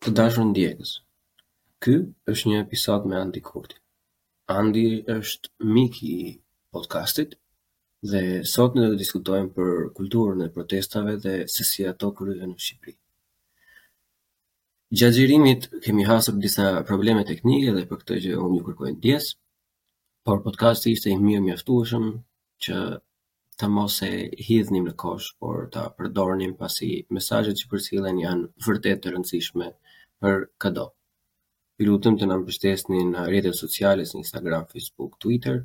Të dashur ndjekës. Ky është një episod me Andi Kurti. Andi është mik i podcastit Dhe sot ne do të diskutojmë për kulturën e protestave dhe se si ato kryhen në Shqipëri. Gjatë xhirimit kemi hasur disa probleme teknike dhe për këtë gjë unë ju kërkoj ndjesë, por podcasti ishte i mirë mjaftueshëm që të mos e hidhnim në kosh, por ta përdornim pasi mesazhet që përcillen janë vërtet të rëndësishme për këdo. Ju lutem të na mbështesni në rrjetet sociale si Instagram, Facebook, Twitter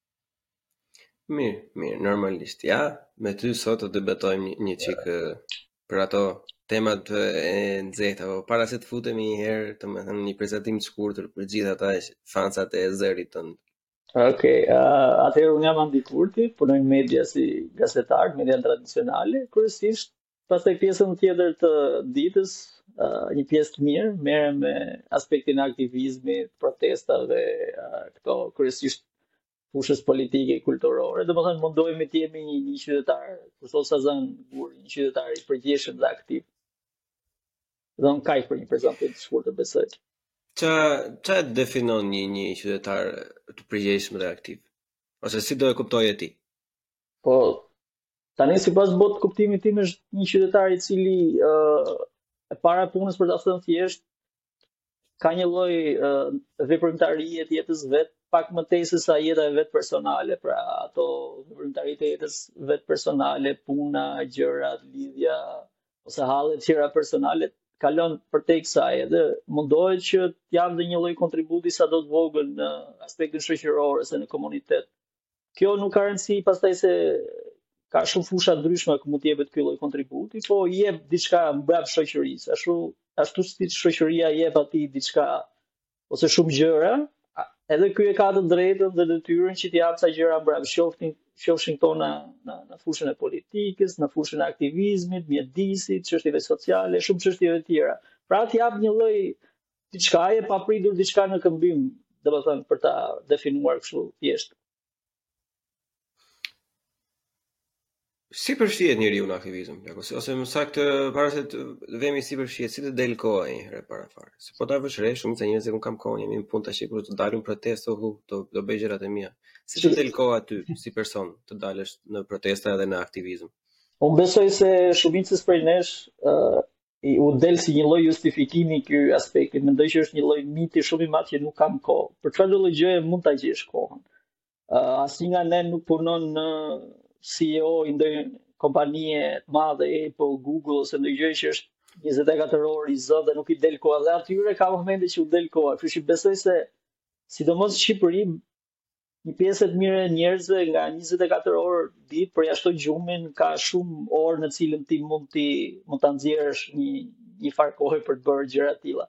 Mirë, mirë, normalisht. Ja, me ty sot do debatojmë një, një çik për ato temat e nxehta, po para se të futemi një herë, domethënë një prezantim të shkurtër për gjithë ata fansat e zërit tënd. Okej, okay, uh, atëherë unë jam Andi Kurti, punoj në media si gazetar, media tradicionale, kryesisht Pastaj pjesën tjetër të ditës, një pjesë të mirë, merrem me aspektin e aktivizmit, protestave, këto kryesisht fushës politike, kulturore, domethënë mundohemi të jemi një, një qytetar, kështu sa zënë gurë, një qytetar i përgjegjshëm dhe aktiv. Dhe unë kaq për një prezantim të shkurtër besoj. Ça, ça definon një, një qytetar të përgjegjshëm dhe aktiv? Ose si do e kuptoje ti? Po tani sipas botëkuptimit tim është një qytetar i cili ë uh, e para punës për ta thënë thjesht ka një lloj uh, veprimtarie jetës vet pak më tej se sa jeta e vet personale, pra ato veprimtaritë e jetës vet personale, puna, gjërat, lidhja ose hallet tjera personale kalon përtej kësaj edhe mundohet që t'japë dhe një lloj kontributi sado të vogël në aspektin shoqëror ose në komunitet Kjo nuk ka rëndësi pastaj se ka shumë fusha ndryshme ku mund të jepet ky lloj kontributi, po i jep diçka mbrap shoqërisë, ashtu ashtu si shoqëria i jep atij diçka ose shumë gjëra, edhe ky e ka të drejtën dhe detyrën që t'i japë ca gjëra mbrap, qoftin qofshin këto në në në fushën e politikës, në fushën e aktivizmit, mjedisit, çështjeve sociale, shumë çështjeve të tjera. Pra t'i japë një lloj diçka e papritur, diçka në këmbim, domethënë për ta definuar kështu thjesht. Si përfshihet njeriu në aktivizëm, Jako, si, ose më saktë para se të vemi si përfshihet, si të del koha njëherë para fare. Se po ta vësh re, shumë njerëz thonë s'kam kohë, jam në punë tashi kur të dal në protestë, të të, të bëj gjëra të mija. Si të del koha ty, si person, të dalësh në protesta edhe në aktivizm? Unë besoj se shumicës prej nesh, i u del si një lloj justifikimi ky aspekti mendoj që është një lloj miti shumë i madh që nuk kam kohë. Për çfarëdo lloj gjëje mund ta gjesh kohën. Uh, Asnjë nga ne nuk punon CEO i ndonjë kompanie të madhe Apple, Google ose ndonjë gjë që është 24 orë i zënë dhe nuk i del koha dhe atyre ka momente që u del koha. Kështu që besoj se sidomos në Shqipëri një pjesë e mirë e njerëzve nga 24 orë ditë përjashtoj gjumin, ka shumë orë në të cilën ti mund ti mund ta nxjerrësh një një farë kohë për të bërë gjëra të tilla.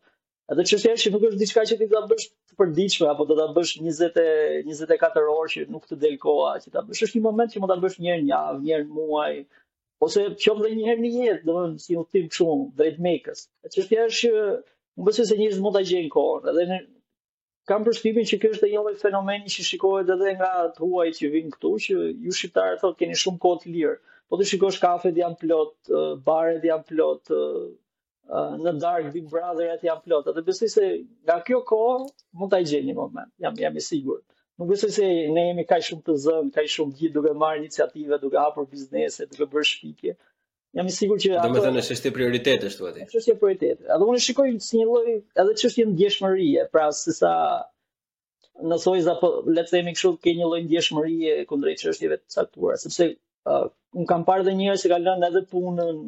Edhe çështja është që nuk është diçka që ti do ta bësh të përditshme apo do ta bësh 20 24 orë që nuk të del koha që ta bësh. Është një moment që mund ta bësh një herë në javë, një herë në muaj ose qoftë edhe një herë në jetë, domethënë si udhtim kështu drejt Mekës. Çështja është që unë besoj se njerëzit mund ta gjejnë kohën edhe në kam përshtypjen që kjo është një lloj fenomeni që shikohet edhe nga të huajt që vijnë këtu, që ju shqiptarët thotë keni shumë kohë të lirë. Po t'i shikosh kafet janë plot, baret janë plot, në darkë Big Brotherat janë plot. Edhe besoj se nga kjo kohë mund ta gjejnë një moment, jam jam i sigurt. Nuk besoj se ne jemi kaq shumë të zënë, kaq shumë të gjithë duke marrë iniciativa, duke hapur biznese, duke bërë shpikje. Jam i sigurt që ato Domethënë është çështje prioritetesh ashtu atë. Është çështje prioritetesh. Edhe unë e shikoj si një lloj edhe çështje ndjeshmërie, pra se sa në thonjëza po le ta themi kështu ke një lloj ndjeshmërie kundrejt çështjeve të caktuara, sepse uh, unë kam parë dhe njerëz që kanë lënë edhe punën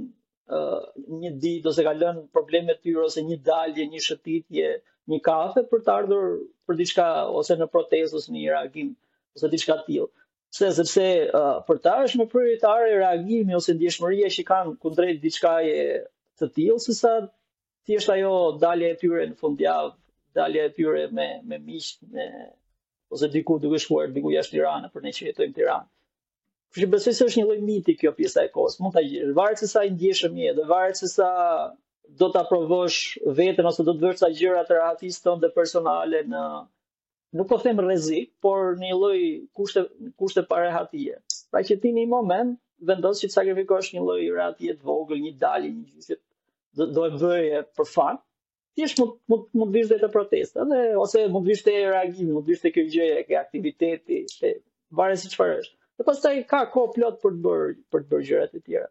uh, një ditë ose kanë lënë probleme të tyre ose një dalje, një shëtitje, një kafe për të ardhur për diçka ose në protestë ose në një reagim ose diçka të tillë. Se sepse uh, për ta është më prioritare reagimi ose ndjeshmëria që kanë kundrejt diçkaje të tillë se sa thjesht ajo dalja e tyre në fundjavë, dalja e tyre me me miq, me ose diku duke shkuar diku jashtë Tiranës për ne që jetojmë në Tiranë. Kështu që besoj se është një lloj miti kjo pjesa e kohës, mund ta gjesh. Varet se sa i ndjeshëm je dhe varet se sa do ta provosh veten ose do të vësh ca gjëra të rahatisë tënde personale në nuk po them rrezik, por në një lloj kushte kushte parehatie. Pra që ti në një moment vendos që të sakrifikosh një lloj rehatie të vogël, një dalje, një gjë që do, do e bëje për fan, thjesht mund mund mund të vish te te protesta dhe ose mund të vish te reagimi, mund të vish te kjo gjëja e aktivitetit, se varet se çfarë është. Dhe pastaj ka kohë plot për të bërë për të bërë gjëra të tjera.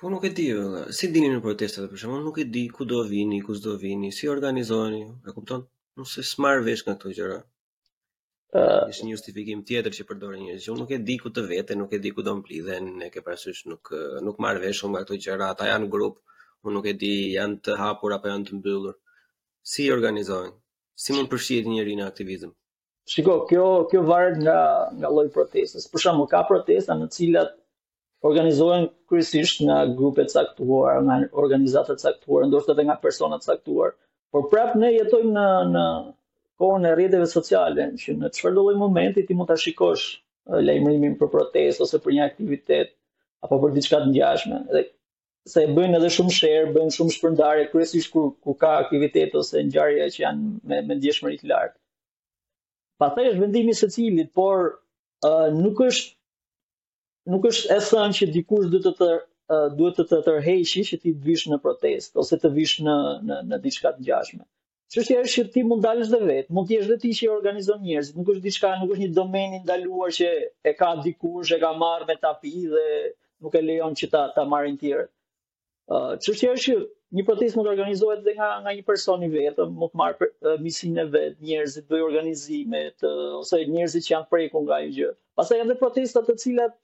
Po nuk e di, s'i di unë protestat, për shembull, nuk e di ku do vini, ku s'do vini, si organizoheni, e kupton? Nuk se s'marr vesh nga këto gjëra. Uh, është një justifikim tjetër që përdorin njerëzit. Unë nuk e di ku të vete, nuk e di ku do mblidhen, e ke parasysh nuk nuk marr vesh unë nga këto gjëra, ata janë grup, unë nuk e di, janë të hapur apo janë të mbyllur. Si organizohen? Si mund të përfshihet njeriu në aktivizëm? Shiko, kjo kjo varet nga nga lloji i protestës. Për shembull, ka protesta në të cilat organizohen kryesisht nga grupe të caktuara, nga organizata të caktuara, ndoshta edhe nga persona të caktuar. Por prap ne jetojmë në në kohën e rrjeteve sociale, që në çfarëdo lloj momenti ti mund ta shikosh lajmërimin për protestë ose për një aktivitet apo për diçka të ngjashme. Dhe se bëjnë edhe shumë share, bëjnë shumë shpërndarje, kryesisht kur kur ka aktivitet ose ngjarje që janë me me ndjeshmëri të lartë. Pastaj është vendimi i secilit, por uh, nuk është nuk është e thënë që dikush duhet të të uh, duhet të të tërheqi që ti të vish në protestë ose të vish në në në diçka të ngjashme. Çështja është që ti mund të dalësh dhe vetë, mund të jesh dhe ti që i organizon njerëzit, nuk është diçka, nuk është një domen i ndaluar që e ka dikush, e ka marrë me tapi dhe nuk e lejon që ta ta marrin tjerët. Çështja është që një protestë mund të organizohet dhe nga nga një person i vetëm, mund të marrë misin e vet, njerëzit në organizime ose njerëzit që janë prekur nga një gjë. Pastaj janë dhe protesta të cilat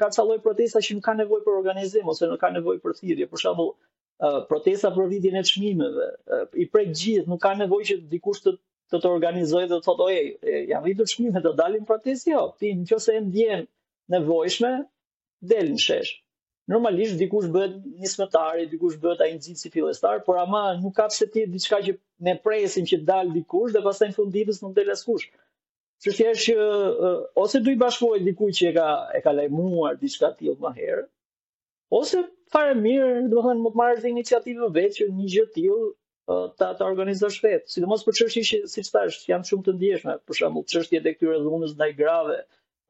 ka ca lloj protesta që nuk kanë nevojë për organizim ose nuk kanë nevojë për thirrje. Për shembull, protesta për rritjen e çmimeve, i prek të gjithë, nuk ka nevojë që dikush të të të organizojë dhe të thotë, "Oj, janë rritur çmimet, do dalim protestë." Jo, ti nëse e ndjen nevojshme, del në shesh. Normalisht dikush bëhet nismëtari, dikush bëhet ai nxitësi fillestar, por ama nuk ka pse të jetë diçka që ne presim që të dalë dikush dhe pastaj në fund ditës nuk del askush. Çështja është që ose do i bashkohesh dikujt që e ka e ka lajmuar diçka tillë më herë, Ose fare mirë, domethënë, mund të marrësh dhe iniciativë vetë që një gjë tillë ta ta organizosh vetë. Sidomos për çështje që siç thash, janë shumë të ndjeshme, për shembull, çështjet e këtyre dhunës ndaj grave,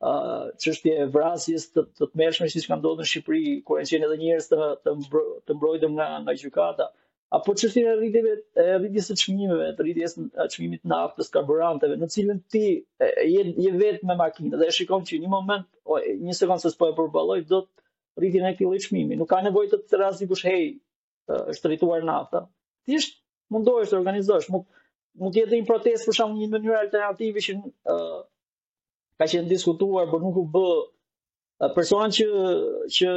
ë çështje e vrasjes të të tmerrshme siç ka ndodhur në Shqipëri, ku janë qenë edhe njerëz të të, mbro, të mbrojtur nga nga gjykata. apo çështja e rritjeve e rritjes së çmimeve, të rritjes së çmimit të naftës, karburanteve, në cilën ti je je vetë me makinë dhe e shikon që një moment, o, një sekondë se s'po e përballoj dot rritjen e këtij lloj çmimi. Nuk ka nevojë të thërrasë dikush hej, është shtrenjtuar nafta. Thjesht mundohesh të organizosh, mund mund të jetë një protestë për shembull një mënyrë alternative që ë ka qenë diskutuar, por nuk u bë persona që që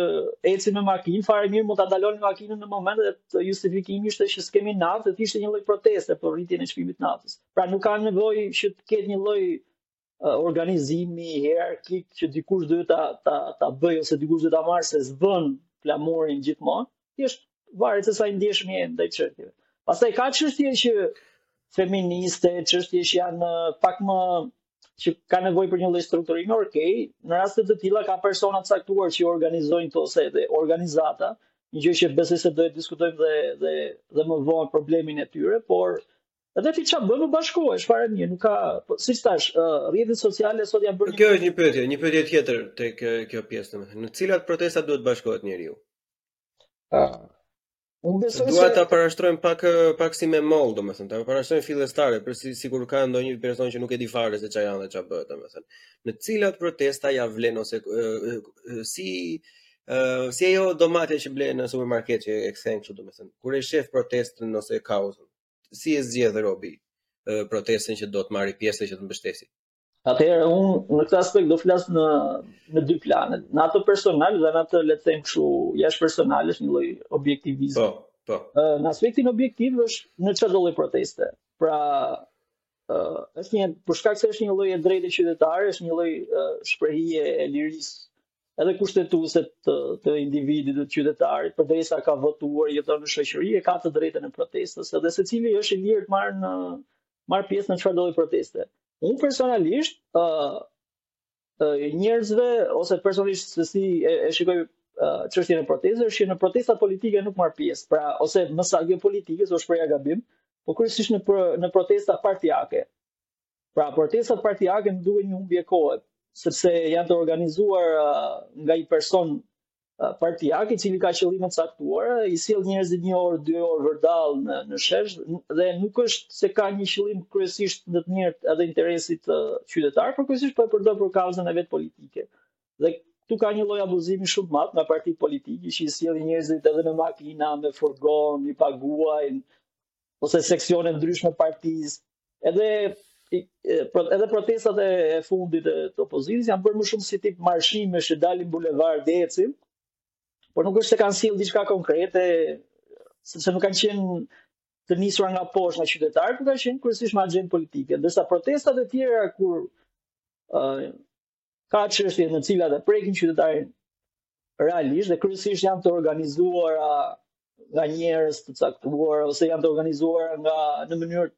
ecin me makinë, fare mirë mund ta ndalonin makinën në moment dhe justifikimi ishte që s'kemi naftë, dhe ishte një lloj proteste për rritjen e çmimit të naftës. Pra nuk ka nevojë që të ketë një lloj organizimi hierarkik që dikush duhet ta ta ta bëjë ose dikush duhet ta marrë se s'bën flamurin gjithmonë. thjesht varet se sa i ndjeshëm je ndaj çështjeve. Pastaj ka çështje që feministe, çështje që janë pak më që ka nevojë për një lloj strukturimi, ok, në raste të tilla ka persona të caktuar që organizojnë këto ose edhe organizata, një gjë që besoj se do të diskutojmë dhe dhe dhe më vonë problemin e tyre, por edhe ti çfarë bën u bashkohesh fare mirë, nuk ka, po, siç thashë, uh, rrjetet sociale sot janë bërë Kjo është një pyetje, një pyetje tjetër tek kjo pjesë domethënë, në cilat protesta duhet të bashkohet njeriu? Uh, Unë besoj se dua ta parashtrojmë pak pak si me mollë, domethënë, ta parashtrojmë fillestare, për si sikur ka ndonjë person që nuk e di fare se çfarë janë dhe çfarë bëhet, domethënë. Në cilat protesta ia vlen ose si si ajo domatja që blen në supermarket që e kthen kështu domethënë. Kur e shef protestën ose kauzën, si e zgjedh robi protestën që do të marrë pjesë që të mbështesë? Atëherë un në këtë aspekt do flas në në dy plane, në atë personal dhe në atë le të them kështu jashtë personales, një lloj objektivizmi. Po, po. Ë në aspektin objektiv është në çdo lloj proteste. Pra ë është një për shkak se është një lloj e drejtë qytetare, është një lloj shprehje e lirisë edhe kushtetuese të, të individit të qytetarit, përderisa ka votuar, jeton në shoqëri e ka të drejtën e protestës, edhe secili është i lirë të marrë në, marrë pjesë në çfarëdo lloj proteste. Unë personalisht, ë uh, uh, njerëzve ose personalisht se si e, e shikoj çështjen uh, e protestës, është që në protesta politike nuk marr pjesë. Pra, ose më saktë jo politike, se u shpreha gabim, po kryesisht në për, në protesta partiake. Pra, protesta partiake më duken një humbje kohe, sepse janë të organizuara uh, nga një person partiak i cili ka qëllime të caktuara, i sjell njerëzit një orë, dy orë vërdall në në shesh dhe nuk është se ka një qëllim kryesisht në të mirë edhe interesit qytetar, por kryesisht po e përdor për kauzën e vet politike. Dhe këtu ka një lloj abuzimi shumë të madh nga partitë politike që i sjellin njerëzit edhe me makina, me furgon, i paguajnë ose seksione të ndryshme të partisë, edhe edhe protestat e fundit të opozitës janë bërë më shumë si tip marshime që dalin bulevard dhe ecin, por nuk është se kanë sjellë diçka konkrete, sepse nuk kanë qenë të nisura nga poshtë nga qytetarët, por kanë qenë kryesisht me agjendë politike. Ndërsa protestat e tjera kur ë uh, ka çështje të cilat e prekin qytetarin realisht dhe kryesisht janë të organizuara nga njerëz të caktuar ose janë të organizuara nga në mënyrë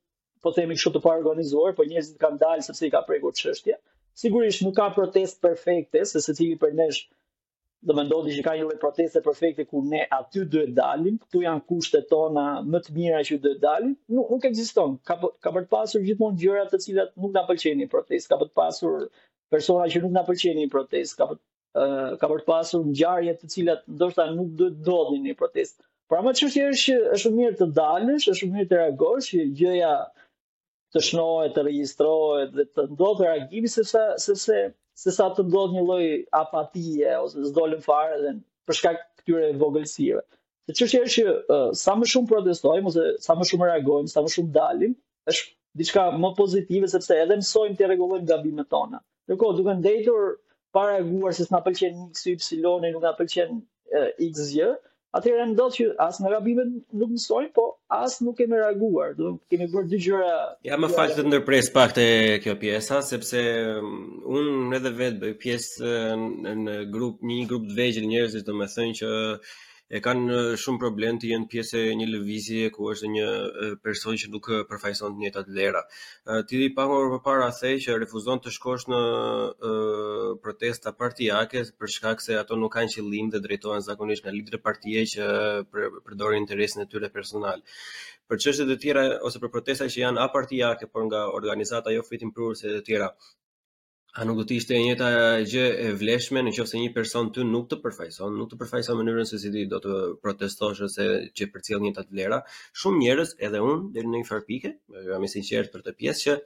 po themi kështu të paorganizuar, por njerëzit kanë dalë sepse i ka prekur çështja. Sigurisht nuk ka protestë perfekte se secili prej nesh do mendon që ka një lloj proteste perfekte ku ne aty duhet dalim, këtu janë kushtet tona më të mira që duhet dalim, nuk, nuk ekziston. Ka, ka për të pasur gjithmonë gjëra të cilat nuk na pëlqejnë në protestë, ka për të pasur persona që nuk na pëlqejnë në protestë, ka për Uh, ka për të pasur ngjarje të cilat ndoshta nuk duhet të ndodhin në protestë. Pra ama çështja është që është më mirë të dalësh, është më mirë të reagosh, që gjëja të shënohet, të regjistrohet dhe të ndodhë reagimi se sa, se, se, se sa të ndodhë një lloj apatie ose s'dolën fare dhe për shkak këtyre vogëlsive. Se çështja është që uh, sa më shumë protestojmë ose sa më shumë reagojmë, sa më shumë dalim, është diçka më pozitive sepse edhe mësojmë t'i rregullojmë gabimet tona. Ndërkohë, duke ndejtur pa reaguar se s'na pëlqen x y nuk na pëlqen x gjë, atëherë ndodh që as nga gabimet nuk mësojmë, po as nuk kemi reaguar, do kemi bërë dy gjëra. Ja më fal që të ndërpres pak te kjo pjesa, sepse unë edhe vetë bëj pjesë në grup, një grup të vegjël njerëzish, domethënë që e kanë shumë problem të jenë pjesë e një lëvizje ku është një person që nuk përfaqëson të njëjtat vlera. Ti pak më përpara the që refuzon të shkosh në protesta partiake për shkak se ato nuk kanë qëllim dhe drejtohen zakonisht nga liderë partie që përdorin interesin e tyre personal. Për çështje të tjera ose për protesta që janë apartiake, por nga organizata jofitimprurëse e tjera, A nuk do të ishte e njëjta gjë e vlefshme në qoftë se një person ty nuk të përfaqëson, nuk të përfaqëson mënyrën se si ti do të protestosh ose që përcjell të njëjtat vlera. Shumë njerëz, edhe unë deri në një farë pike, jam i sinqertë për këtë pjesë që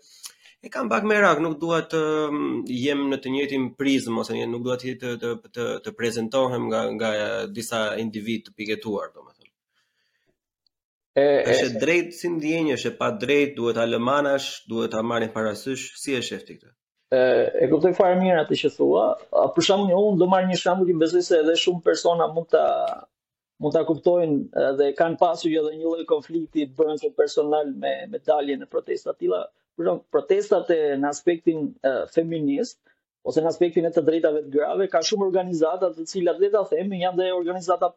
e kam pak merak, nuk dua të mm, jem në të njëjtin prizm ose një nuk dua të të të, të, të prezantohem nga nga disa individë të piketuar, domethënë. E, është e drejtë si ndjenjë, është e padrejtë, duhet ta lë mënjanë, duhet ta marrim parasysh, si e shef ti këtë? E, e kuptoj fare mirë atë që thua. Për shembull, unë do marr një shembull që besoj se edhe shumë persona mund ta mund ta kuptojnë dhe kanë pasur edhe një lloj konflikti brenda personal me me daljen në protesta të tilla. Për shembull protestat e në aspektin e, feminist ose në aspektin e të drejtave të grave, ka shumë organizata të cilat le ta themi, janë dhe organizata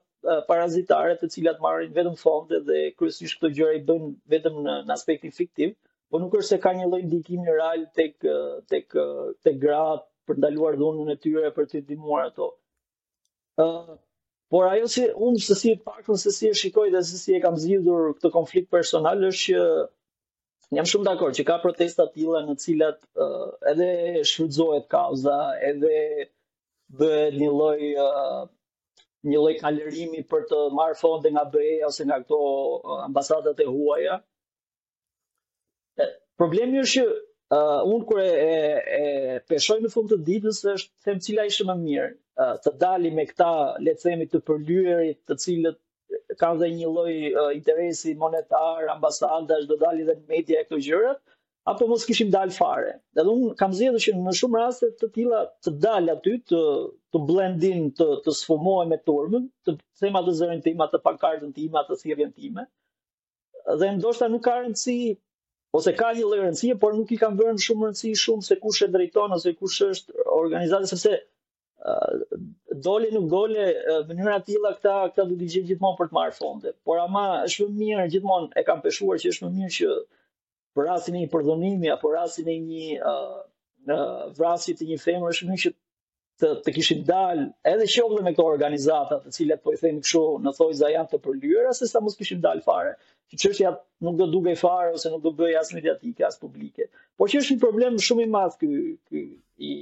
parazitare të cilat marrin vetëm fonde dhe kryesisht këto gjëra i bëjnë vetëm në, në aspektin fiktiv, por nuk është se ka një lloj ndikimi real tek tek tek gratë për të ndaluar dhunën e tyre për t'i ndihmuar ato. Por ajo që unë se si të paktën se si e shikoj dhe se si e kam zgjidhur këtë konflikt personal është që jam shumë dakord që ka protesta të tilla në të cilat uh, edhe shfrytëzohet kauza, edhe bëhet një lloj uh, një lloj kalërimi për të marrë fonde nga BE ose nga këto ambasadat e huaja. Problemi është që uh, unë kur e, e, e peshoj në fund të ditës është them cila ishte më mirë, uh, të dalim me këta le të themi të përlyerit, të cilët kanë dhe një lloj uh, interesi monetar, ambasadash do dalin dhe në media këto gjëra, apo mos kishim dal fare. Dhe unë kam zgjedhur që në shumë raste të tilla të dal aty të të blend in të të sfumohem me turmën, të them atë zërin tim, atë pankartën tim, atë thirrjen time. dhe ndoshta nuk ka rëndësi ose ka një lloj rëndësie, por nuk i kam vënë shumë rëndësi shumë se kush e drejton ose kush është organizata sepse dole nuk dole mënyra të tilla këta këta do të gjejnë gjithmonë për të marrë fonde. Por ama është më mirë gjithmonë e kam peshuar që është më mirë që për rastin e një përdhunimi apo rastin e një uh, uh, vrasje të një femre është më mirë që të të kishim dal edhe qoftë me këto organizata të cilat po i themi kështu në thojza janë të përlyera se sa mos kishim dal fare që çështja nuk do dukej fare ose nuk do bëhej as mediatike as publike por që është një problem shumë i madh ky ky i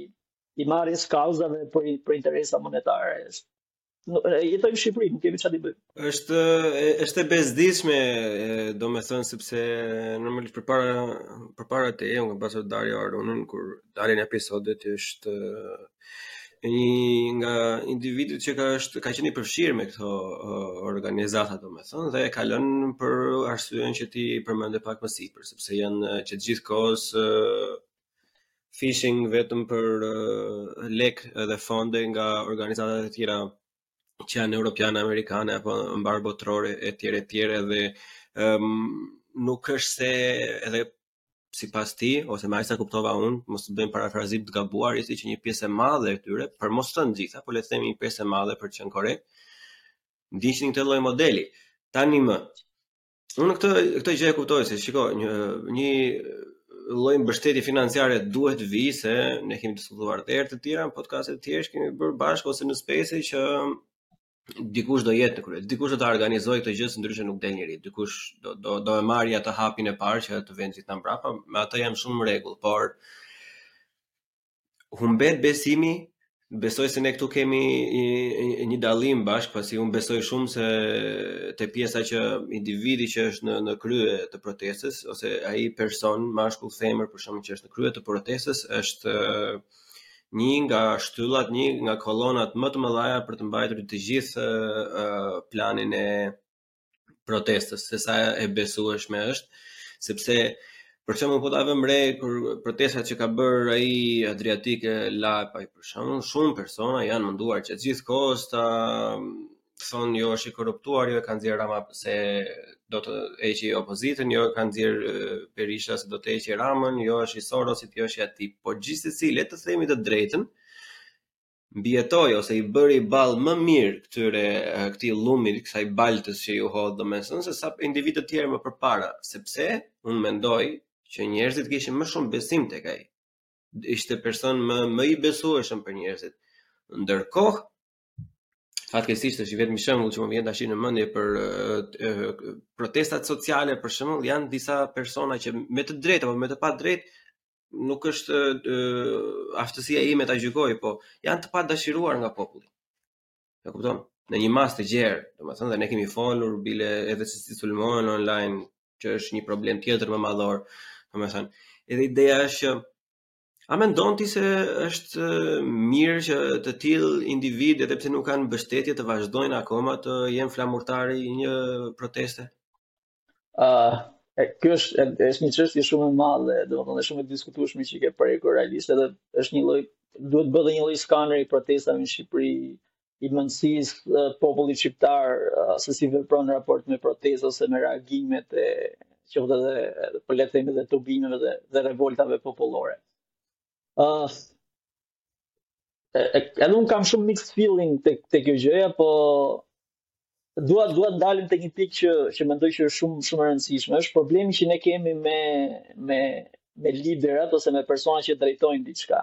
i marrjes kauzave për për interesa monetare jetojmë në Shqipëri, nuk kemi çfarë të bëjmë. Është është e bezdisshme, domethënë sepse normalisht përpara përpara teje unë kam pasur Dario Aronin kur dalin episodet është një nga individët që ka është ka qenë i përfshirë me këto organizata domethënë dhe e ka lënë për arsyen që ti përmende pak më sipër, sepse janë që gjithë kohës fishing vetëm për uh, lek dhe fonde nga organizatat e tjera që janë europiane, amerikane apo mbarë botërore e tjere e tjere dhe um, nuk është se edhe sipas tij, ose me aq sa kuptova unë, mos të bëj parafrazim të gabuar, ishte që një pjesë e madhe e tyre, për mos thënë të gjitha, po le të themi një pjesë e madhe për të qenë korrekt, ndiqnin këtë lloj modeli. Tani më, Unë këtë këtë gjë e kuptoj se shiko, një një lloj mbështetje financiare duhet të vijë se ne kemi diskutuar dhe herë të tjera në podcaste të tjera që kemi bërë bashkë ose në space që dikush do jetë në krye, dikush do ta organizojë këtë gjë se ndryshe nuk del njeri, dikush do do do e marri atë hapin e parë që të vënë gjithë nga mbrapa, me atë jam shumë në rregull, por humbet besimi besoj se ne këtu kemi një dallim bashkë, pasi unë besoj shumë se te pjesa që individi që është në në krye të protestës ose ai person mashkull femër për shembull që është në krye të protestës është një nga shtyllat, një nga kolonat më të mëdha për të mbajtur të gjithë planin e protestës se sa e besueshme është, sepse për shembull po ta vëmë re kur protestat që ka bërë ai Adriatik Lapaj për shembull, shumë persona janë munduar që gjithë kohës ta thonë jo është i korruptuar, jo e ka nxjerr Rama se do të heqë opozitën, jo e ka nxjerr Berisha se do të heqë Ramën, jo është i Sorosit, jo është i atij. Po gjithsesi le të themi të drejtën, mbijetoi ose i bëri ball më mirë këtyre këtij llumit, kësaj baltës që ju hodh domethënë se sa individë të tjerë më përpara, sepse unë mendoj që njerëzit kishin më shumë besim tek ai. Ishte person më më i besueshëm për njerëzit. Ndërkohë, fatkeqësisht është i vetmi shembull që më vjen tash në mendje për protestat sociale për shembull janë disa persona që me të drejtë apo me të padrejtë nuk është aftësia ime ta gjykoj, po janë të padëshiruar nga populli. E kupton? Në një masë të gjerë, domethënë dhe ne kemi folur bile edhe se si sulmohen online, që është një problem tjetër më madhor, domethënë. Edhe ideja është që a mendon ti se është mirë që të tillë individë edhe pse nuk kanë mbështetje të vazhdojnë akoma të jenë flamurtarë i një proteste? Ë, uh, kjo është është një çështje shumë e madhe, domethënë shumë e diskutueshme që i ke prekur realisht edhe është një lloj duhet bërë dhe një lloj skaneri i protestave në Shqipëri i mendësisë popullit shqiptar se si vepron në raport me protesta ose me reagimet e qoftë edhe për po le të themi dhe tubimeve dhe, dhe revoltave popullore. Uh, edhe unë kam shumë mixed feeling te, te kjo gjëja, po dua dua të dalim tek një pikë që që mendoj që është shumë shumë e rëndësishme. Është problemi që ne kemi me me me liderat ose me persona që drejtojnë diçka.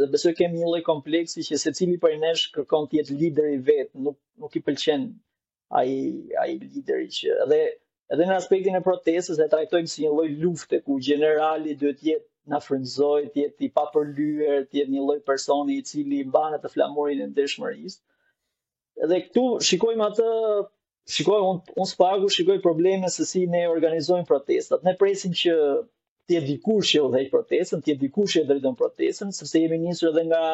Dhe besoj kemi një lloj kompleksi që secili prej nesh kërkon të jetë lideri vet, nuk nuk i pëlqen ai ai lideri që edhe edhe në aspektin e protestës e trajtojmë si një lloj lufte ku gjenerali duhet të jetë na frymëzojë, të jetë i papërlyer, të jetë një lloj personi i cili mban atë flamurin e ndershmërisë. Edhe këtu shikojmë atë shikoj unë unë së paku shikoj probleme se si ne organizojmë protestat. Ne presim që të jetë dikush që udhëheq protestën, të jetë dikush që drejton protestën, sepse jemi nisur edhe nga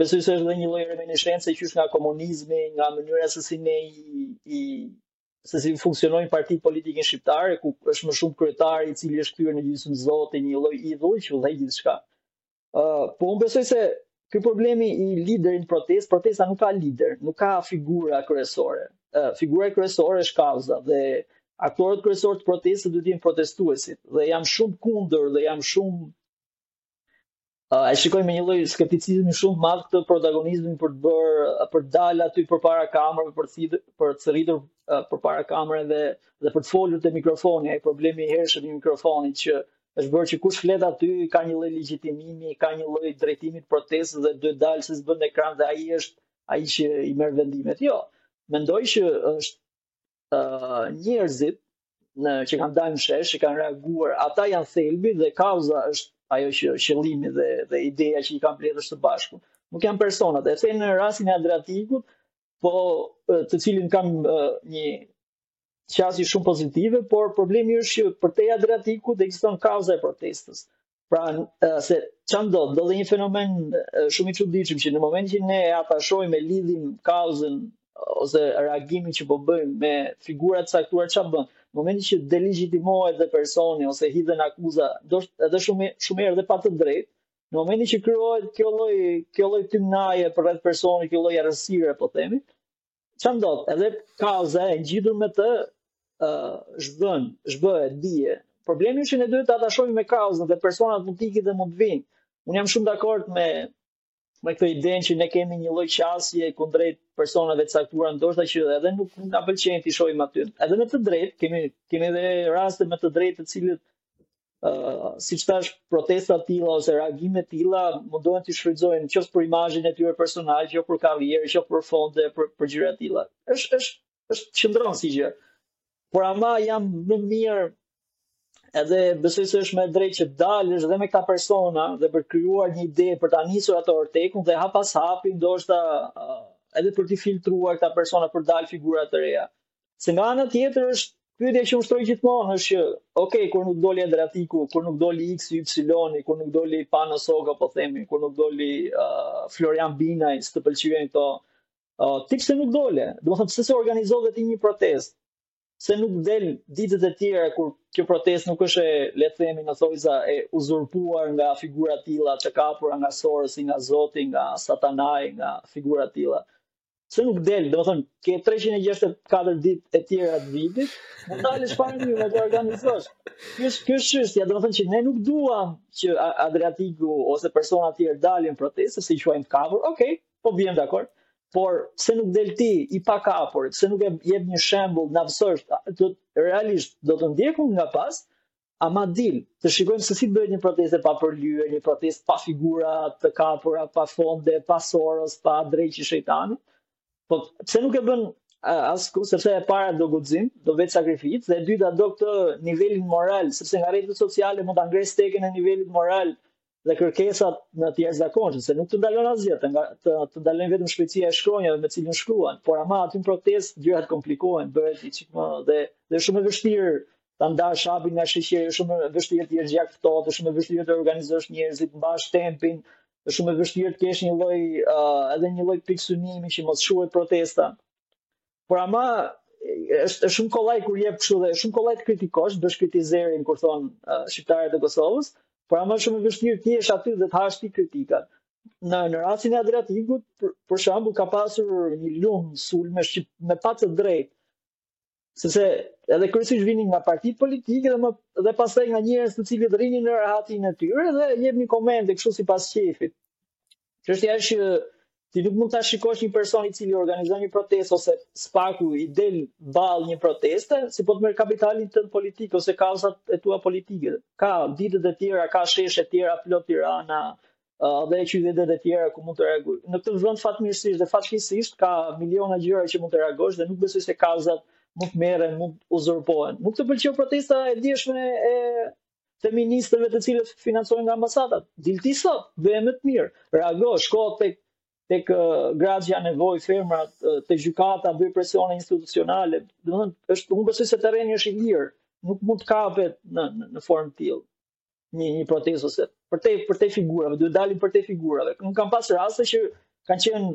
Besoj se është dhe një lloj reminishence qysh nga komunizmi, nga mënyra se si ne i, i se si funksionojnë partitë politike shqiptare, ku është më shumë kryetari i cili është kthyer në gjysmë zoti një lloj idhull që udhëheq gjithçka. Ë, uh, po unë besoj se ky problemi i liderit protest, protesta nuk ka lider, nuk ka figura kryesore. Ë, uh, figura kryesore është kauza dhe aktorët kryesorë të protestës duhet të jenë protestuesit dhe jam shumë kundër dhe jam shumë e shikoj me një lloj skepticizmi shumë të madh këtë protagonizmin për të bërë për të dalë aty përpara kamerave për të për t'u rritur përpara kamerave dhe dhe për të folur te mikrofoni ai problemi i hershëm i mikrofonit që është bërë që kush flet aty ka një lloj legjitimimi ka një lloj drejtimi të protestës dhe duhet dalë se s'bën ekran dhe ai është ai që i merr vendimet jo mendoj që është uh, njerëzit në që kanë dalë në shesh, që kanë reaguar, ata janë thelbi dhe kauza është ajo që qëllimi dhe dhe ideja që i ka mbledhur së bashku. Nuk janë personat, e thënë në rastin e Adriatikut, për të cilin kam një qasje shumë pozitive, por problemi është që përtej Adriatikut ekziston kauza e protestës. Pra, se ça ndodh, ndodh dhe një fenomen shumë i çuditshëm që në momentin që ne atashojmë e lidhim kauzën ose reagimin që po bëjmë me figura të caktuar ça bën? Në momentin që delegjitimohet dhe personi ose hidhen akuza, do edhe shumë shumë herë dhe pa të drejtë, në momentin që krijohet kjo lloj kjo lloj tymnaje përreth personi, kjo lloj errësire po themi, Ça ndodh? Edhe kauza e ngjitur me të ë uh, zhbën, zhbëhet bie. Problemi është që ne duhet të atashohemi me kauzën dhe personat mund të ikin dhe mund të vinë. Unë jam shumë dakord me me këtë idenë që ne kemi një lloj qasje kundrejt personave të caktuar, ndoshta që edhe nuk na pëlqen t'i shohim aty. Edhe me të drejtë kemi kemi edhe raste me të drejtë të cilët uh, siç thashë protesta të tilla ose reagime të tilla mundohen të shfrytëzojnë qoftë për imazhin e tyre personal, qoftë për karrierë, qoftë për fonde, për, për gjëra të tilla. Është është, është qëndron si gjë. Por ama jam më mirë edhe besoj se është më e drejtë që të dalësh dhe me këta persona dhe për të krijuar një ide për ta nisur atë ortekun dhe hap pas hapi ndoshta uh, edhe për t'i filtruar këta persona për të dalë figura të reja. Se nga ana tjetër është pyetja që unë shtroj gjithmonë është që, ok, kur nuk doli Adriatiku, kur nuk doli X, Y, kur nuk doli Pano Soko, po themi, kur nuk doli uh, Florian Binaj, s'të pëlqejnë këta, uh, ti pse nuk dole? Domethënë, pse s'e organizove ti një protestë? Pse nuk del ditët e tjera kur kjo protestë nuk është e, le të themi, në thonjëza e uzurpuar nga figura të tilla të kapura nga Sorosi, nga Zoti, nga Satanai, nga figura të tilla. pse nuk del, domethënë, ke 364 ditë e tjera të vitit, të dalësh pra në shesh të organizosh. Kjo është çështja, domethënë që ne nuk duam që Adriatiku ose persona të tjerë të dalin në protestë, sepse i quajmë të kapur, okej, okay, po biem dakord, por pse nuk del ti i pakapur, pse nuk e jep një shembul nëse është, realisht do të ndjekim nga pas, Ama dil, të shikojmë se si bëhet një protestë e papërlyer, një protestë pa figura të kapura, pa fonde, pa Soros, pa dreq e shejtan. Po pse nuk e bën askush, sepse e para do guxim, do vetësakrificë, dhe e dyta do këtë nivelin moral, sepse nga rrjetet sociale mund ta ngresh stekën e nivelit moral dhe kërkesat në të jashtëzakonshme, se nuk të ndalon asgjë, të, nga, të, të ndalon vetëm shpejtësia e shkronjave me cilën shkruan, por ama aty në protestë gjërat komplikohen, bëhet diçka më dhe dhe shumë e vështirë ta ndash shapin nga sheqeri, është shumë e vështirë të jesh gjakftohtë, është shumë e vështirë të organizosh njerëzit, mbash tempin, është shumë e vështirë të kesh një lloj uh, edhe një lloj pikësynimi që mos shuhet protesta. Por ama është shumë kollaj kur jep kështu dhe shumë kollaj të kritikosh, bësh kritizerin kur thon uh, shqiptarët e Kosovës, por ama shumë e vështirë ti jesh aty dhe të hash ti kritikat. Në në rastin e Adriatikut, për, për shembull, ka pasur një lum sulm me shqip me të padrejtë. Sepse edhe kryesisht vinin nga partitë politike dhe më dhe pastaj nga njerëz të cilët rrinin në rehatin e tyre dhe jepnin komente kështu sipas qejfit. Çështja është që ti nuk mund ta shikosh një person i cili organizon një protestë ose së paku i del ballë një proteste, si po të merr kapitalin tënd politik ose kauzat e tua politike. Ka ditët e tjera, ka sheshe të tjera plot Tirana, dhe qytetet e tjera ku mund të reagosh. Në këtë vend fatmirësisht dhe fatkeqësisht ka miliona gjëra që mund të reagosh dhe nuk besoj se kauzat mund të merren, mund të uzurpohen. Nuk të pëlqeu protesta e djeshme e feministeve të cilat financohen nga ambasadat. Dil ti sot, bëje më të mirë, reago, shko të tek gratë që kanë nevojë femrat te gjykata bëj presione institucionale domethënë është unë besoj se terreni është i lirë nuk mund të kapet në në, në formë të tillë një një protestë ose për te për te figurave duhet dalim për te figurave nuk kam pas raste që kanë qenë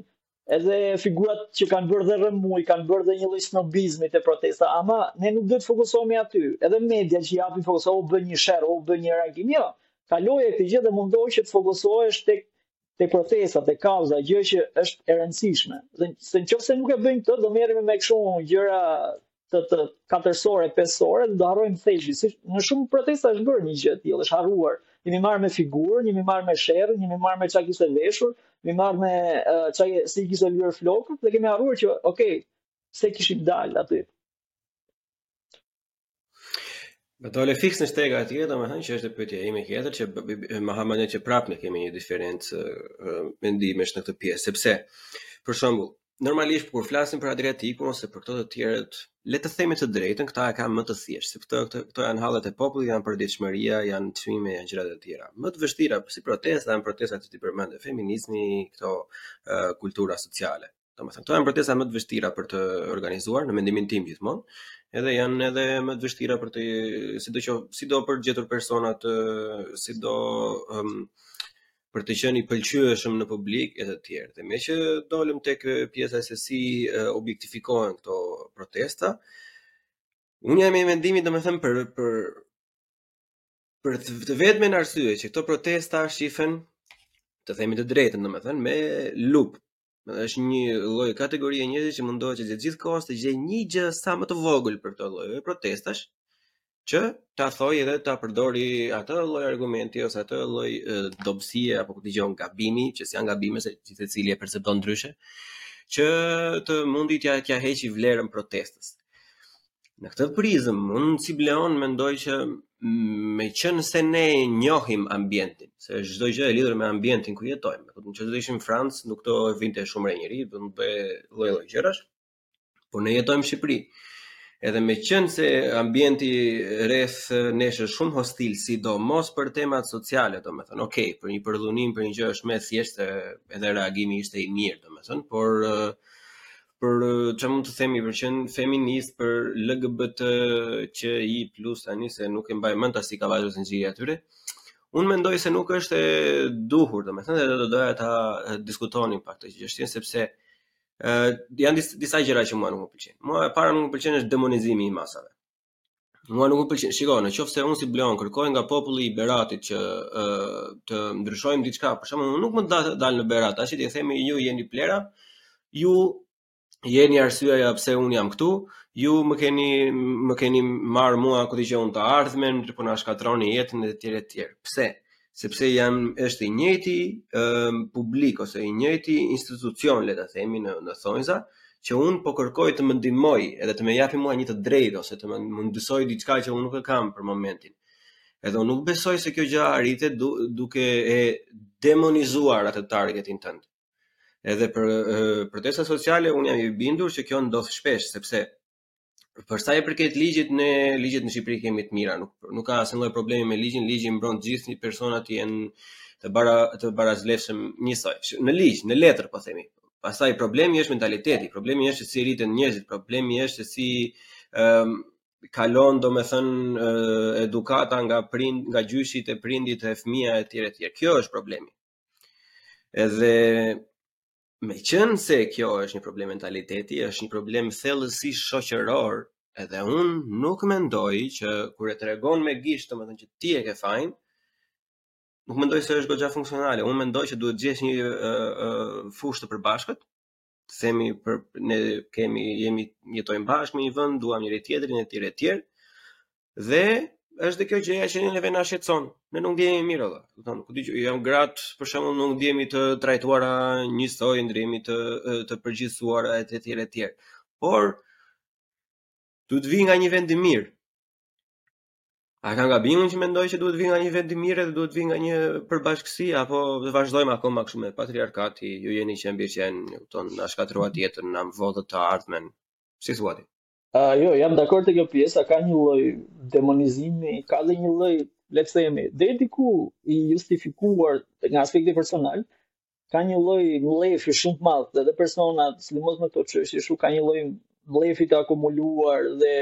Edhe figurat që kanë bërë dhe rrëmujë, kanë bërë dhe një lloj snobizmi te protesta, ama ne nuk duhet të fokusohemi aty. Edhe media që japin fokus, o bën një sherr, o bën një reagim, jo. Kaloje këtë gjë dhe mundohu që të fokusohesh tek tek protesta, tek kauza, gjë që është e rëndësishme. Se në qoftë se nuk e bëjmë këtë, do merremi me kështu gjëra të të katërsore, pesore, do harrojmë thjesht. Si, në shumë protesta është bërë një gjë e tillë, është harruar. Jemi marrë me figurën, jemi marrë me sherrin, jemi marrë me çka kishte veshur, jemi marrë me çka uh, si kishte lyer flokët dhe kemi harruar që, ok, pse kishim dalë aty. Më dole fiks në shteg atje, domethënë që është pyetja ime tjetër, që madje që prapë ne kemi një diferencë mendimesh në këtë pjesë, sepse, për shembull, Normalisht kur flasim për Adriatikun ose për këta të tjerët, le të themi të drejtën, këta e kanë më të thjeshtë, se këto këto, këto janë hallet e popullit, janë përditshmëria, janë çmime, janë gjëra të tjera. Më të vështira si protesta janë protestat që ti përmendë, feminizmi, këto uh, kultura sociale. Domethënë, këto janë protesta më të vështira për të organizuar në mendimin tim gjithmonë, edhe janë edhe më të vështira për të sido që sido për gjetur persona të sido um, për të qenë i pëlqyeshëm në publik e të tjerë. Dhe me që dolëm tek pjesa se si objektifikohen këto protesta, unë jam i mendimit domethënë për, për, për të vetmen arsye që këto protesta shifen të themi të drejtën, domethënë me lupë është një lloj kategorie njerëzish që mundohet që gjithë kohës të gjejë një gjë sa më të vogël për këto lloj protestash që ta thojë edhe ta përdorë atë lloj argumenti ose atë lloj dobësie apo këtë gjë gabimi që s'janë gabime se gjithsecili e percepton ndryshe që të mundë t'ia t'ia heqë vlerën protestës. Në këtë prizëm, unë si Bleon mendoj që meqenëse ne njohim ambientin, se është çdo gjë e lidhur me ambientin ku jetojmë, ne që të ishim Francë nuk të vinte shumë re njeri, dhe në të lloj-lloj gjërash, por ne jetojmë Shqipëri. Edhe meqenëse ambienti rreth nesh është shumë hostil, sidomos për temat sociale, domethënë, okej, okay, për një përdhunim, për një gjë është më e thjeshtë, edhe reagimi ishte i mirë, domethënë, por për çfarë mund të themi për qenë feminist për LGBTQI plus tani se nuk e mbaj mend si ka vajtur zinxhiri i tyre. Unë mendoj se nuk është e duhur, domethënë edhe do doja ta diskutonim pak këtë çështje, sepse ë uh, janë disa gjëra që mua nuk më pëlqejnë. Mua e para nuk më pëlqen është demonizimi i masave. Mua nuk më pëlqen. Shiko, në qoftë se unë si Bleon kërkoj nga populli i Beratit që ë të ndryshojmë diçka, për shembull, unë nuk mund të dal në Berat, ashtu t'i them ju jeni plehra, ju jeni arsyeja pse unë jam këtu, ju më keni më keni marrë mua ku ti që unë të ardhmen, po na shkatërroni jetën e të tjerë e të tjerë. Pse? sepse janë është i njëjti um, publik ose i njëjti institucion le ta themi në në thonjza që un po kërkoj të më ndihmojë edhe të më japë mua një të drejtë ose të më mundësojë diçka që un nuk e kam për momentin. Edhe un nuk besoj se kjo gjë arritet du, duke e demonizuar atë targetin tënd. Edhe për protesta sociale un jam i bindur që kjo ndodh shpesh sepse Për sa i përket ligjit ne ligjet në Shqipëri kemi të mira, nuk nuk ka asnjë lloj problemi me ligjin, ligji mbron të gjithë personat të jenë të bara të barazlefshëm njësoj. Në ligj, në letër po themi. Pastaj problemi është mentaliteti, problemi është se si rriten njerëzit, problemi është se si ëm um, kalon domethënë uh, edukata nga prind, nga gjyshi te prindi te fëmija etj etj. Kjo është problemi. Edhe Meqenëse kjo është një problem mentaliteti, është një problem thellësisht shoqëror, edhe unë nuk mendoj që kur e tregon me gisht, domethënë që ti e ke fajin, nuk mendoj se është goxha funksionale. Unë mendoj që duhet të gjesh një uh, uh, fushë të përbashkët, të themi për ne kemi jemi jetojmë bashkë në një vend, duam njëri-tjetrin etj etj. Dhe është dhe kjo gjëja që neve na shqetëson. Ne nuk ndihemi mirë. Do të thonë, kur dëgjoj, jam gratë, për shembull, nuk ndihemi të trajtuara njësoj, ndihemi të të përgjithësuara e të tjera e tjera. Por duhet të vijë nga një vend i mirë. A ka gabimin që mendoj që duhet të vijë nga një vend i mirë dhe duhet të vijë nga një përbashkësi apo të vazhdojmë akoma kështu me patriarkati, ju jeni që mbi qen, kupton, na shkatërruat jetën, na vodhët të ardhmen. Si thua ti? A, jo, jam dakord te kjo pjesa, ka një lloj demonizimi, ka dhe një lloj, le të themi, deri diku i justifikuar nga aspekti personal, ka një lloj mllefi shumë të madh dhe, dhe personat, sidomos me këto çështje, shu ka një lloj mllefi të akumuluar dhe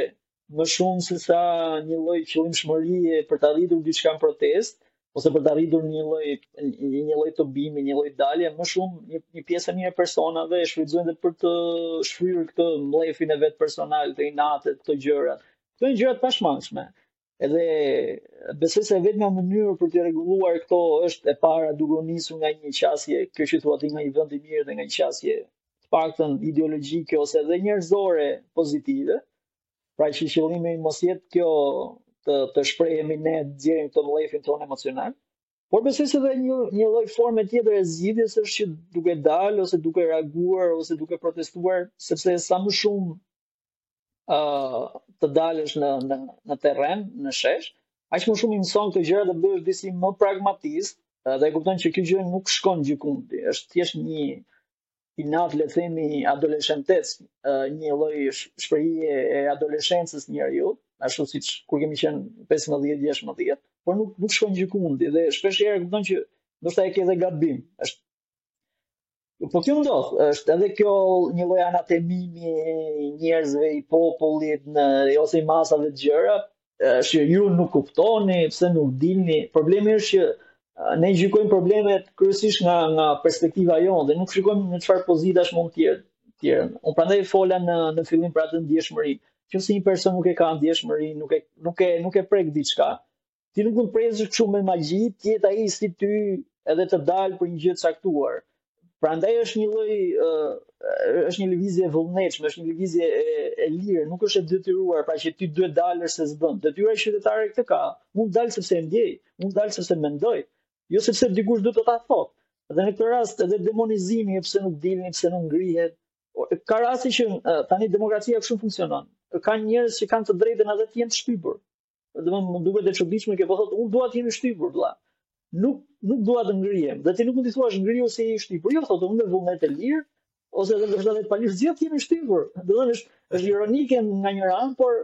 më shumë se sa një lloj qëllimshmërie për të arritur diçka në protestë, ose për të arritur një lloj një lloj tubimi, një lloj dalje, më shumë një, një pjesë e mirë e personave e shfrytëzojnë dhe për të shfryrë këtë mllefin e vet personal, inatet, këto gjëra. Këto janë gjëra të pashmangshme. Edhe besoj se e vetmja mënyrë për t'i rregulluar këto është e para duke u nisur nga një qasje, kjo që thua ti nga një vend i mirë dhe nga një qasje të paktën ideologjike ose edhe njerëzore pozitive, Pra që qëllimi mos jetë kjo të, të shprehemi ne, nxjerrim këtë mllefin tonë emocional, por besoj se dhe një, një lloj forme tjetër e zgjidhjes është që duke dalë ose duke reaguar ose duke protestuar, sepse sa më shumë uh, të dalësh në, në, në terren, në shesh, aq më shumë i mëson këto gjëra dhe bëhesh disi më pragmatist dhe e kupton që kjo gjë nuk shkon gjikundi, është thjesht një inat le të themi adoleshentesk, një lloj shprehje e adoleshencës së njeriut, ashtu siç kur kemi qenë 15-16, por nuk nuk shkon gjikundi dhe shpesh herë kupton që ndoshta e ke edhe gabim. Është Po kjo ndodh, është edhe kjo një lloj anatemimi i njerëzve i popullit në ose i masave të gjera, Është që ju nuk kuptoni, pse nuk dilni. Problemi është që ne gjykojmë problemet kryesisht nga nga perspektiva jonë dhe nuk shikojmë në çfarë pozitash mund të jetë tjetri. Unë prandaj fola në në fillim për atë ndjeshmëri. Qoftë se një person nuk e ka ndjeshmëri, nuk e nuk e nuk e prek diçka. Ti nuk mund të presësh kështu me magji, të jetë ai si ty edhe të dalë për një gjë të caktuar. Prandaj është një lloj është një lëvizje e vullnetshme, është një lëvizje e, e lirë, nuk është e detyruar, pra që ti duhet të dalësh se s'bën. Detyra qytetare këtë ka. Unë dal sepse e ndjej, unë dal sepse mendoj, jo sepse dikush duhet të ta thotë. Dhe në këtë rast edhe demonizimi, pse nuk dilni, pse nuk ngrihet, ka raste që tani demokracia kështu funksionon. Ka njerëz që kanë të drejtën edhe të jenë të shtypur. Do të më duket e çuditshme që po thotë unë dua të jem i shtypur vëlla. Nuk nuk dua të ngrihem. Dhe ti nuk mund të thuash ngrihu se je i shtypur. Jo, thotë unë me vullnet e lirë ose edhe ndoshta me palirë zgjedh të jem i shtypur. Domethënë është është ironike nga njëra anë, por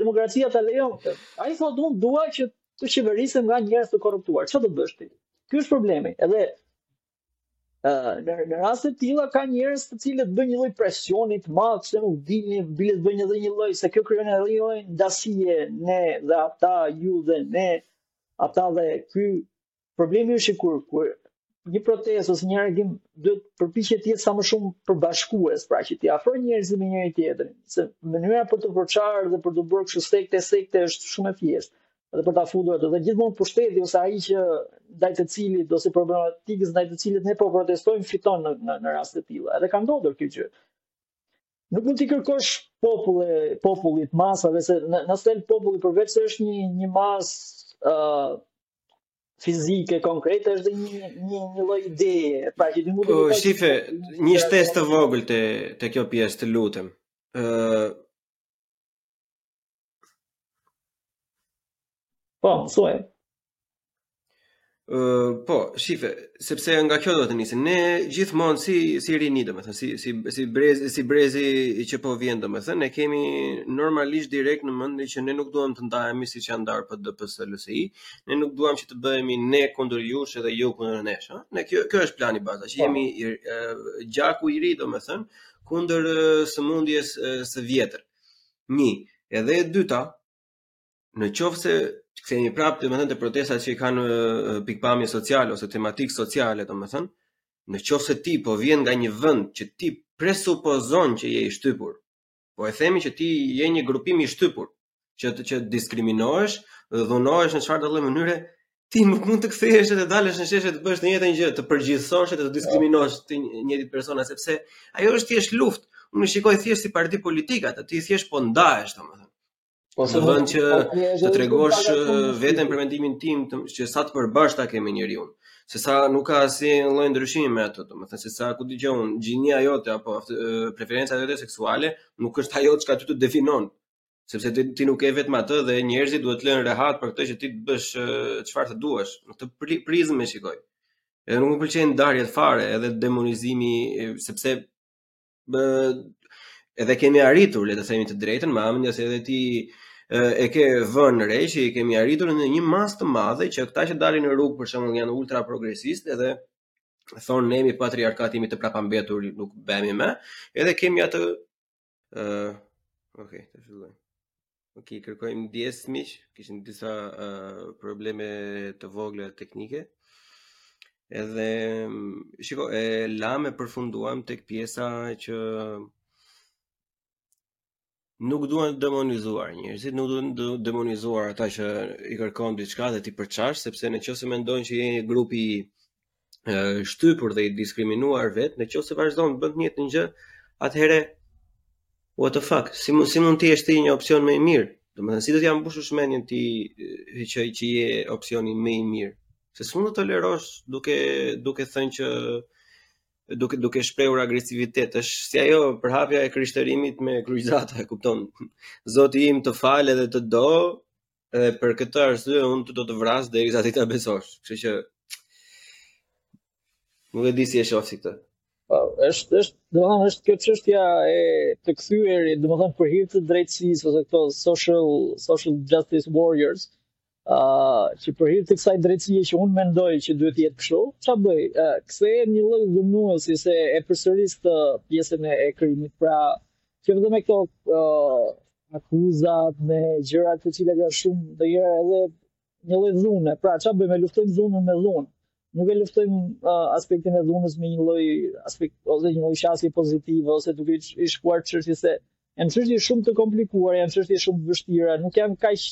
demokracia ta lejon këtë. Ai thotë unë dua që të qeverisem nga njerëz të korruptuar. Çfarë do bësh ti? Ky është problemi. Edhe në, në raste të tilla ka njerëz të cilët bëjnë një lloj presioni të madh se nuk dini bile të bëjnë edhe një lloj se kjo krijon edhe një lloj ndasie ne dhe ata ju dhe ne ata dhe ky problemi është kur kur një protestë ose një reagim duhet të përpiqet të jetë sa më shumë përbashkues, pra që t'i afrojë njerëzit me njëri tjetrin, se mënyra për të përçarë dhe për të bërë kështu sekte sekte është shumë e thjeshtë. dhe për ta fundur atë. Dhe gjithmonë pushteti ose ai që ndaj të cilit ose problematikës ndaj të cilit ne po protestojmë fiton në në, në raste të tilla. Edhe ka ndodhur kjo gjë. Nuk mund t'i kërkosh populle, popullit, masave, se në, në se populli përveç se është një, një mas uh, fizike, konkrete, është dhe një, një, një lloj ideje. Pra, që të mund të... Uh, shife, një shtesë të vogël te, te kjo pjesë të lutëm. Uh, Po, mësoj. Uh, po, shife, sepse nga kjo do të nisim. Ne gjithmonë si si rini, domethënë si si si brezi si brezi që po vjen domethënë, ne kemi normalisht direkt në mendje që ne nuk duam të ndahemi siç janë ndarë PD PS LSI. Ne nuk duam që të bëhemi ne kundër jush edhe ju kundër nesh, ha. Ne kjo kjo është plani baza, që po. jemi uh, gjaku i ri domethënë kundër uh, sëmundjes uh, së vjetër. Një, edhe e dyta, në qoftë se kthehemi prapë domethënë te protestat që i kanë pikëpamje sociale ose tematikë sociale domethënë, në qoftë se ti po vjen nga një vend që ti presupozon që je i shtypur. Po e themi që ti je një grupim i shtypur, që të që diskriminohesh, dhunohesh në çfarëdo lloj mënyre, ti nuk mund të kthehesh dhe të dalësh në sheshe të bësh të njëjtën gjë, të përgjithësosh dhe të diskriminosh të njëjtit persona sepse ajo është thjesht luftë. Unë e shikoj thjesht si parti politike, atë ti thjesht po ndahesh domethënë. Po se vënë që po, të tregosh veten për mendimin tim të, që sa të përbashkëta kemi njeriu. Se sa nuk ka asnjë lloj ndryshimi me ato, domethënë se sa ku dëgjon gjinia jote apo preferenca jote seksuale, nuk është ajo çka ty të definon. sepse ti, ti nuk ke vetëm atë dhe njerëzit duhet të të lënë rehat për këtë që ti të bësh çfarë të duash. Në këtë pri, prizmë e shikoj. Edhe nuk më pëlqejnë ndarjet fare, edhe demonizimi sepse bë, edhe kemi arritur, le të themi të drejtën, ma ha mendja se edhe ti e ke vënë re që i kemi arritur në një masë të madhe që këta që dalin në rrugë për shembull janë ultra progresistë edhe thonë ne jemi patriarkat jemi të prapambetur nuk bëhemi më edhe kemi atë Uh, ok, të filloj. Ok, kërkojmë ndjesë miq, kishim disa uh, probleme të vogla teknike. Edhe, mm, shiko, e lame përfunduam tek pjesa që nuk duhen të demonizuar njerëzit, nuk duhen të demonizuar ata që i kërkon diçka dhe t'i përçash, sepse në qoftë se mendon që je grupi shtypur dhe i diskriminuar vetë, në qoftë se vazhdon të bën të njëjtën gjë, atëherë what the fuck, si mund si mund të jesh ti një opsion më i mirë? Domethënë si do t'ja mbushësh mendjen ti që që je opsioni më i mirë? Se s'mund të tolerosh duke duke thënë që duke duke shprehur agresivitet. Është si ajo përhapja e krishterimit me kryqëzata, e kupton? Zoti im të fal edhe të do, Dhe për këtë arsye unë të do të vras derisa ti ta besosh. Kështu që... Nuk e di si e shof si këtë. Pa, po, është, është, domethënë është kjo çështja e të kthyerit, domethënë për hir të drejtësisë, ose këto social, social justice warriors, uh, që për hir të kësaj drejtësie që unë mendoj që duhet jetë kështu, ça bëj, uh, këse e një lloj dhunuesi se e përsëris pjesën e, e krimit, pra Qoftë edhe me këto uh, akuzat, me gjëra të cilat janë shumë të tjera edhe një lloj dhune. Pra, ça bëjmë? E luftojmë dhunën me dhunë. Nuk e luftojmë uh, aspektin e dhunës me një lloj aspekt ose një lloj qasje pozitive ose duke i shkuar çështjes se janë çështje shumë të komplikuara, janë çështje shumë të vështira, nuk janë kaq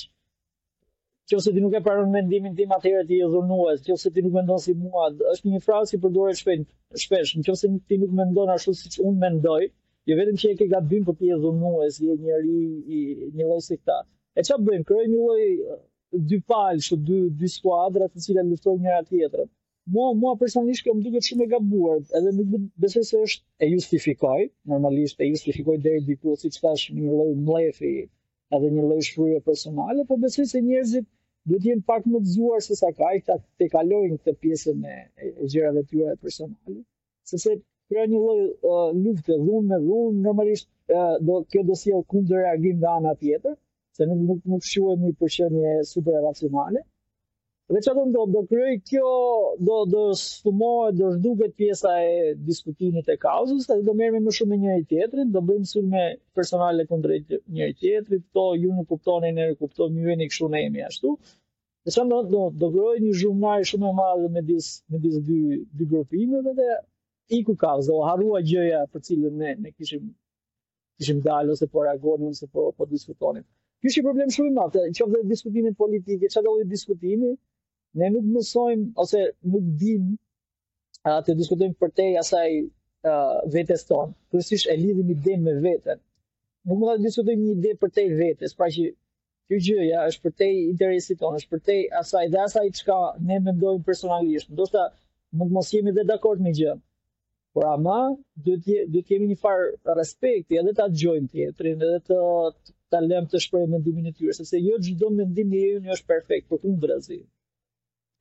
Qoftë se ti nuk e pranon mendimin tim atëherë ti je dhunues, qoftë se ti nuk mendon si mua, është një frazë që përdoret shpesh, shpesh. Nëse ti nuk mendon ashtu siç unë mendoj, jo vetëm që e ke gabim, por ti je dhunues, je njeri i njëlloj si këta. E ça bën? Krijon një lloj dy palësh, dy dy skuadra të cilat luftojnë njëra tjetrën. Mua mua personalisht kjo më duket shumë e gabuar, edhe nuk besoj se është e justifikoj, normalisht e justifikoj deri diku siç thash një lloj mllefi edhe një lloj shfryrje personale, po besoj se njerëzit duhet jenë pak më të zgjuar se sa kaq ta, ta kalojnë këtë pjesën e, e gjërave të tyre personale, sepse kjo një lloj uh, lufte dhunë me dhunë, normalisht uh, do kjo do sjell kundërreagim nga ana tjetër, se nuk nuk, nuk shquhemi për qenie super racionale. Dhe ça do ndodhë, do krijojë kjo, do, do shtrembërohet, do zhduket pjesa e diskutimit e kauzës, dhe do merremi më shumë me njëri tjetrin, do bëjmë sulme personale kundrejt njëri tjetrit, po ju nuk kuptoni, ne nuk kuptoni, ju jeni kështu ne jemi ashtu. Dhe ça do do do krijohet një zhurmajë shumë e madhe midis midis dy dy grupimeve dhe iku kauza, u harrua gjëja për cilën ne ne kishim kishim dalë ose po reagonim ose po po diskutonim. Ky është një problem shumë i madh, qoftë edhe diskutimi politik, çfarëdo diskutimi, ne nuk mësojmë ose nuk dimë a të diskutojmë përtej asaj uh, vetes tonë. Kryesisht e lidhim idenë me veten. Nuk mund të diskutojmë një ide përtej vetes, pra që Kjo gjëja është përtej interesit tonë, është përtej asaj dhe asaj çka ne mendojmë personalisht. Ndoshta mund të mos jemi dhe dakord me gjë. Por ama, duhet të kemi një farë respekti, edhe ta dëgjojmë tjetrin, edhe të, ta lëmë të shprehin mendimin e tyre, sepse jo çdo mendim i joni është perfekt, përkundrazi.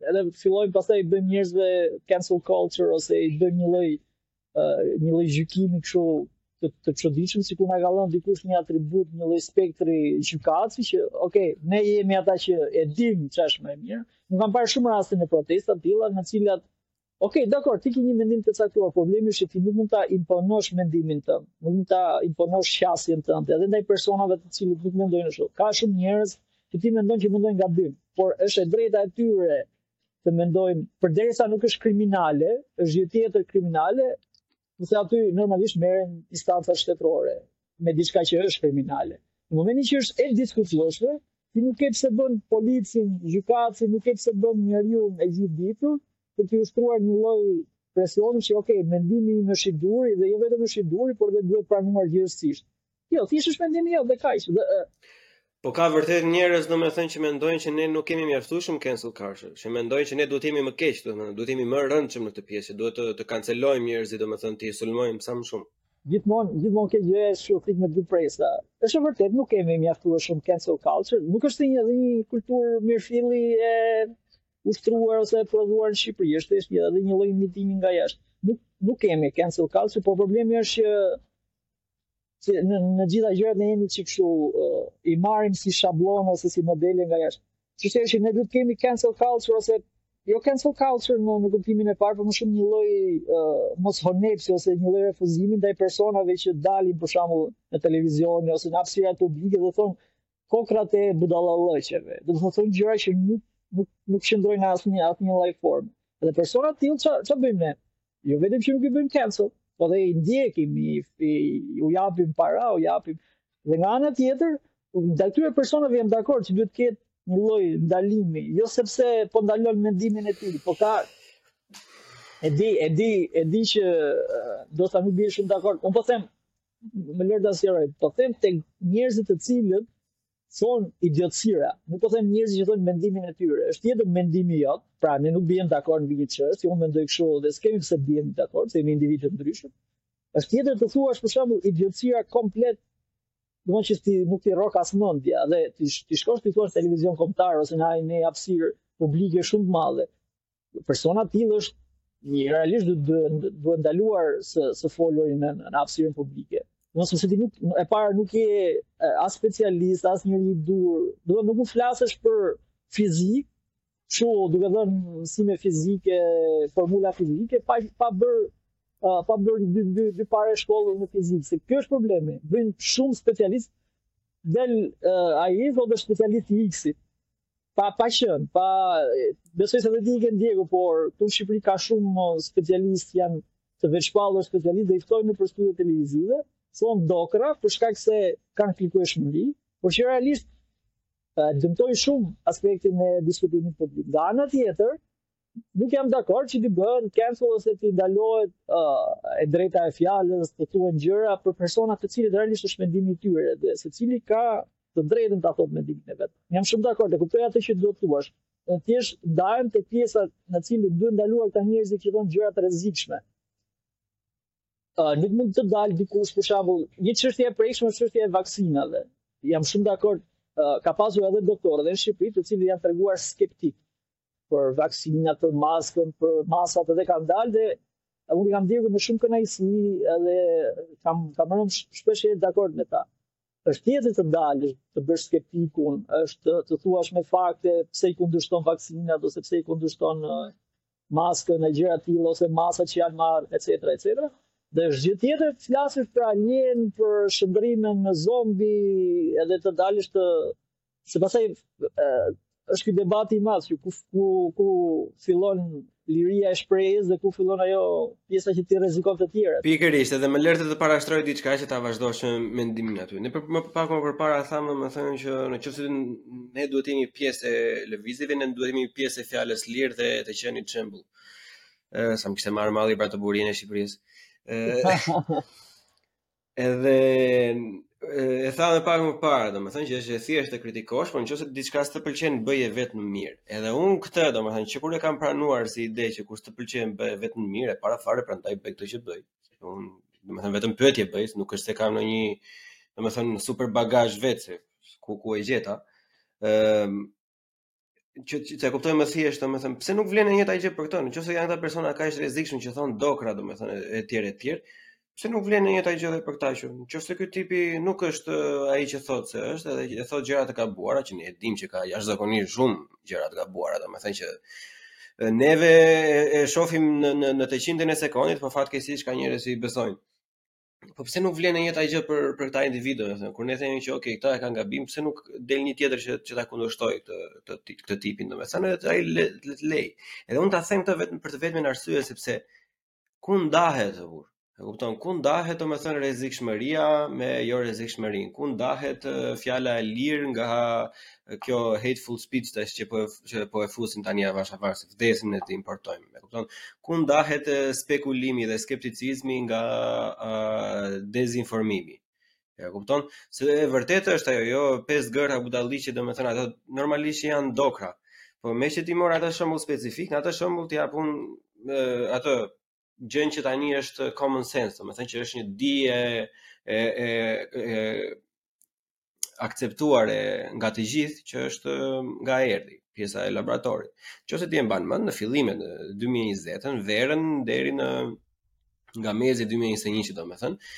Edhe fillojmë pastaj i bëjmë njerëzve cancel culture ose i bëjmë një lloj një lloj gjykimi kështu të të çuditshëm sikur na ka dhënë dikush një atribut, një lloj spektri gjykatësi që, ok, ne jemi ata që e dimë çfarë është më e mirë. Nuk kam parë shumë raste në protesta të tilla në të cilat Ok, dakor, ti ke një mendim të caktuar, problemi është se ti nuk mund ta imponosh mendimin tënd, nuk mund ta imponosh qasjen tënde edhe ndaj personave të cilët nuk mendojnë ashtu. Ka shumë njerëz që ti mendon që mendojnë gabim, por është e drejta e tyre të mendojnë, përderisa nuk është kriminale, është gjë tjetër kriminale, se aty normalisht merren instanca shtetërore me diçka që është kriminale. Në momentin që është e diskutueshme, ti nuk ke pse bën policin, gjykatësin, nuk ke pse bën njeriun e gjithëditur për të ushtruar një lloj presioni që ok, mendimi im është i duhuri dhe jo vetëm është i duri, por dhe duhet pranuar gjerësisht. Jo, thjesht është mendimi jot dhe kaq. Dhe Po ka vërtet njerëz domethënë që mendojnë që ne nuk kemi mjaftueshëm cancel culture, që mendojnë që ne duhet të jemi më keq, domethënë duhet të jemi më të rëndë në këtë pjesë, duhet të të kancelojmë njerëzit domethënë të sulmojmë sa më shumë. Gjithmonë, gjithmonë kjo gjëja është thikë me dy presa. Është vërtet nuk kemi mjaftueshëm cancel culture, nuk është një kulturë mirëfilli e ushtruar ose e prodhuar në Shqipëri, është thjesht një një lloj imitimi nga jashtë. Nuk nuk kemi cancel culture, por problemi është që Se në, në gjitha gjërat ne jemi si kështu, uh, i marrim si shabllone ose si modele nga jashtë. Siç është, ne duhet kemi cancel culture ose jo cancel culture në, në kuptimin e parë, por më shumë një lloj uh, mos honepsi ose një lloj refuzimi ndaj personave që dalin për shembull në televizion ose në hapësira publike dhe thonë, kokrat e budallallëqeve. Domethënë gjëra që nuk nuk nuk qëndrojnë në asnjë asnjë lloj forme. Dhe persona të tillë ç'a bëjmë ne? Jo vetëm që nuk i bëjmë cancel, po dhe i ndjekim, i, i, u japim para, u japim. Dhe nga ana tjetër, ndaj këtyre personave jam dakord që duhet të ketë një lloj ndalimi, jo sepse po ndalon mendimin e tyre, po ka e di, e di, e di që do të nuk bie shumë dakord. Unë po them, më lër ta sqaroj, po them te njerëzit të cilët thonë idiotësira, nuk po them njerëzit që thonë mendimin e tyre, është tjetër mendimi jot, pra ne nuk biem dakord mbi një çështje, unë mendoj kështu dhe s'kemi pse të biem dakord, se jemi individë të ndryshëm. Është tjetër të thuash për shembull idiotësira komplet do të thotë ty nuk t'i rrok as mendja dhe ti të shkosh t'i thuash në televizion kombëtar ose në një hapësirë publike shumë të madhe. persona të tillë është realisht duhet duhet ndaluar së së foluri në në hapësirën publike. Mos se ti nuk e para nuk je as specialist, as njeri i duhur, do të nuk mund flasësh për fizikë, shko duke dhënë mësime fizike, formula fizike pa pa bërë pa bërë dy dy dy pare shkollë në fizikë. Se ky është problemi. Bëjnë shumë specialistë del ai thotë specialist i X-it. Pa, pa qenë, pa... Besoj se dhe ti i ke ndjekur, por këtu në Shqipëri ka shumë uh, specialistë janë të vetëshpallur specialistë dhe i ftojnë nëpër studio televizive, thonë dokra, për shkak se kanë klikueshmëri, por që realisht uh, dëmtojnë shumë aspektin e diskutimit publik. Nga ana tjetër, nuk jam dakord që të bëhen cancel ose t'u ndalohet uh, e drejta e fjalës të thuhen gjëra për persona të cilët realisht është mendimi i tyre dhe secili ka të drejtën ta thotë mendimin e vet. Jam shumë dakord, e kuptoj atë që do të thuash. Unë thjesht ndahem te pjesa në të cilën duhen ndaluar këta njerëzit që thonë gjëra të rrezikshme. Uh, nuk mund të dalë dikush për shembull, një çështje e prekshme është çështja e vaksinave. Jam shumë dakord, uh, ka pasur edhe doktorë dhe në Shqipëri të cilët janë treguar skeptikë për vaksinat, për maskën, për masat edhe kanë dalë dhe unë i kam ndjekur me shumë kënaqësi edhe kam kam rënë shpeshherë dakord me ta. Është tjetër të dalë, të bësh skeptikun, është të thuash me fakte pse i kundërshton vaksinat ose pse i kundërshton maskën e gjëra të tilla ose masat që janë marrë, etj, etj. Dhe është gjë tjetër të flasësh për alienë, për shndërrimin në zombi, edhe të dalësh të Se pastaj është ky debati i madh ku ku ku fillon liria e shprehjes dhe ku fillon ajo pjesa që ti rrezikon të tjerët. Pikërisht, edhe më lër të të parashtroj diçka që ta vazhdosh mendimin aty. Ne për, më pak më përpara thamë domethënë që në qoftë se ne duhet të jemi pjesë e lëvizjeve, ne duhet të jemi pjesë e fjalës së lirë dhe të qenit shembull. Ë, sa më kishte marrë malli për boritë e Shqipërisë. Ë, Edhe e tha edhe pak më parë, domethënë që është e thjeshtë të kritikosh, po në qoftë se diçka s'të pëlqen, bëje vetë më mirë. Edhe unë këtë, domethënë që kur e kam pranuar si ide që kur s'të pëlqen, bëje vetë më mirë, e para fare prandaj bëj këtë që bëj. Unë, domethënë vetëm pyetje bëj, nuk është se kam ndonjë, domethënë super bagazh vetë se ku e gjeta. Ëm, ehm, që që ta kuptojmë më thjesht, domethënë, pse nuk vlen e njëjta gjë për këta? Në qoftë se janë këta persona kaq të rrezikshëm që thonë dokra, domethënë, etj etj, pse nuk vlen e njëjta gjë edhe për këta që qoftë se ky tipi nuk është uh, ai që thotë se është, edhe thotë gjëra të gabuara që ne e dimë që ka jashtëzakonisht shumë gjëra të gabuara, domethënë që uh, neve e shohim në në në të qindtën e sekondit, por fatkeqësisht ka njerëz që i besojnë. Po pse nuk vlen e njëjta gjë për për këta individë, domethënë kur ne themi që okay, këta e kanë gabim, pse nuk del një tjetër që që ta kundërshtojë këtë këtë këtë tipin, domethënë edhe ai le të lehë. Edhe unë ta them këtë vetëm për të vetmen arsye sepse ku ndahet a më kupton ku ndahet domethënë rrezikshmëria me jo rrezikshmërinë, ku ndahet fjala e lirë nga kjo hateful speech tash që po që po e fusin tani avash avash e vdesim ne t'i importojmë më kupton ku ndahet spekulimi dhe skepticizmi nga uh, dezinformimi më kupton se e vërtetë është ajo jo pesë gëra budallallëqe domethënë ato normalisht janë dokra po meqë ti more atë shembull specifik atë shembull të jap unë atë gjënë që tani është common sense, domethënë që është një dije e, e, e akceptuar nga të gjithë që është nga erdi, pjesa e laboratorit. Qoftë se ti e mban mend në fillimet në 2020-ën, verën deri në nga mesi 2021 që domethënë,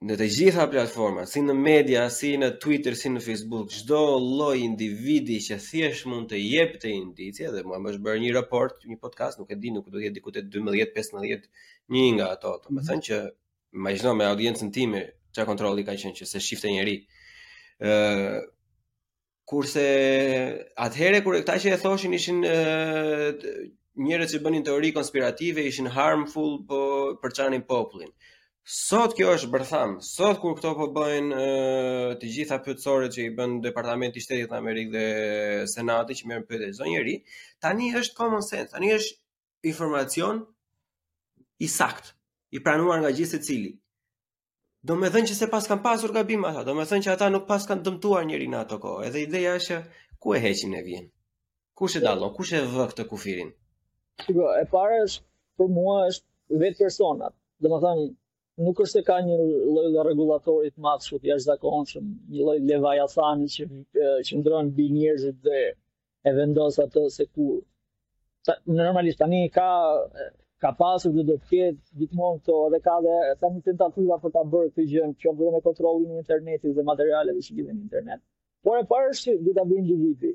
Në të gjitha platformat, si në media, si në Twitter, si në Facebook, çdo lloj individi që thjesht mund të jepte indicie dhe mua më është bërë një report, një podcast, nuk e di, nuk, duhet të jetë diku te 12, 15, një nga ato, domethënë mhm. që imagjino me audiencën time ça kontrolli ka qenë që s'e shifte njeri. Ëh, Kurse atëherë kur këta që e thoshin ishin njerëz që bënin teori konspirative, ishin harmful po përçanin popullin. Sot kjo është bërthamë. Sot kur këto po bëhen të gjitha pyetësoret që i bën Departamenti i Shtetit në Amerikë dhe Senati që merr në pyetje çdo njeri, tani është common sense, tani është informacion i saktë, i pranuar nga gjithsecili. Domethënë që s'e paskan pasur gabim ata, domethënë që ata nuk paskan dëmtuar njeri në ato kohë, edhe ideja është që ku e heqim ne vijën, kush e dallon, kush e vë këtë kufirin. Shiko, e para është, për mua është vetë personat, domethënë, nuk është se ka një lloj rregullatori të madh të jashtëzakonshëm, një lloj levajathani që qëndron mbi njerëzit dhe e vendos atë se ku ta, normalisht tani ka ka pasur dhe do të ketë gjithmonë këto edhe ka dhe tani tentativa për ta bërë këtë gjë, qoftë edhe me kontrollin e internetit dhe materialeve që hidhen në internet. Por e para është do ta bëjë individi.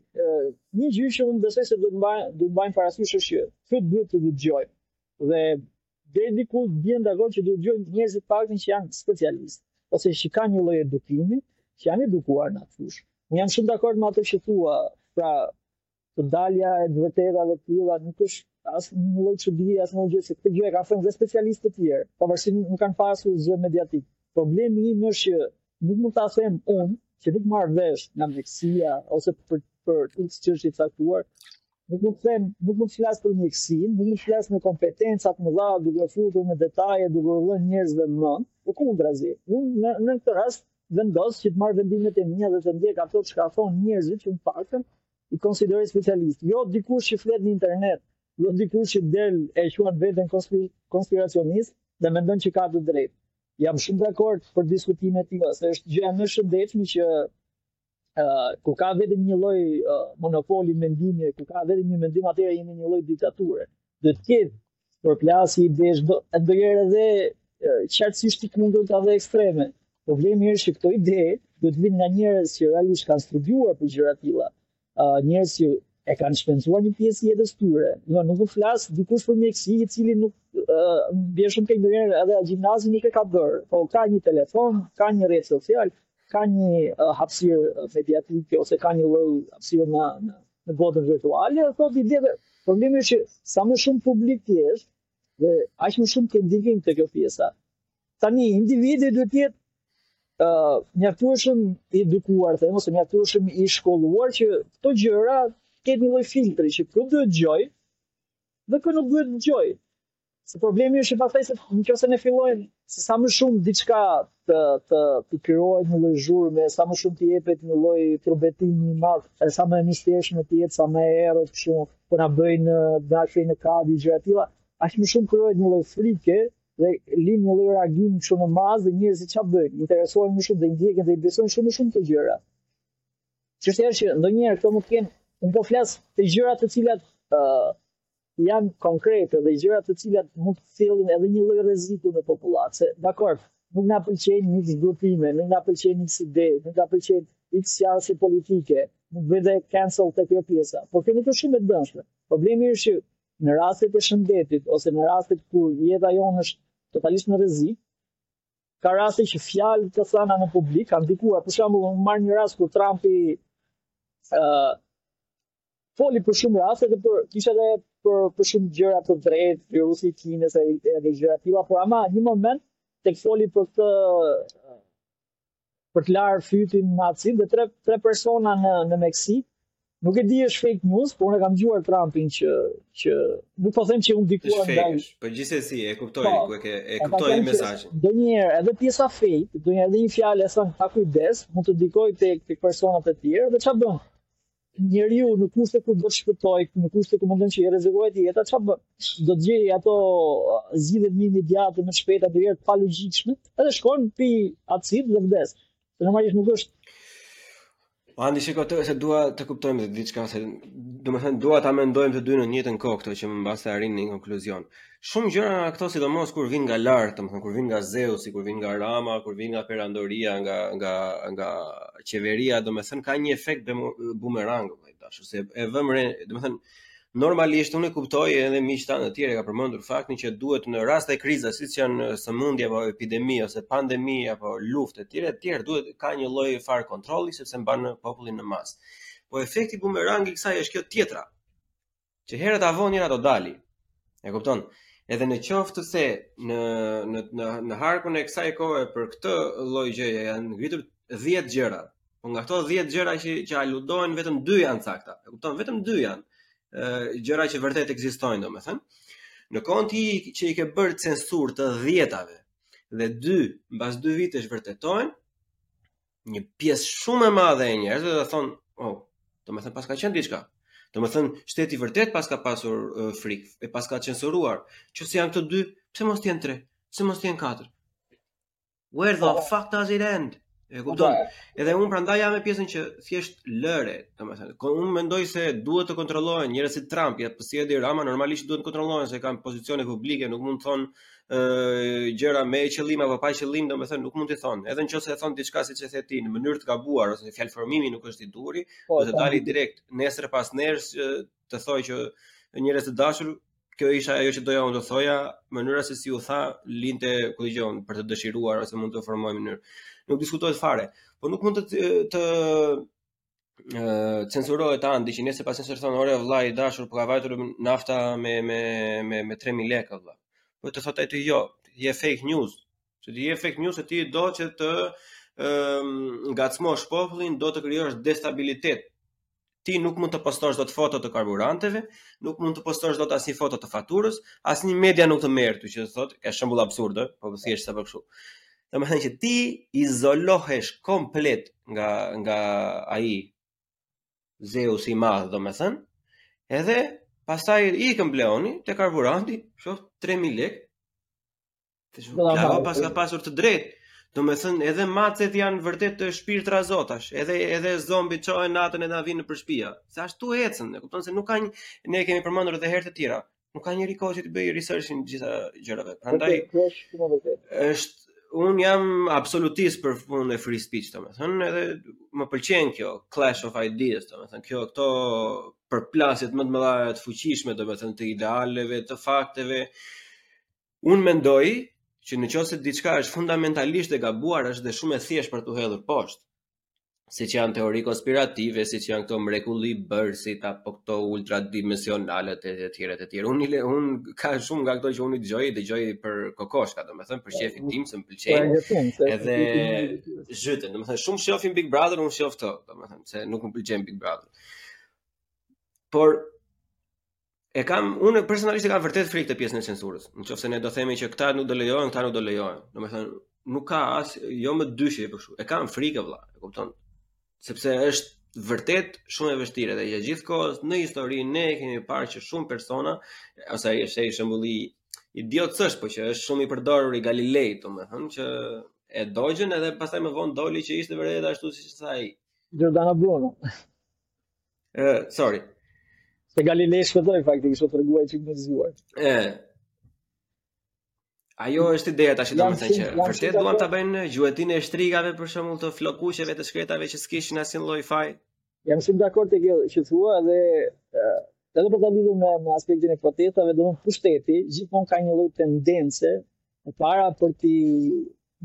Një gjë që unë besoj se duhet ta mbajmë duhet ta mbajmë parasysh është që këta duhet të dëgjojmë dhe Deri diku biem dakord që duhet dëgjojmë njerëzit të paktën që janë specialistë ose që kanë një lloj edukimi, që janë edukuar në atë fushë. Unë jam shumë dakord me atë që thua, pra te dalja e të vërtetave të tilla nuk është as një lloj çudi, as një gjë se këtë gjë e kanë thënë dhe specialistë të tjerë, pavarësisht nuk kanë pasur zë mediatik. Problemi im është që Nuk mund ta them unë që nuk marr vesh nga mjekësia ose për për x çështje të caktuar. Nuk mund të them, nuk mund të flas për mjekësinë, nuk mund të flas me kompetenca të mëdha duke futur në detaje, duke u dhënë njerëzve mend, por kundrazi. Unë në në këtë rast vendos që të marr vendimet e mia dhe të ndjek ato çka thonë njerëzit që të paktën i konsideroj specialistë. Jo dikush që flet në internet, jo dikush që del e quan veten konspiracionist dhe mendon që ka të drejtë. Jam shumë dakord për diskutime të tilla, se është gjëja më e shëndetshme që ë uh, ku ka vetëm një lloj uh, monopoli mendimi, ku ka vetëm një mendim atëherë jemi në një lloj diktature. Duhet të ketë përplasje idesh ndonjëherë edhe uh, qartësisht të mundur të dhe ekstreme. Problemi është që këto ide duhet të vijnë nga njerëz që realisht kanë studiuar për gjëra të tilla. uh, njerëz që e kanë shpenzuar një pjesë të jetës tyre. Jo, nuk mund të flasë dikush për mjeksi i cili nuk bie shumë tek ndonjëherë edhe gjimnazi nuk e ka bërë. Po ka një telefon, ka një rrjet social, ka një uh, hapësirë mediatike ose ka një lloj hapësirë në në botën virtuale, thotë ide. Problemi është që sa më shumë publik të jesh, Dhe aq më shumë ke ndikim te kjo pjesa. Tani, individi duhet të jetë uh, mjaftueshëm i edukuar, them, ose mjaftueshëm i shkolluar që këto gjëra të ketë një lloj filtri që kë duhet dëgjoj dhe kë nuk duhet dëgjoj. Se problemi është që pastaj se nëse ne fillojmë se sa më shumë diçka të të të krijohet një lloj zhurme, sa më shumë të jepet një lloj trumbetimi i madh, e sa më e mistershme të jetë, sa më e errët kështu, po na bëjnë dashje ne këto gjëra. Aq më shumë krijohet një lloj frike dhe lind një lloj reagim kështu në masë dhe njerëzit çfarë bëjnë? Interesohen më shumë dhe ndjekin dhe i besojnë shumë më shumë këto gjëra. Çështja është që ndonjëherë këto mund të kenë, unë po flas të gjëra të cilat ë uh, Janë konkrete dhe gjëra të cilat mund të sjellin edhe një lloj rreziku në popullatë. Dakord, nuk na pëlqejnë disa grupime, nuk na pëlqen një ide, nuk na pëlqen një sjellje politike, mund të bëjmë dhe cancel te kjo pjesa. Por kjo nuk është shumë e dëmshme. Problemi është që në rastet e shëndetit, ose në rastet ku jeta jonë është totalisht në rrezik, ka raste që fjalë të thëna në publik kanë ndikuar. Për shembull, unë marr një rast kur Trumpi ë uh, foli për shumë raste dhe për kisha edhe për për shumë gjëra të drejtë, virusi i Kinës e edhe gjëra të tilla, por ama një moment tek foli për të për të larë fytin me acid dhe tre, tre persona në, në Meksikë, nuk e di është fake news, por unë e kam dëgjuar Trumpin që, që nuk po them që u ndikuan nga... Është fake, po gjithsesi, e kuptoj, po, e, e kuptoj mesazhin. Ndonjëherë, edhe pjesa fake, ndonjëherë edhe një fjalë e thënë pa kujdes, mund të ndikojë te, te personat e tjerë, dhe çfarë bën? njeriu në kushte kur do të shpëtojë, në kushte kur mendon që i rrezikohet jeta, çfarë bën? Do të gjejë ato zgjidhje më imediate, më të shpejta dhe të palogjikshme, edhe shkon pi acid dhe vdes. Se normalisht nuk është Andi shiko ti se dua të kuptojmë diçka se domethënë dua ta mendojmë të dy në të njëjtën kohë këto që më mbas të arrijmë në një konkluzion. Shumë gjëra nga këto sidomos kur vin nga lart, domethënë kur vin nga Zeusi, kur vin nga Rama, kur vin nga perandoria, nga nga nga qeveria, domethënë ka një efekt bumerang, domethënë tash po e vëmë re, domethënë normalisht unë e kuptoj edhe miqtë e tjerë kanë përmendur faktin që duhet në raste kriza siç janë sëmundje apo epidemi ose pandemi apo luftë etj etj duhet të ketë një lloj farë kontrolli sepse mban popullin në masë. Po efekti bumerang i kësaj është kjo tjetra. që herët a vonë njëra do dalë. E kupton? Edhe në qoftë se në në në, në harkun e kësaj kohe për këtë lloj gjëje janë ngritur 10 gjëra. Po nga këto 10 gjëra që që aludohen vetëm 2 janë të sakta. E kupton? Vetëm 2 janë ë gjëra që vërtet ekzistojnë, domethënë. Në kohën ti që i ke bërë censurë të 10-tave dhe 2 mbas 2 vitesh vërtetohen, një pjesë shumë e madhe e njerëzve do thonë, oh, domethënë paska qenë diçka. Domethënë, shteti vërtet paska pasur uh, frikë, e paska censuruar. Qoftë se janë këto dy, pse mos t'jenë tre, pse mos t'jenë katër? Where the po. fuck does it end? E po, kupton? Po. Edhe unë prandaj jam me pjesën që thjesht lëre, domethënë. Ku unë mendoj se duhet të kontrollohen njerëz si Trump, ja po si edhe Rama normalisht duhet të kontrollohen se kanë pozicione publike, nuk mund të thonë gjëra me qëllim apo pa qëllim, domethënë nuk mund t'i thonë. Edhe në qoftë se thonë diçka siç e the ti në mënyrë të gabuar ose fjalëformimi nuk është i duhuri, po, të dalë direkt nesër pasnesër të thotë që njerëz të dashur, kjo isha ajo që doja unë t'ju thoja, mënyra se si u tha linte ku e di unë për të dëshiruar ose mund të formojë mënyrë. Nuk diskutohet fare, po nuk mund të të censurohet Andi që nesër pasnesër thotë ore vlla i dashur po ka vajtur nafta me, me, me, me 3.000 lekë vlla po të thotë ty jo je fake news se ti je fake news se ti do që të um, ngacmosh popullin do të krijosh destabilitet ti nuk mund të postosh dot foto të karburanteve nuk mund të postosh dot asnjë foto të faturës asnjë media nuk të merr ty që të thotë është shembull absurd po thjesht sa për kështu Domethënë që ti izolohesh komplet nga nga ai Zeus i madh, domethënë, edhe pastaj ikën Bleoni te karburanti, shoft 3000 lekë. Të shumë, ja, pas ka pasur të drejtë. Domethënë, edhe macet janë vërtet të shpirtra zotash, edhe, edhe zombit çohen natën edhe vijnë nëpër shpia. Se ashtu ecën, e kupton se nuk ka një, ne e kemi përmendur edhe herë të tjera, nuk ka njëri kohë që t'i bëjë researchin të gjitha gjërave. Prandaj është un jam absolutist për punën e free speech, domethënë edhe më pëlqen kjo clash of ideas, domethënë kjo këto përplasjet më të mëdha të fuqishme, domethënë të idealeve, të fakteve. Un mendoj që në qoftë se diçka është fundamentalisht e gabuar, është dhe shumë e thjeshtë për t'u hedhur poshtë. siç janë teori konspirative, siç janë këto mrekullibërësit, apo këto ultradimensionalet e të tjera e të tjera. Unë, unë ka shumë nga këto që unë i dëgjoj, i dëgjoj për kokoshka, domethënë, për qejfin tim, se më pëlqen, edhe zhytem, domethënë, shumë shofin Big Brother, unë shof këto, domethënë, se nuk më pëlqen Big Brother. Por, E kam unë personalisht e kam vërtet frikë këtë pjesën e censurës. Në qoftë se ne do themi që këta nuk do lejohen, këta nuk do lejohen. Domethënë nuk ka as jo me dyshe për kështu. E kam frikë vëlla, e kupton? Sepse është vërtet shumë e vështirë dhe ja gjithë kohës në histori ne kemi parë që shumë persona ose ai është ai shembulli idiot s'është, por që është shumë i përdorur i Galileit, domethënë që e dogjën edhe pastaj më vonë doli që ishte vërtet ashtu siç tha ai. Giordano Bruno. Uh, sorry. Se Galilei shpëtoi faktikisht, u tregua një çikë më i zgjuar. E. Ajo është ideja tash domethënë që vërtet duan ta bëjnë gjuetinë e shtrigave për shembull të flokuqeve të shkretave që s'kishin asnjë lloj faj. Jam shumë dakord te kjo që thua dhe edhe për ta lidhur me, me aspektin e protestave, domethënë pushteti gjithmonë ka një lloj tendence e para për të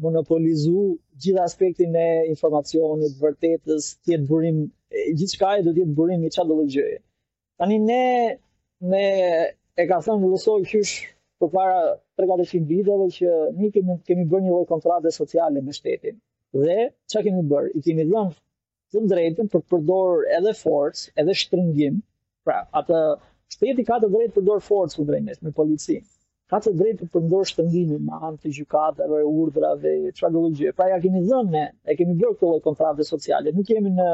monopolizu gjithë aspektin e informacionit, vërtetës, të jetë burim, gjithçka do të jetë burim i çfarëdolloj gjëje. Tani ne, ne e ka thënë Rusoi qysh përpara 3-400 viteve që ne kemi, kemi bërë një lloj kontrate sociale me shtetin. Dhe, ça kemi bërë? I kemi dhënë të drejtën për të përdorur edhe forcë, edhe shtrëngim. Pra, atë shteti ka të drejtë të përdor forcë nëpërmjet policisë. Ka të drejtë të përdor shtrëngimin me anë të gjykatave, urdhrave, çfarëdolloj gjë. Pra ia kemi dhënë ne, e kemi bërë këtë lloj kontrate sociale. Nuk jemi në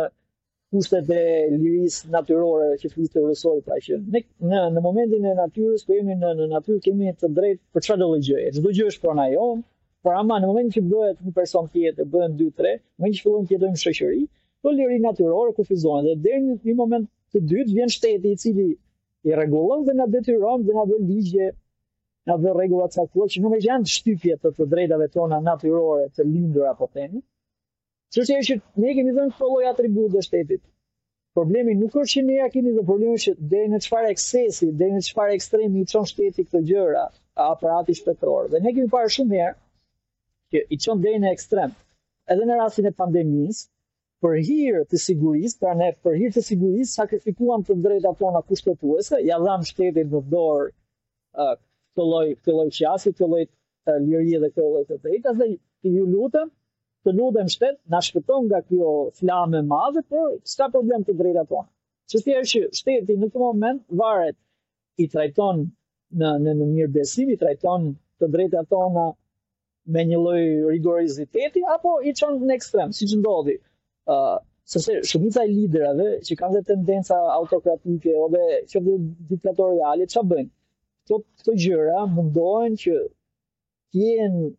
kushtet e lirisë natyrore që fliste Rusoi pra që ne në në momentin e natyrës ku jemi në në natyrë kemi të drejtë për çfarëdolloj gjë. Çdo gjë është prona jonë, Por ama në momentin që bëhet një person tjetër, bëhen 2-3, në momentin që fillojmë të jetojmë shoqëri, këto liri natyrore kufizohen dhe deri në një moment të dytë vjen shteti i cili i rregullon dhe na detyron dhe na vë ligje na vë rregulla të caktuara që në një farë mënyre janë shtypje të të drejtave tona natyrore të lindur apo themi. Çështja është që ne kemi dhënë këto lloj atributesh shtetit. Problemi nuk është që ne ja kemi dhënë problemi është që deri në çfarë eksesi, deri në çfarë ekstremi i çon shteti këto gjëra, aparati shtetëror. Dhe ne kemi parë shumë herë që i çon deri në ekstrem. Edhe në rastin e pandemisë, për hir të sigurisë, pra ne për hir të sigurisë sakrifikuam të drejtat tona kushtetuese, ja dhamë shtetit në dorë uh, këtë lloj këtë lloj qasje, këtë lloj lirie dhe këtë lloj të drejta dhe ju lutem Të lutem shtet, na shpëto nga kjo flamë e madhe, po s'ka problem të drejta tona. Çështja është që shteti në këtë moment varet i trajton në në në mirë besim, i trajton të drejta tona me një lloj rigoriziteti apo i çon në ekstrem, siç ndodhi. ë uh, sepse shumica e liderave që kanë tendenca autokratike ose që dhe diktatoriale çfarë bëjnë? Këto këto gjëra mundohen që Gjejnë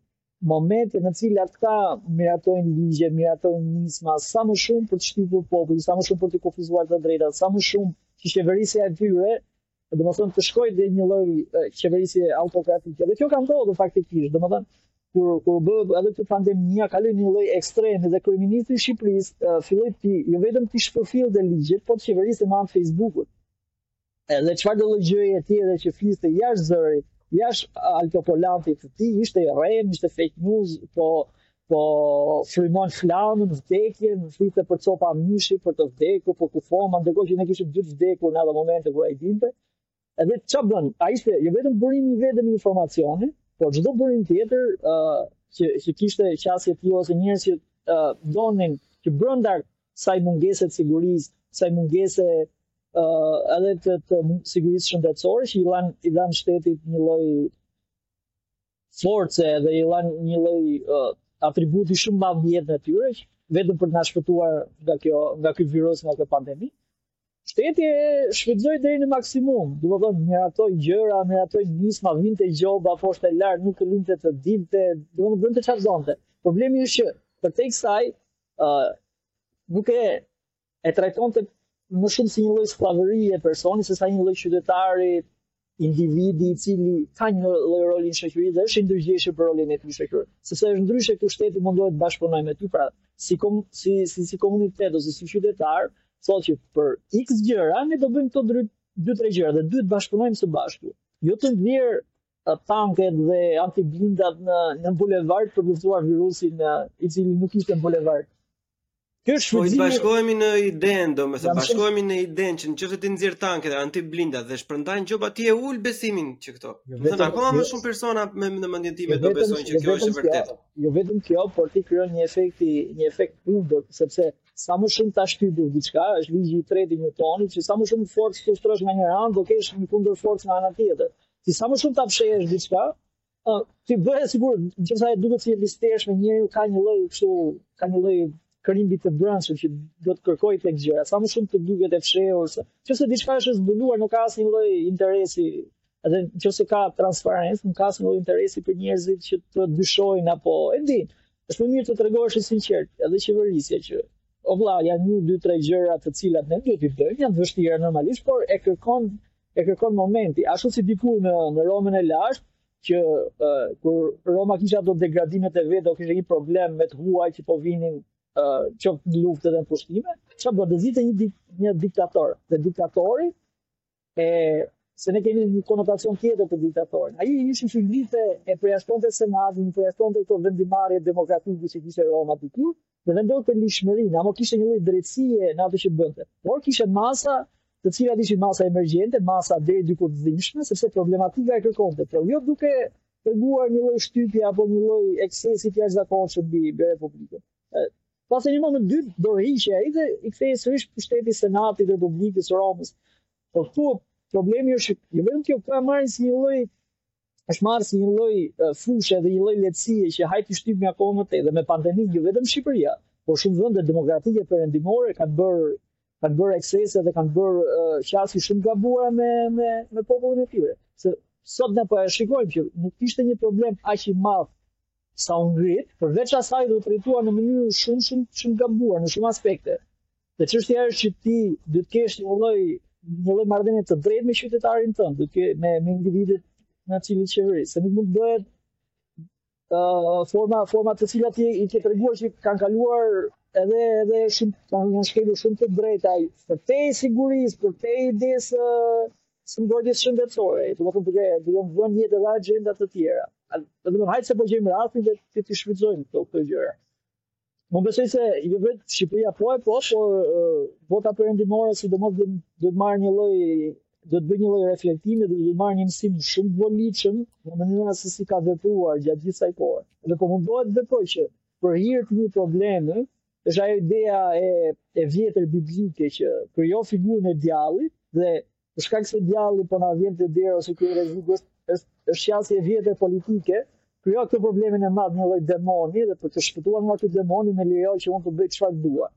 momente në cilat ta miratojnë ligje, miratojnë nisma, sa më shumë për të shtypur popullin, sa më shumë për të kufizuar të drejta, sa më shumë që qeverisja e tyre, domethënë të shkojë drejt një lloj qeverisje autokratike. Dhe kjo ka ndodhur faktikisht, domethënë, kur, kur bëhet edhe te pandemia, kaloi një lloj ekstremi dhe kryeministri i Shqipërisë, filloi të, jo vetëm t'i shpërfillte ligjet, po të qeveriste me anë të Facebookut. Edhe çfarëdo lloj gjëje tjetër që fliste jashtë zërit, jashtë altoparlantit të tij, ishte i rremë, ishte fake news, po po frymon flamën, vdekjen, fliste për copa mishi, për të vdekur, për kufoma, ndërkohë që ne kishim dy të vdekur në ato momente kur ai dilte. Edhe ça bën? Ai ishte jo vetëm burimi i vetëm informacioni, por çdo burim tjetër ë uh, që që kishte qasje tjetër ose njerëz që uh, donin që brenda kësaj mungese të sigurisë, kësaj mungese uh, edhe të, të sigurisë shëndetësore që i lan i dhan shtetit një lloj force dhe i lan një lloj uh, atributi shumë mbi jetën e tyre që vetëm për të na shpëtuar nga kjo nga ky virus nga kjo pandemi. Shteti e shfrytëzoi deri në maksimum, do të thonë me ato gjëra, me ato nisma vinte gjoba poshtë e lart, nuk të linte të dilje, do të bënte çfarë donte. Problemi është që përtej kësaj, ë uh, nuk e e trajtonte më shumë si një lloj skllavërie e personit sesa një lloj qytetari individi i cili ka një lloj roli në shoqëri dhe është i ndërgjegjshëm për rolin e tij në shoqëri. Sepse është ndryshe ku shteti mundohet të bashkëpunojë me ty, pra si kom, si si si komunitet ose si qytetar, thotë që për X gjëra ne do bëjmë këto dy tre gjëra dhe do të bashkëpunojmë së bashku. Jo të nxjerrë tanket dhe antiblindat në në bulevard për të luftuar virusin i cili nuk ishte në bulevard. Kjo është shfrytëzimi. Po bashkohemi në idenë, domethënë bashkohemi në idenë që nëse ti nxjerr tanke dhe antiblinda dhe shpërndan gjoba ti e ul besimin që këto. Jo, do të thonë akoma më shumë persona me në mendjen time do besojnë që kjo është e vërtetë. Jo vetëm kjo, por ti krijon një efekt, një efekt kundër, sepse sa më shumë ta shtypësh diçka, është ligji i tretë i Newtonit, që sa më shumë forcë të ushtrosh nga një anë, do kesh një kundërforcë nga ana tjetër. Ti sa më shumë ta fshehësh diçka, Po, ty bëhet sikur, nëse ajo duket si e mistershme, njeriu ka një lloj kështu, ka një lloj krimbi të brendshëm që do të kërkojë tek gjëra. Sa më shumë të duket e fshehur, se nëse diçka është e zbuluar, nuk ka asnjë lloj interesi, edhe nëse ka transparencë, nuk ka asnjë lloj interesi për njerëzit që të dyshojnë apo e di. Është më mirë të tregohesh i sinqertë, edhe qeverisja që O vlla, janë nja dy tre gjëra të cilat ne duhet t'i bëjmë, janë të vështira normalisht, por e kërkon e kërkon momenti. Ashtu si dikur në në Romën e lashtë, që uh, kur Roma kishte ato degradimet e veta, o kishte një problem me të huaj që po vinin uh, qoftë në luftë dhe në pushtime, që bërë dëzit e një, dik, një diktator. Dhe diktatori edhe pse ne kemi një konotacion tjetër për diktatorin. Ai ishte që vinte e përjashtonte senatin, përjashtonte këto vendimarrje demokratike që kishte Roma atëherë, dhe vendonte ligjshmërinë, ama kishte një lloj drejtësie në atë që bënte. Por kishte masa të cilat ishin masa emergjente, masa deri diku të dhimbshme, sepse problematika e kërkonte, por jo duke treguar një lloj shtypje apo një lloj eksesi të jashtëzakonshëm mbi Republikën. Pastaj në një moment të dytë, do hiqej ai dhe i kthehej sërish pushteti Senatit dhe Republikës së Romës. Por këtu problemi është që jo vetëm kjo ka marrë si një lloj është marrë si një lloj fushë dhe një lloj lehtësie që hajt t'i shtypim akoma më tej dhe me pandeminë jo vetëm Shqipëria, por shumë vende demokratike perëndimore kanë bërë kanë bërë eksese dhe kanë bërë uh, qasje shumë të gabuara me me me popullin e tyre. Se sot ne po e shikojmë që nuk ishte një problem aq i madh sa u ngrit, përveç asaj u trajtua në mënyrë shumë shumë shumë të gabuar në shumë aspekte. Dhe çështja është që ti do të kesh një lloj një lloj marrëdhënie të drejtë me qytetarin tënd, do të ke me me individët të cilët qeveris, se nuk mund të bëhet uh, forma forma të cilat i, i ke treguar që kanë kaluar edhe edhe shumë kanë shkelur shumë të drejta për hir të sigurisë, për hir të idesë së mbrojtjes shëndetësore, domethënë duke duke vënë jetë edhe agjenda të tjera. Domethënë hajt se po gjejmë rastin dhe t'i t'i shfrytëzojmë këto këto gjëra. Unë besoj se jo vetëm Shqipëria po e po, por uh, bota perëndimore sidomos do të marrë një lloj do të bëjë një lloj reflektimi dhe do të marrë një mësim shumë të vlefshëm në mënyrën se si ka vepruar gjatë gjithë kësaj kohe. Dhe po mundohet të veprojë që për hir të një problemi, Është ajo ideja e e vjetër biblike që krijo figurën e djallit dhe për shkak se djalli po na vjen te dera ose ky rrezik është është është qasje e vjetër politike, krijo këtë problemin e madh një lloj demoni dhe për të shpëtuar nga ky demoni më lejo që unë të bëj çfarë të dua.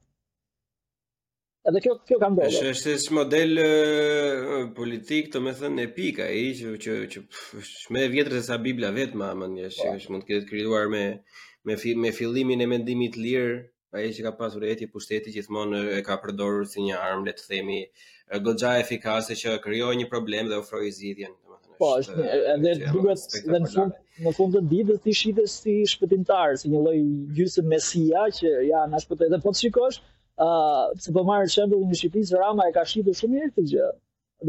Edhe kjo kjo ka ndodhur. Është është është model uh, politik, domethënë epik ai që që që është më e vjetër se sa Bibla vetë madje, është që po. është mund të jetë krijuar me me fi, me fillimin e mendimit të lirë, ai që ka pasur etje pushteti gjithmonë e ka përdorur si një armë, le të themi, goxha efikase që krijoi një problem dhe ofroi zgjidhjen, domethënë. Po, është edhe duhet në fund në fund të ditës ti shitesh si shpëtimtar, si një lloj gjysmë mesia që ja na shpëtoi. Dhe po të shikosh, se po marr shembullin e Shqipërisë, Rama e ka shitur shumë mirë këtë gjë.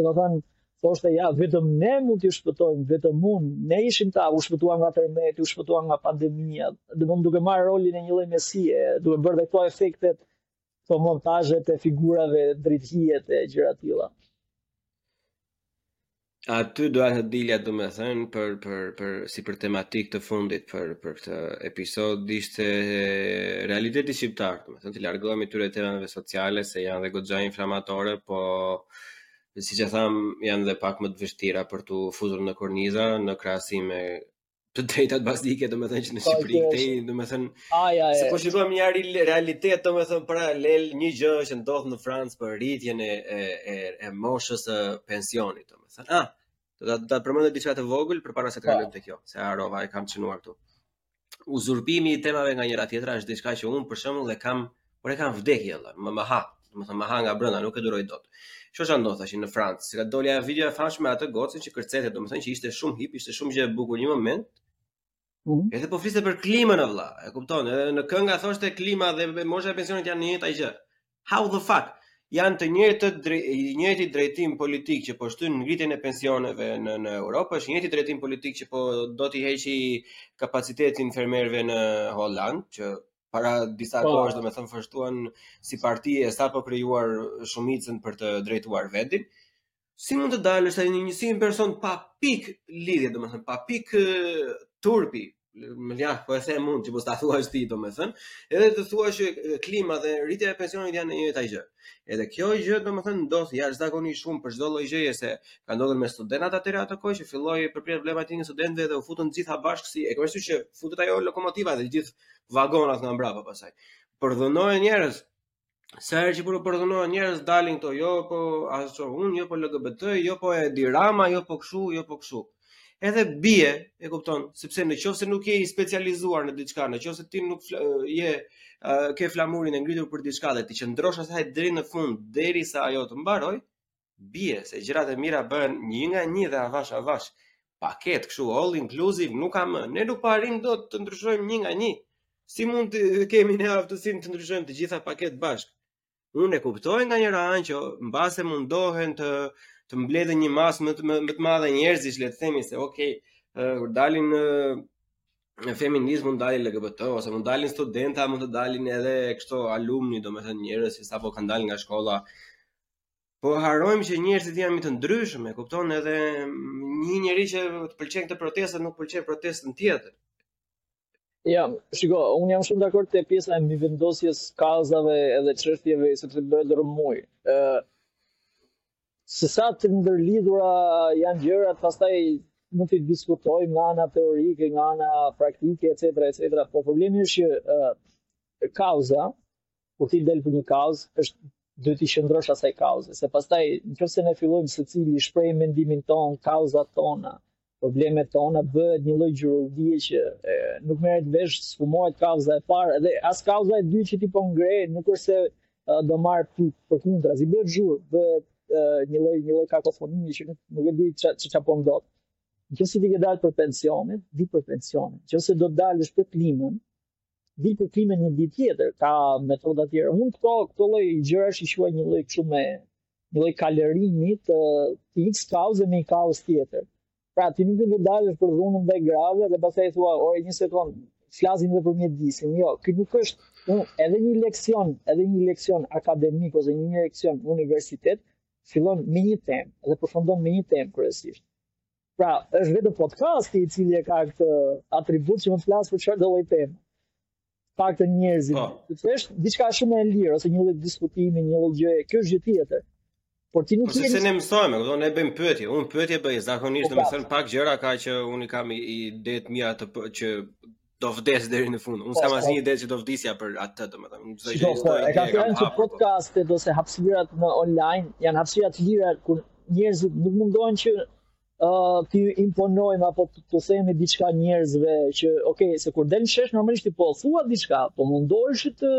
Domethënë, thoshte ja vetëm ne mund t'ju shpëtojmë, vetëm unë, ne ishim ata, u shpëtuam nga tërmeti, u shpëtuam nga pandemia, domethënë duke marrë rolin e një lloj mesie, duke bërë dhe këto efektet këto montazhet e figurave dritëhijet e gjëra të tilla. Aty doja të dilja domethënë për, për, për, si për tematikë të fundit për, për këtë episod ishte realiteti shqiptar, domethënë t'i largohemi këtyre temave sociale se janë dhe goxha inflamatore, po siç e thamë janë dhe pak më të vështira për t'u futur në korniza në krahasim me të drejtat bazike, domethënë që në po, Shqipëri këtu, domethënë, se po shikojmë një realitet, domethënë, paralel një gjë që ndodh në Francë për rritjen e, e, e, e moshës së pensionit, domethënë. Ah, doja të përmend diçka të vogël, përpara se të po. kalojmë te kjo, se harrova e kam shënuar këtu. Uzurpimi i temave nga njëra tjetra është diçka që unë për shembull e kam Por e kam vdekje vëlla, më më ha, domethënë më ha nga brenda, nuk e duroj dot. Ça ça ndodh tashi në Francë, se doli ajo video e famshme me atë gocën që kërcente, domethënë që ishte shumë hip, ishte shumë gjë e bukur një moment. Mm. Edhe po fliste për klimën o vëlla, e kupton? Edhe në kënga thoshte klima dhe mosha e pensionit janë e njëjta gjë. How the fuck? Janë të njëjtë i njëjti drejtim politik që po shtyn ngritjen e pensioneve në në Europë, është i njëjti drejtim politik që po do t'i heqë kapacitetin fermerëve në Holandë, që para disa kohësh domethënë dështuan si parti e s'ka krijuar shumicën për të drejtuar vendin. Si mund të dalësh si një person pa pik lidhje domethënë pa pik turpi më vjen, po e them mund që mos ta thuash ti domethën, edhe të thuash që klima dhe rritja e pensionit janë e njëjta gjë. Edhe kjo gjë domethën ndodh jashtëzakonisht shumë për çdo lloj gjëje se ka ndodhur me studentat atëherë atë kohë që filloi për problemat e studentëve dhe u futën gjitha bashkë si e kupton që futet ajo lokomotiva dhe gjithë vagonat nga mbrapa pastaj. Përdhunohen njerëz, sa herë që po përdhunohen njerëz, dalin këto, jo po ashtu unë, jo po LGBT, jo po Edi Rama, jo po kështu, jo po kështu. Edhe bie, e kupton, sepse në qofë se nuk je i specializuar në diçka, në qofë se ti nuk je, ke flamurin e ngritur për diçka dhe t'i qëndrosh asaj deri në fund, derisa ajo të mbarojë, bie se gjërat e mira bëhen një nga një dhe avash avash. Paket kështu all inclusive nuk ka më. Ne nuk po arrim dot të ndryshojmë një nga një. Si mund të kemi ne aftësinë të ndryshojmë të gjitha paket bashkë? Unë e kuptoj nga njëra anë që mbase mundohen të të mbledhin një masë më të më, më të madhe njerëzish, le të themi se ok, kur dalin në në feminizëm mund dalin LGBT ose mund dalin studenta, mund të dalin edhe kështu alumni, domethënë njerëz që sapo kanë dalë nga shkolla, Po harrojmë që njerëzit janë më të ndryshëm, e kupton edhe një njeri që pëlqen këtë protestë nuk pëlqen protestën tjetër. Jo, shiko, unë jam shumë dakord te pjesa e mbivendosjes kauzave edhe çështjeve sepse bëhet rrëmujë. Se sa të ndërlidhura janë gjërat, pastaj mund të diskutojmë nga ana teorike, nga ana praktike, etj, etj, po problemi është që kauza kur ti del për një kauzë, është duhet t'i qëndrosh asaj kauze, se pastaj nëse ne fillojmë secili shpreh mendimin tonë, kauzat tona, problemet tona bëhet një lloj gjurulldie që e, nuk merret vesh sfumohet kauza e parë dhe as kauza e dytë që ti po ngre nuk është se do marrë pikë përkundrazi bëhet gjurë bëhet një lloj një lloj kakofonie që nuk nuk e di çfarë çfarë po ndodh nëse ti ke dalë për pensionin dil për pensionin nëse do të dalësh për klimën Dil për klimën një ditë tjetër, ka metoda të tjera. Unë këto, këto lloj gjërash i quaj një lloj kështu me një lloj kalërimi të, të x kauzë me një kauzë tjetër. Pra, ti nuk mund të dalësh për dhunën ndaj grave dhe pastaj thua, ore, një sekond, flasim dhe për mjedisin. Jo, kjo nuk është un, edhe një leksion, edhe një leksion akademik ose një leksion universitet fillon me një temë dhe përfundon me një temë kryesisht. Pra, është vetëm podcasti i cili e ka këtë atribut që mund të flasë për çdo lloj teme. Fakt njerëzit. Oh. Po. Se është diçka shumë e lirë, ose një lloj diskutimi, një lloj gjëje, kjo është gjë tjetër. Por ti nuk po, je... Se ne mësojme, këto ne bëjmë pyetje, unë pyetje bëj, zakonisht po, domethënë pak gjëra ka që unë i kam idetë e mia të për, që do vdes deri në fund. Unë po, s'kam po. asnjë ide që do vdisja për atë, domethënë, unë çdo gjë po, e kam thënë që po. podcastet ose hapësirat në online janë hapësira të lira ku njerëzit nuk mundohen që ë uh, t'i imponojmë apo të, të themi diçka njerëzve që ok, se kur del në shesh normalisht ti po thua diçka, po mundohesh të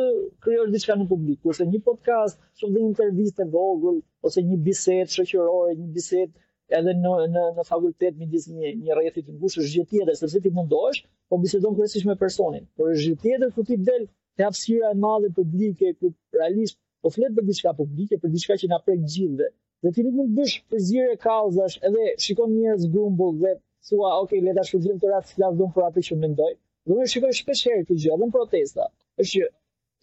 krijosh diçka në publik, kurse një podcast është si intervistë e vogël ose një bisedë shoqërore, një bisedë edhe në në në fakultet midis një një rrethi të ngushtë është gjë tjetër sepse ti mundohesh po bisedon kryesisht me personin por është gjë tjetër kur ti del te hapësira e madhe publike ku realisht po flet për diçka publike për diçka që na prek gjithëve dhe ti nuk mund të bësh përzierje kauzash edhe shikon njerëz grumbull dhe thua ok le ta shfrytëzojmë këtë rast të flas dhe unë për atë që mendoj dhe unë shikoj shpesh herë këtë gjë edhe në protesta është që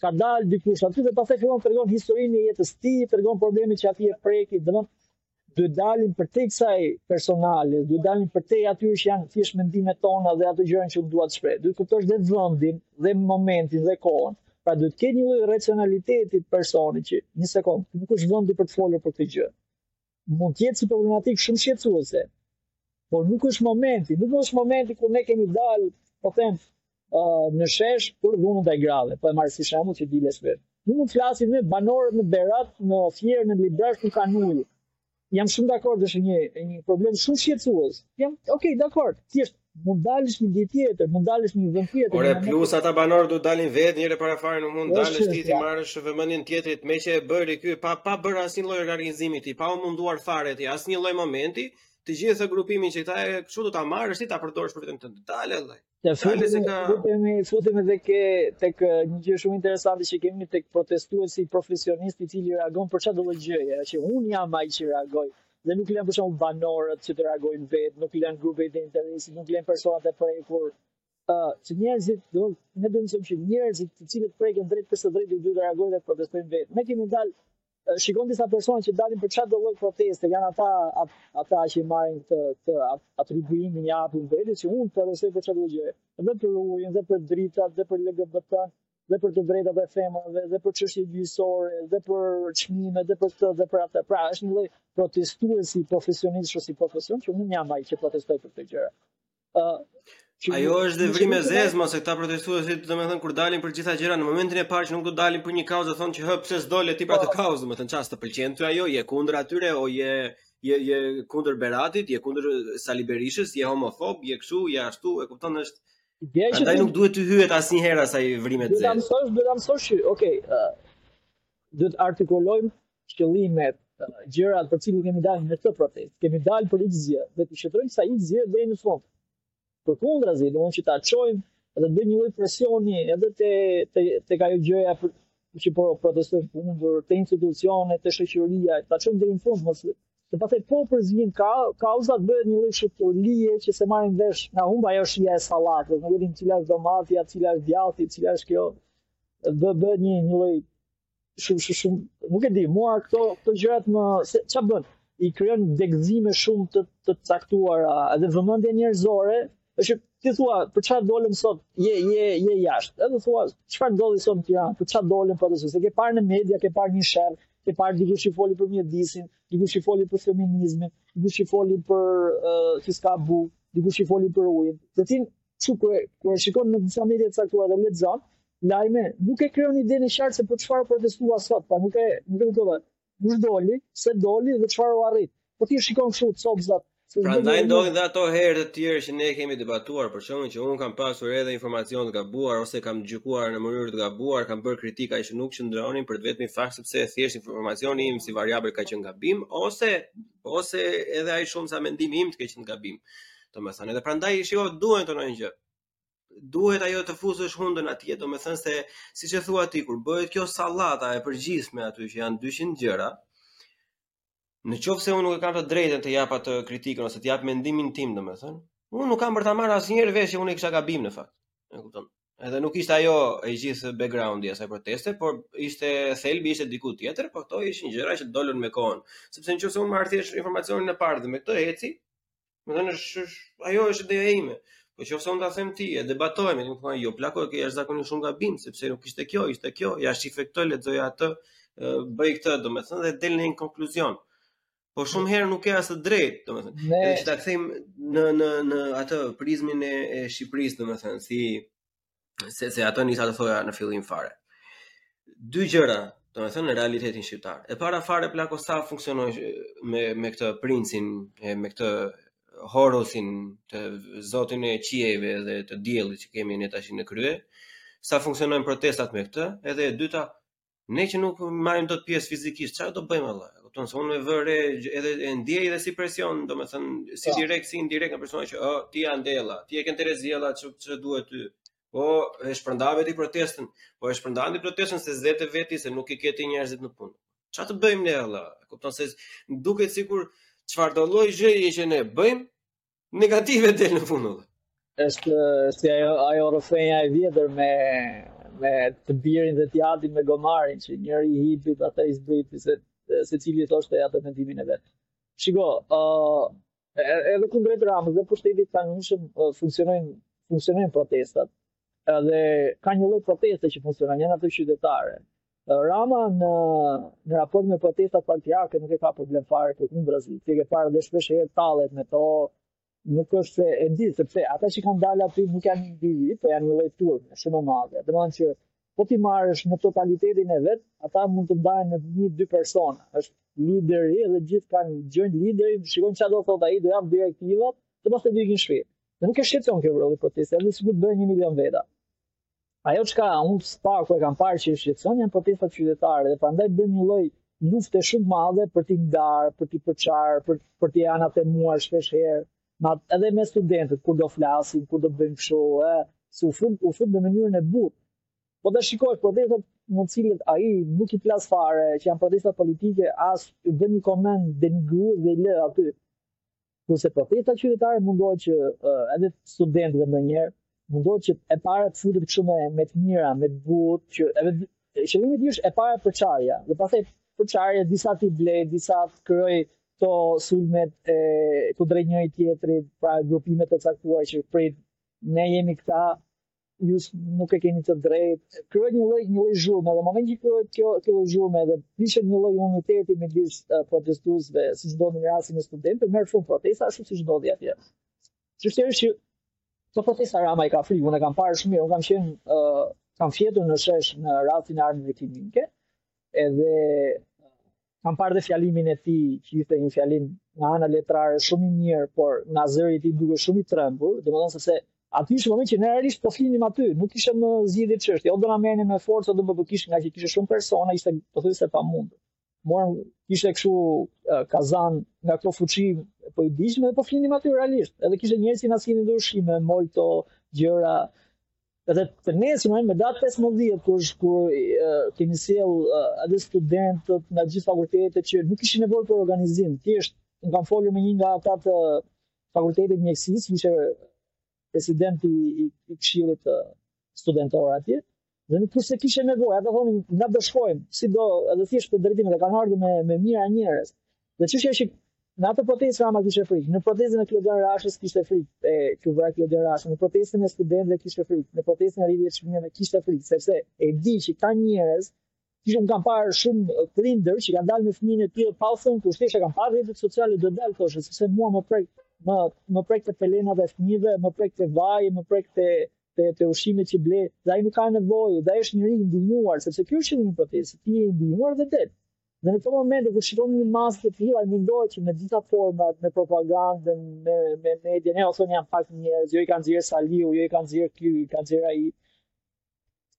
ka dalë dikush aty dhe pastaj fillon të tregon historinë e jetës së tij tregon problemet që atë e prekin domethënë duhet dalim përtej kësaj personale, duhet dalim përtej atyre që janë thjesht mendimet tona dhe ato gjëra që dua të shpreh. Duhet kuptosh dhe vendin dhe momentin dhe kohën. Pra duhet të ketë një lloj racionaliteti të personit që një sekond, nuk është vendi për të folur për këtë gjë. Mund të jetë si problematikë shumë shqetësuese. Por nuk është momenti, nuk është momenti kur ne kemi dalë, po them, uh, në shesh për dhunën ndaj grave, po e marr si shembull që doli shpejt. Nuk mund të flasim për banorët në Berat, në Fier, në Librazh s'kanë ujë. Jam shumë dakord, është një një problem shumë shqetësues. Jam okay, dakord. Thjesht mund dalësh një ditë tjetër, mund dalësh një vend tjetër. Ore plus ata banorë do dalin vetë njëherë, e para fare nuk mund dalësh ti t'i marrësh vëmendjen tjetrit meqë e bëri ky pa pa bërë asnjë lloj organizimi ti, pa u munduar fare ti asnjë lloj momenti, të gjithë grupimin që është aty kështu do ta marrësh ti ta përdorësh për veten tënde vëllai. Ja, futemi, ka... futemi, futemi dhe ke tek një gjë shumë interesante që kemi tek protestuesi profesionist i cili reagon për çfarëdo gjëje, që unë jam ai që reagoj dhe nuk lënë për shembull banorët që të reagojnë vetë, nuk lënë grupet e interesit, nuk lënë personat e prekur, uh, që njerëzit, do, ne do të themi që njerëzit të cilët preken drejtpërsëdrejti duhet të reagojnë dhe protestojnë vetë. Ne kemi dalë shikon disa persona që dalin për çfarëdo lloj proteste, janë ata ata që marrin këtë këtë atribuimin ia japin vetes që unë protestoj për çfarëdo gjë. Dhe për ujin, dhe për dritat, dhe për LGBT, dhe për të drejtat e femrave, dhe për çështje gjyqësore, dhe për çmime, dhe për këtë, dhe për atë. Pra, është një lloj protestuesi profesionist si profesion që unë jam ai që protestoj për këtë gjë. Ë uh, Ajo është dhe vrimë e zezë, se këta protestuesit, domethënë kur dalin për gjitha gjërat në momentin e parë që nuk do dalin për një kauzë, thonë që hë pse s'dole ti për atë po. kauzë, domethënë ça s'të pëlqen ty ajo, je kundër atyre o je je je kundër Beratit, je kundër Sali Berishës, je homofob, je kështu, je ashtu, e kupton është Ja, Andaj nuk duhet t'i hyhet asnjëherë asaj vrime të zezë. Do ta mësosh, do ta mësosh, okay, uh, do të artikulojmë qëllimet, gjërat për të cilat kemi dalë në këtë protestë. Kemi dalë për XZ dhe të shtyjmë XZ deri në fund. Për kundra zi, dhe mund që ta çojmë edhe dhe një lloj presioni edhe të, të, te kjo gjëja për, që po protestojmë kundër, te institucionet, te shoqëria, ta çojmë deri në fund, mos dhe. Se pastaj po përzihen ka, kauzat bëhet një lloj shëtërlije që s'e marrim vesh, na humb ajo shija e salatës, në gëllim cila është domatja, cila është djathi, cila është kjo, dhe bëhet një, një lloj shumë shumë shumë, nuk e di, mua këto këto gjërat më ç'a bën? I krijon degëzime shumë të, të caktuara, edhe vëmendja njerëzore, është ti thua për çfarë dolëm sot, je je je jashtë. Edhe thua çfarë ndodhi sot në Tiranë, për çfarë dolëm pra, se ke parë në media, ke parë një shërb, ke parë dikush që foli për mjedisin, dikush që foli për feminizmin, dikush që foli për uh, fiska bu, dikush që foli për ujin. Dhe ti Kështu kur e, kur e shikon në disa media të caktuara dhe lexon lajme, nuk e krijon idenë e qartë se për çfarë u protestua sot, pra nuk e nuk e kuptova. Kush doli, pse doli dhe çfarë u arrit. Po ti shikon kështu copzat. Prandaj ndodhin dhe ato herë të tjera që ne kemi debatuar, për shembull që unë kam pasur edhe informacion të gabuar ose kam gjykuar në mënyrë të gabuar, kam bërë kritika që nuk qëndronin për të vetmin fakt sepse thjesht informacioni im si variabël ka qenë gabim ose ose edhe më shumë sesa mendimi im të ketë qenë gabim. Domethënë, edhe prandaj shiko duhet ndonjë gjë. Duhet ajo të fusësh hundën atje, domethënë se, siç e thua ti, kur bëhet kjo sallata e përgjithshme aty që janë 200 gjëra, në qoftë se unë nuk e kam të drejtën të jap atë kritikën ose të jap mendimin tim, domethënë, unë nuk kam për të marrë asnjëherë vesh që unë isha gabim në fakt. E kupton? Edhe nuk ishte ajo e gjithë backgroundi i asaj proteste, por ishte thelbi ishte diku tjetër, por këto ishin gjëra që dolën me kohën. Sepse nëse unë marr thjesht informacionin e parë dhe me këtë eci, Më thënë, është, ajo është ideja ime. Po qe se unë ta them ty, e debatojmë, më thua, jo, plako, ke jashtëzakonisht shumë gabim, sepse nuk ishte kjo, ishte kjo, ja shife këtë, lexoje atë, bëj këtë, domethënë, dhe del në një konkluzion. Po shumë herë nuk ke as të drejtë, domethënë. Ne... Dhe që ta kthejmë në, në, në atë prizmin e, e Shqipërisë, domethënë, si se se ato nisa të thoja në fillim fare. Dy gjëra, domethënë në realitetin shqiptar. E para fare plako sa funksionon me me këtë princin, e, me këtë Horusin, të zotin e qiejve dhe të diellit që kemi ne tashi në krye, sa funksionojnë protestat me këtë, edhe e dyta Ne që nuk marrim dot pjesë fizikisht, çfarë do bëjmë valla? E kupton se unë e vë re edhe e ndjej edhe si presion, domethënë si po. direkt si indirekt nga persona që oh, ti je andej lale, ti e ke Terezella ç'të ç'të duhet ty. Po e shpërndave ti protestën, po e shpërndave ti protestën se s'të vret ty se nuk i ke ti njerëzit në punë. Çfarë të bëjmë ne valla? E kupton se duket sikur çfarëdolloj gjëje që ne bëjmë, negative del në fund. Është si ajo ajo rrëfenja e vjetër me me të birin dhe t'jatin me gomarin që njëri i hipi ata i zbriti se secili i thoshte atë mendimin e vet. Shiko, ë uh, edhe kundrejt Ramës dhe pushtetit tani shumë uh, funksionojnë funksionojnë protestat. Edhe ka një lloj proteste që funksionon janë ato qytetare. Rama në në raport me protestat partiake nuk e ka problem fare përkundrazi. Ti e ke parë dhe shpesh herë tallet me to. Nuk është se e di sepse ata që kanë dalë aty nuk janë individ, po janë një lloj turme shumë e madhe. Domethënë që po ti marrësh në totalitetin e vet, ata mund të ndahen në një dy persona. Është lideri dhe gjithë ndjekin liderin, shikon çfarë do thotë ai, do japë direktiva, të mos e dikin shpejt. Dhe nuk e shqetëson kjo lloj protesta, edhe sikur bëhen një milion veta. Ajo çka unë të paktën e kam parë që e shqetëson janë protestat qytetare dhe prandaj bën një lloj lufte shumë madhe për t'i ndarë, për t'i përçarë, për për t'i anatemuar shpesh herë, edhe me studentët kur do flasin, kur do bëjnë kështu, ë, si u fut u fut në mënyrën e butë. Po të shikosh protestat në të cilat ai nuk i plas fare, që janë protesta politike, as i bën një koment denigrues dhe i lë aty. Kurse protesta qytetare mundohet që edhe studentëve ndonjëherë mundohet që e para të futet kështu me me të mira, me të butë, që edhe qëllimi i është e para përçarja, dhe pastaj përçarja disa t'i blejë, disa të krijojë këto sulmet kundrejt njëri tjetrit, pra grupime të caktuar që prit ne jemi këta, ju nuk e keni të drejtë. Krijohet një lloj një lloj zhurme dhe momenti që krijohet kjo kjo lloj zhurme dhe prishet një lloj uniteti midis uh, protestuesve, si ndodhi në rastin e studentëve, merr fund protesta ashtu siç ndodhi atje. Çështja është që këto protesta Rama i ka frikë, unë kam parë shumë mirë, unë kam qenë uh, kam fjetur në shesh në rastin e armëve kimike, edhe Kam parë dhe fjalimin e tij, që ishte një fjalim nga ana letrare shumë i mirë, por nga zëri i tij dukej shumë i trembur, domethënë sepse aty ishte momenti që ne realisht po flinim aty, nuk ishte më zgjidhje çështje, o do na merrni me forcë, o do, meqë kish ngaqë kishte shumë persona, ishte pothuajse pamundur. Morëm kishte kështu kazanë nga këto fuçi po i digjme dhe po flinim aty realisht. Edhe kishte njerëz që na sillnin ushqime, molto, gjëra, Edhe të nesërmen, me datë 15, kur, kur kemi sjellë edhe studentët nga gjithë fakultetet që nuk kishin nevojë për organizim, thjesht unë kam folur me një nga ata të fakultetit mjekësisë, ishte presidenti i, i këshillit studentor atje, dhe nuk është se kishe nevojë, ata thonin nga do shkojmë, si do, edhe thjesht për drejtimin, dhe kanë ardhur me me mijëra njerëz. Dhe çështja që Në atë protestë Rama kishte frikë. Në protestën e Klodian Rashës kishte frikë. E ky vrau Klodian Rashën. Në protestën e studentëve kishte frikë. Në protestën e rritjes së çmimeve kishte frikë, sepse e di që ka njerëz që kanë kam parë shumë prindër që kanë dalë me fëmijën e tyre pa u thënë kush është, kanë parë rrjetet sociale do dalë thoshë, sepse mua më prek më më prek te pelenat e fëmijëve, më prek te vaji, më prek te te, te ushqimi që ble, dhe ai nuk ka nevojë, dhe ai është njeri i ndihmuar, sepse kjo është një protestë, ti je i ndihmuar vetë. Dhe në këto momente kur shikon një masë të tillë, ai mundohet që me gjitha format, me propagandën, me me median, e o thonë janë pak njerëz, jo i ka nxjerrë Saliu, jo i ka nxjerrë ky, i ka nxjerrë ai.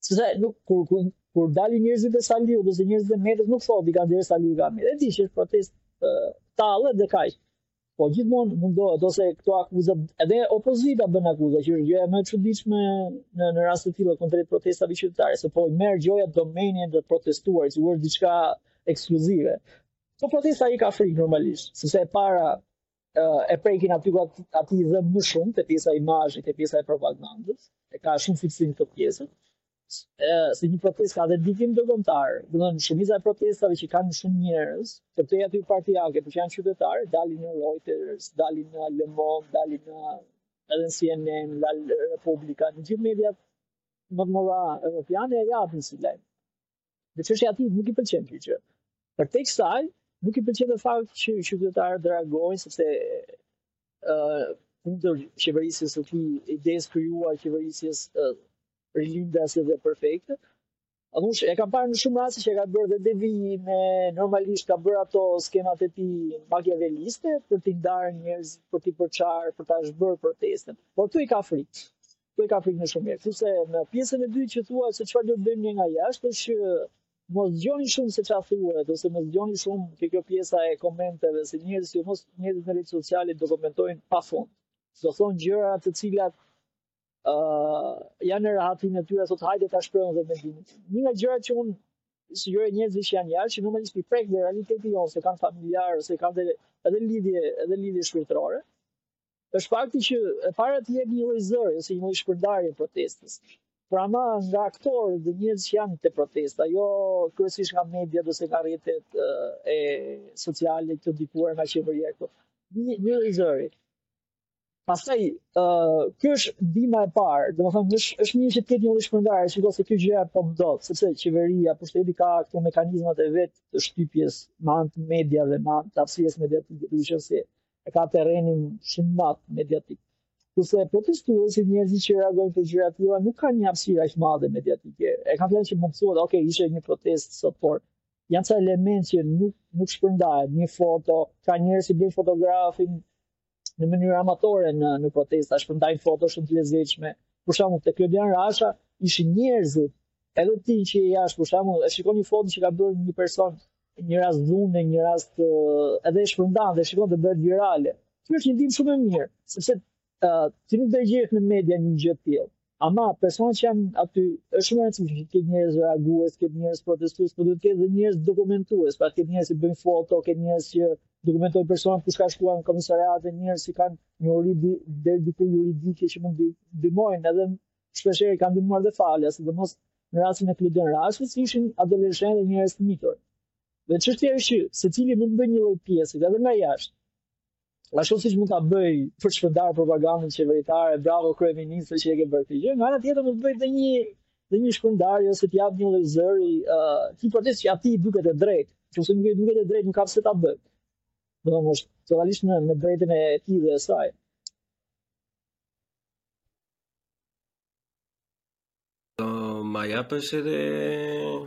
Sepse nuk kur kur, kur dalin njerëzit e Saliu, ose njerëzit e Metës nuk thotë i ka nxjerrë Saliu kanë. E di që është protestë talle dhe kaq. Po gjithmonë mundohet ose këto akuza edhe opozita bën akuza që është gjëja më e çuditshme në në rast të tillë kundrejt protestave qytetare, se po i merr gjoja domenin e të protestuarit, që është diçka ekskluzive. Këto protesta i ka frikë normalisht, sepse e para e prekin aty ku atij i dhemb më shumë te pjesa e imazhit, te pjesa e propagandës, e ka shumë fiksim këtë pjesë. se një protestë ka dhe ndikim ndërkombëtar. Domethënë shumica e protestave që kanë shumë njerëz, përtej atyre partiake, por që janë qytetare, dalin në Reuters, dalin në Le Monde, dalin në edhe në CNN, La Republika, në gjithë mediat më të mëdha europiane e japin si lajm. Dhe që është atij nuk i pëlqen kjo gjë. Përtej kësaj, nuk i pëlqen dhe fakti që qytetarët të reagojnë, sepse uh, kundër qeverisjes së tij, idesë krijuar qeverisjes uh, rilindase dhe perfekte, Adush, e kam parë në shumë raste që e ka bërë dhe devijime normalisht ka bërë ato skemat e tij makiaveliste për t'i ndarë njerëzit, për t'i përçarë, për ta zhbërë protestën. Por këto i ka frikë. Këto i ka frikë më shumë. Kurse në pjesën e dytë që thua se çfarë do të bëjmë ne nga jashtë është që mos dëgjoni shumë se çfarë thuhet ose mos dëgjoni shumë ke kjo pjesa e komenteve se njerëzit jo mos njerëzit në rrjete sociale do komentojnë pa fund. Do thonë gjëra të cilat ë uh, janë në rahatin e tyre, thotë hajde ta shpreh unë dhe mendimin. Një nga gjërat që unë sugjeroj njerëzve që janë jashtë, që normalisht i prek dhe realiteti jonë, se kanë familjarë, se kanë edhe lidhje, edhe lidhje shpirtërore, është fakti që e para t'i jepet një lloj zëri ose një lloj shpërndarje protestës. Por ama nga aktorë dhe njerëz që janë te protesta, jo kryesisht nga media ose nga rrjetet e sociale të ndikuara nga qeveria këtu. Një një lloj zëri. Pastaj ë uh, kjo është ndihma e parë, domethënë është është një që të ketë një lloj shpërndarje, si kjo gjëja po ndodh, sepse qeveria, pushteti ka këto mekanizmat e vet të shtypjes me anë të medias dhe me anë të hapësirës mediatike, duke qenë se e ka terrenin shumë madh mediatik. Kurse protestuesit, njerëzit që reagojnë për gjëra të tilla nuk kanë një hapësirë aq madhe mediatike. E kam thënë që mund të thuhet, ok, ishte një protestë sot, por janë ca elementë që nuk nuk shpërndahen. Një foto, ka njerëz që bëjnë fotografinë në mënyrë amatore në në protesta, shpërndajnë foto shumë të lezetshme. Për shembull, te Klodian Rasha ishin njerëzit edhe ti që je jashtë për shembull, e shikon një foto që ka bërë një person një rast dhunë, një rast edhe e shpërndan dhe shikon që bëhet virale. Kjo është një ndihmë shumë e mirë, sepse uh, ti nuk dëgjon në media një gjë të tillë. Ama personat që janë aty është shumë e rëndësishme që të ketë njerëz reagues, të ketë njerëz protestues, por duhet të ketë njerëz dokumentues, pra të ketë njerëz që bëjnë foto, të ketë njerëz që dokumentojnë personat kush ka shkuar në komisariat dhe njerëz që kanë njohuri deri diku juridike që mund të ndihmojnë edhe Shpeshherë i kanë ndihmuar dhe falas, sidomos në rastin e Klodian Rashës, që ishin adoleshentë dhe njerëz të mitur. Dhe çështja është që secili mund të bëjë një lloj pjese edhe nga jashtë. Ashtu siç mund ta bëj për shpërndar propagandën qeveritare, bravo kryeministër që e ke bërë këtë gjë, nga ana tjetër mund të bëj dhe një dhe një shpërndarje ose të jap një lloj zëri, ë, uh, një proteste që atij i duket e drejtë, nëse nuk i duket e drejtë, nuk ka pse ta bëj. Domethënë është totalisht në në drejtën e tij dhe saj. Do ma japësh edhe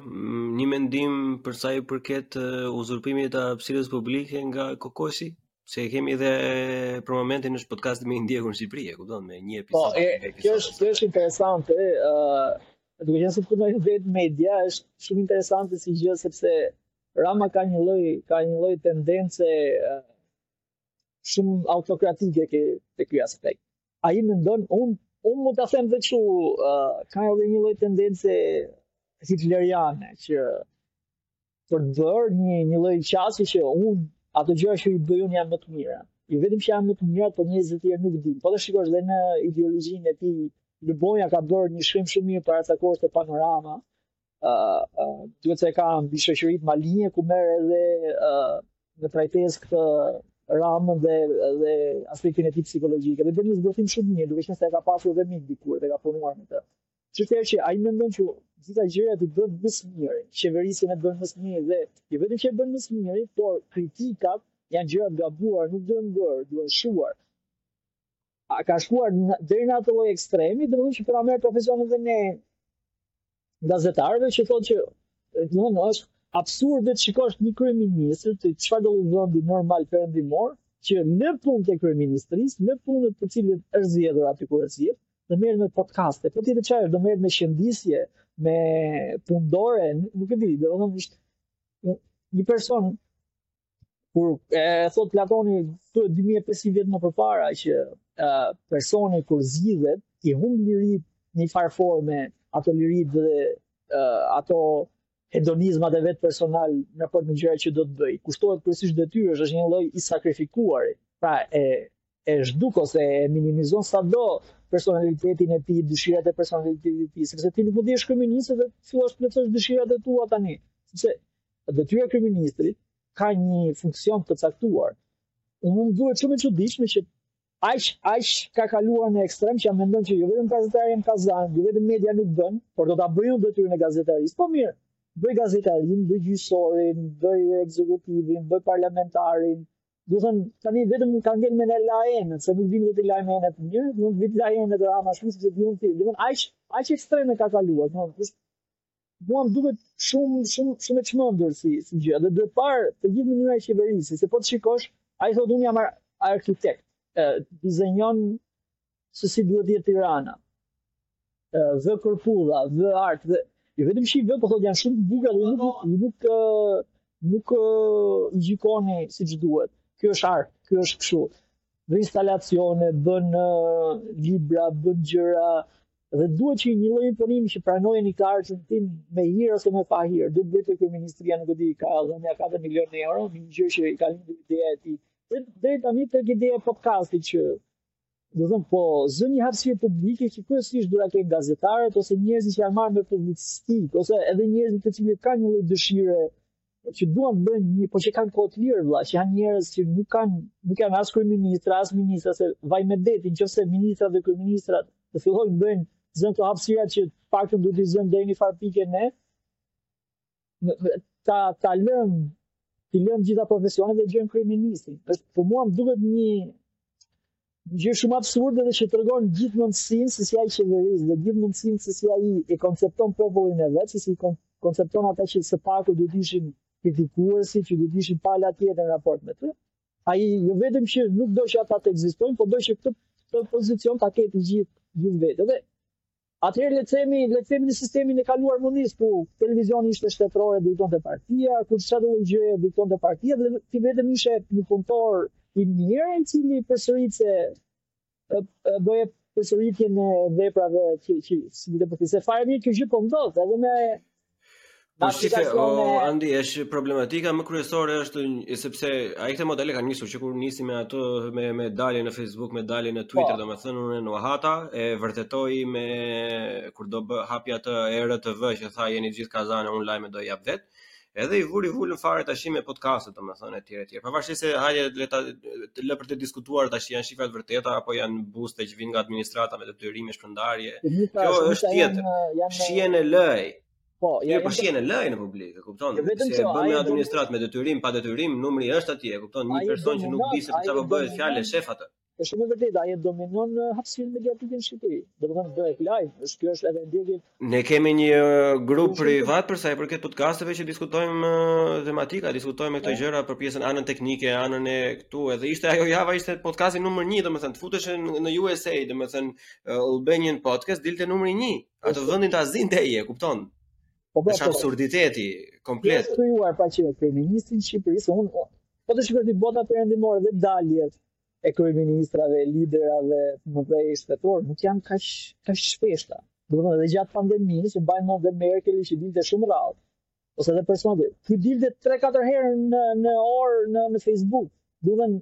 mm, një mendim për sa i përket uzurpimit të hapësirës publike nga Kokoshi? Se e kemi edhe për momentin është podcasti më i ndjekur në Shqipëri, e kupton me një episod. Po, e, kjo është kjo është interesante, ë, uh, duke qenë se punoj vetë në media, është shumë interesante si gjë sepse Rama ka një lloj ka një lloj tendence uh, shumë autokratike ke te ky aspekt. Ai mendon un un mund ta them vetë uh, ka edhe një lloj tendence hitleriane që për të bërë një një lloj qasje që un ato gjëra që i bëj un janë më të mira. Jo vetëm që janë më të mira, por njerëzit e tjerë nuk dinë. Po të shikosh dhe në ideologjinë e tij, Lubonja ka bërë një shkrim shumë mirë para ca kohësh te Panorama, uh, uh, duket se e ka mbi shoqërinë malinje ku merr edhe uh, në trajtesë këtë Ramën dhe dhe aspektin e tij psikologjik. Dhe bën një zbërthim shumë mirë, duke qenë se e ka pasur edhe mik dikur dhe ka punuar me të. Çfarë që ai mendon që gjitha gjërat i bën më së miri, qeverisjen e bën më së miri dhe jo vetëm që e bën më së miri, por kritikat janë gjëra të gabuara, nuk duhen bërë, duhen shuar. Ai ka shkuar deri në atë lloj ekstremi, domethënë që po na e merr profesionin dhe ne gazetarëve që thotë që domethënë është absurde të shikosh një kryeministër të çfarëdo vendi normal perëndimor që në punët e kryeministrisë, në punët për të cilat është zgjedhur aty kur është zgjedhur, do merret me podcaste. Po ti të çfarë do merret me qëndisje, me punëdore, nuk e di, domethënë është një person kur e thot Platoni këtu 2500 vjet më përpara që e, personi kur zgjidhet i humb lirit në një farë forme ato lirit dhe e, ato hedonizmat e vet personal nëpër në gjërat që do të bëj. Kushtohet kryesisht detyrës, është një lloj i sakrifikuar. Pra e e zhduk ose e minimizon sa do personalitetin e tij, dëshirat e personalitetit të tij, sepse ti nuk mund të jesh kryeministër dhe të fillosh të plotësosh dëshirat e tua tani, sepse detyra e kryeministrit ka një funksion të caktuar. Unë më duket shumë e çuditshme që aq aq ka kaluar në ekstrem që mendon që jo vetëm gazetarët janë kazan, jo vetëm media nuk bën, por do ta bëj unë detyrën e gazetarisë. Po mirë, bëj gazetarin, bëj gjyqësorin, bëj ekzekutivin, bëj parlamentarin, Domethënë, tani vetëm ka ngel me dhënë lajmet, se nuk dimë të lajme në të një, do japë lajmet dhe Rama shumë, se di unë ti, domethënë, aq, aq ekstreme ka kaluar, domethënë, është, mua më duket shumë, shumë, shumë e çmendur si, si gjë, dhe duhet parë e gjithë mënyra e qeverisë, se po të shikosh, ai thotë unë jam arkitekt, dizenjon se si duhet jetë Tirana. Dhe kërpudha, dhe art, dhe... Jo vetëm që i vë, po thotë, janë shumë të bukura dhe nuk, nuk, nuk, nuk i gjikoni siç duhet. Kjo është art, kjo është kështu. Dhe instalacione, bën libra, bën gjëra, dhe duhet që një lloj pranimi që pranojë një krijim tim me hir ose me pahir. Dhe dhe te kryeministria, nuk e di, ka dhënë 4 milion euro, një gjë që i ka një ide e tij. Dhe dhe të një të gjithë ideja e podcastit që Domethënë po zë një hapësirë publike që kryesisht duhet ta kenë gazetarët ose njerëzit që janë marrë me publicistik ose edhe njerëzit të cilët kanë një lloj dëshire që duan të bëjnë një, po që kanë kohë të lirë vëlla, që janë njerëz që nuk kanë nuk janë as kryeministra, as ministra se vaj medet, nëse ministrat dhe kryeministrat të fillojnë të bëjnë zënë ato hapësira që të paktën duhet t'i zëmë deri një farë pike ne. ta ta lëmë, t'i lëmë gjitha profesionet dhe gjejmë kryeministrin. Është për mua më duket një gjë shumë absurde dhe që tregon gjithë mendësinë se si ai qeveris dhe gjithë mendësinë se si ai e koncepton popullin e vet, se si kon koncepton ata që së paku duhet të ishin kritikuesit, që duhet të ishin pala tjetër në raport me të. Ai jo vetëm që nuk do që ata të ekzistojnë, por do që këtë, këtë pozicion ta ketë gjithë gjithë vetë. Dhe Atëherë le të themi, le të themi në sistemin e kaluar monist kur televizioni ishte shtetëror e diktonte partia, kur çfarëdo gjëje e diktonte partia dhe ti vetëm ishe një punëtor i mirë i cili përsëritës, e bëje përsëritjen e veprave që që si të bëti se fare mirë kjo gjë po ndodh edhe me Po shif, o, Andi, është problematika më kryesore është një, sepse ai këto modele ka nisur që kur nisi me ato me, me dalje në Facebook, me dalje në Twitter, po. do me thënë unë në u hata, e vërtetoj me kur do bë, hapja e ERTV që tha jeni gjithë kazane, unë lajmet do i jap vetë, edhe i vuri vulën fare tash me podcastet domethënë etj etj. Pavarësisht se hajde le ta lë për të diskutuar tash janë shifrat të vërteta apo janë boost që vijnë nga administrata me detyrime sh ndarje. Kjo është tjetër. Shihen live. Po, ja, po shihen live në publik, e kupton? Jo, vetëm se bën me administrat me detyrim, pa detyrim, numri është atje, e kupton? Një person që nuk di se për çfarë po bëhet fjalë sheh atë. Është shumë e vërtetë, ai e dominon uh, hapësirën mediatike në Shqipëri. Domethënë bëhet live, është kjo është edhe ndjekje. Ne kemi një uh, grup privat për sa i përket podcasteve që diskutojmë uh, tematika, diskutojmë këto po. gjëra për pjesën anën teknike, anën e Këtu edhe ishte ajo java ishte podcasti numër 1, domethënë të futesh në, në USA, domethënë uh, Albanian podcast dilte numri 1. Atë po, vendin ta zinte ai, kupton? Po po. Është po. absurditeti komplet. Duke hequr pak kryeministrin e Shqipërisë, unë po të shikoj te bota perëndimore dhe daljet e kryeministrave, liderave, nëpër shtete, nuk janë kaq kaq të shpeshta. Domethënë edhe gjatë pandemisë, Biden edhe Merkel që dilte shumë rrallë. ose edhe për sëmundje. Ky dilte 3-4 herë në në orë në në Facebook. Domethënë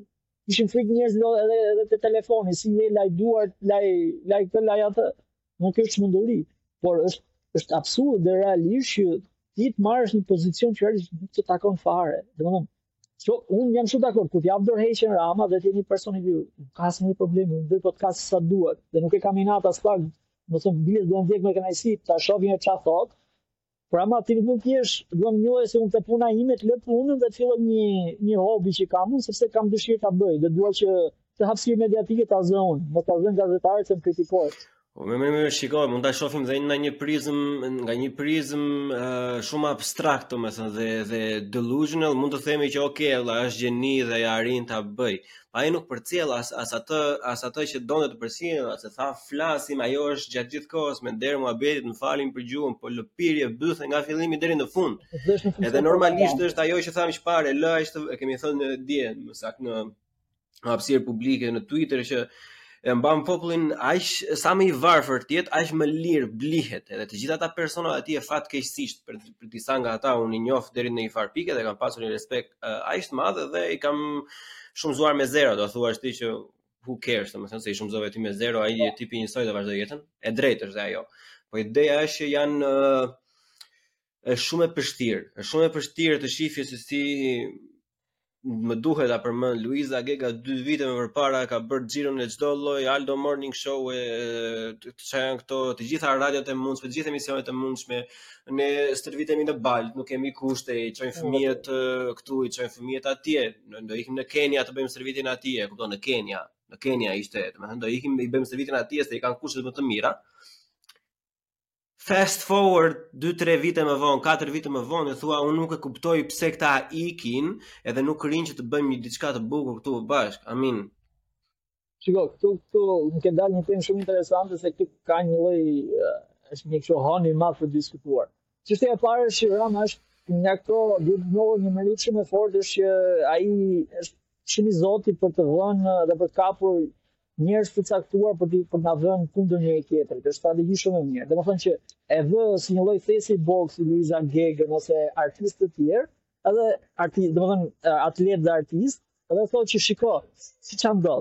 kishin frikë njerëzit edhe edhe te telefoni, si një laj duart, laj laj këtë laj atë. Nuk është çmenduri, por është është absurd dhe realisht që ti të marrësh një pozicion që realisht nuk të takon fare. Domethënë, që unë jam shumë dakord, kur të japë dorëheqjen Rama dhe të jetë një person i vjetër, nuk ka asnjë problem, mund të bëjë podcast sa të dojë dhe nuk e kam inat aspak. Domethënë, bile do ta ndjek me kënaqësi, ta shoh çfarë thotë Por ama ti nuk je, është njësoj si unë te puna ime të lë punën dhe të filloj një, një hobi që kam unë, sepse kam dëshirë ta bëj dhe dua që këtë hapsirë mediatike ta zë unë, mos ta zënë gazetarët që më kritikojnë. O po, më më më shiko, mund ta shohim dhe nga një prizëm, nga një prizëm uh, shumë abstrakt, domethënë dhe dhe delusional, mund të themi që ok, vëlla, është gjeni dhe ia arrin ta bëjë. Ai nuk përcjell as as atë as atë që donte të përcjellë, se tha flasim, ajo është gjatë gjithë kohës me nder muhabetit, më falni për gjuhën, po lëpirje bythe nga fillimi deri në fund. Edhe normalisht është ajo që thamë çfarë, lart e kemi thënë dje, më saktë në hapësirën publike në Twitter që E mban popullin aq sa më i varfër të jetë, aq më lirë blihet. Edhe të gjithë ata personat aty e fatkeqësisht për, për disa nga ata unë i njoh deri në një farë pike dhe kam pasur një respekt uh, aq të madh dhe i kam shumëzuar me zero, do thuash ti që who cares, domethënë se i shumëzove ti me zero, ai tipi njësoj do vazhdojë jetën. E drejtë është dhe ajo. Po ideja është që janë uh, është shumë e pështirë, është shumë e pështirë të shifje se si më duhet ta përmend Luiza Gega dy vite më përpara ka bërë xhiron e çdo lloj Aldo Morning Show e çka janë këto të gjitha radiot e mundshme, të gjitha emisionet e mundshme. Ne stërvitemi në baltë, nuk kemi kushte, i çojmë fëmijët këtu, i çojmë fëmijët atje, do ikim në Kenia të bëjmë stërvitjen atje, kupton në Kenia, në Kenia ishte, domethënë do ikim i bëjmë stërvitjen atje se i kanë kushtet më të mira. Fast forward 2-3 vite më vonë, 4 vite më vonë, e thua unë nuk e kuptoj pse këta ikin, edhe nuk rrinë që të bëjmë një diçka të bukur këtu bashkë. I mean, Shiko, këtu këtu më ke dalë një temë shumë interesante se këtu ka një lloj është një kështu hon i madh për t'u diskutuar. Çështja e parë është që Ramës nga këto duhet t'i njohim një meritë shumë e fortë është që ai është shumë i zoti për të vënë dhe për të kapur njerëz të caktuar për të për t'i vënë kundër njëri tjetrit. Është strategji shumë e mirë. Domethënë që e vë si një lloj thesi boksi Luiza Gegën ose artistë të tjerë, edhe artistë, domethënë atletë dhe artistë, edhe thotë që shiko, si ç'janë, do.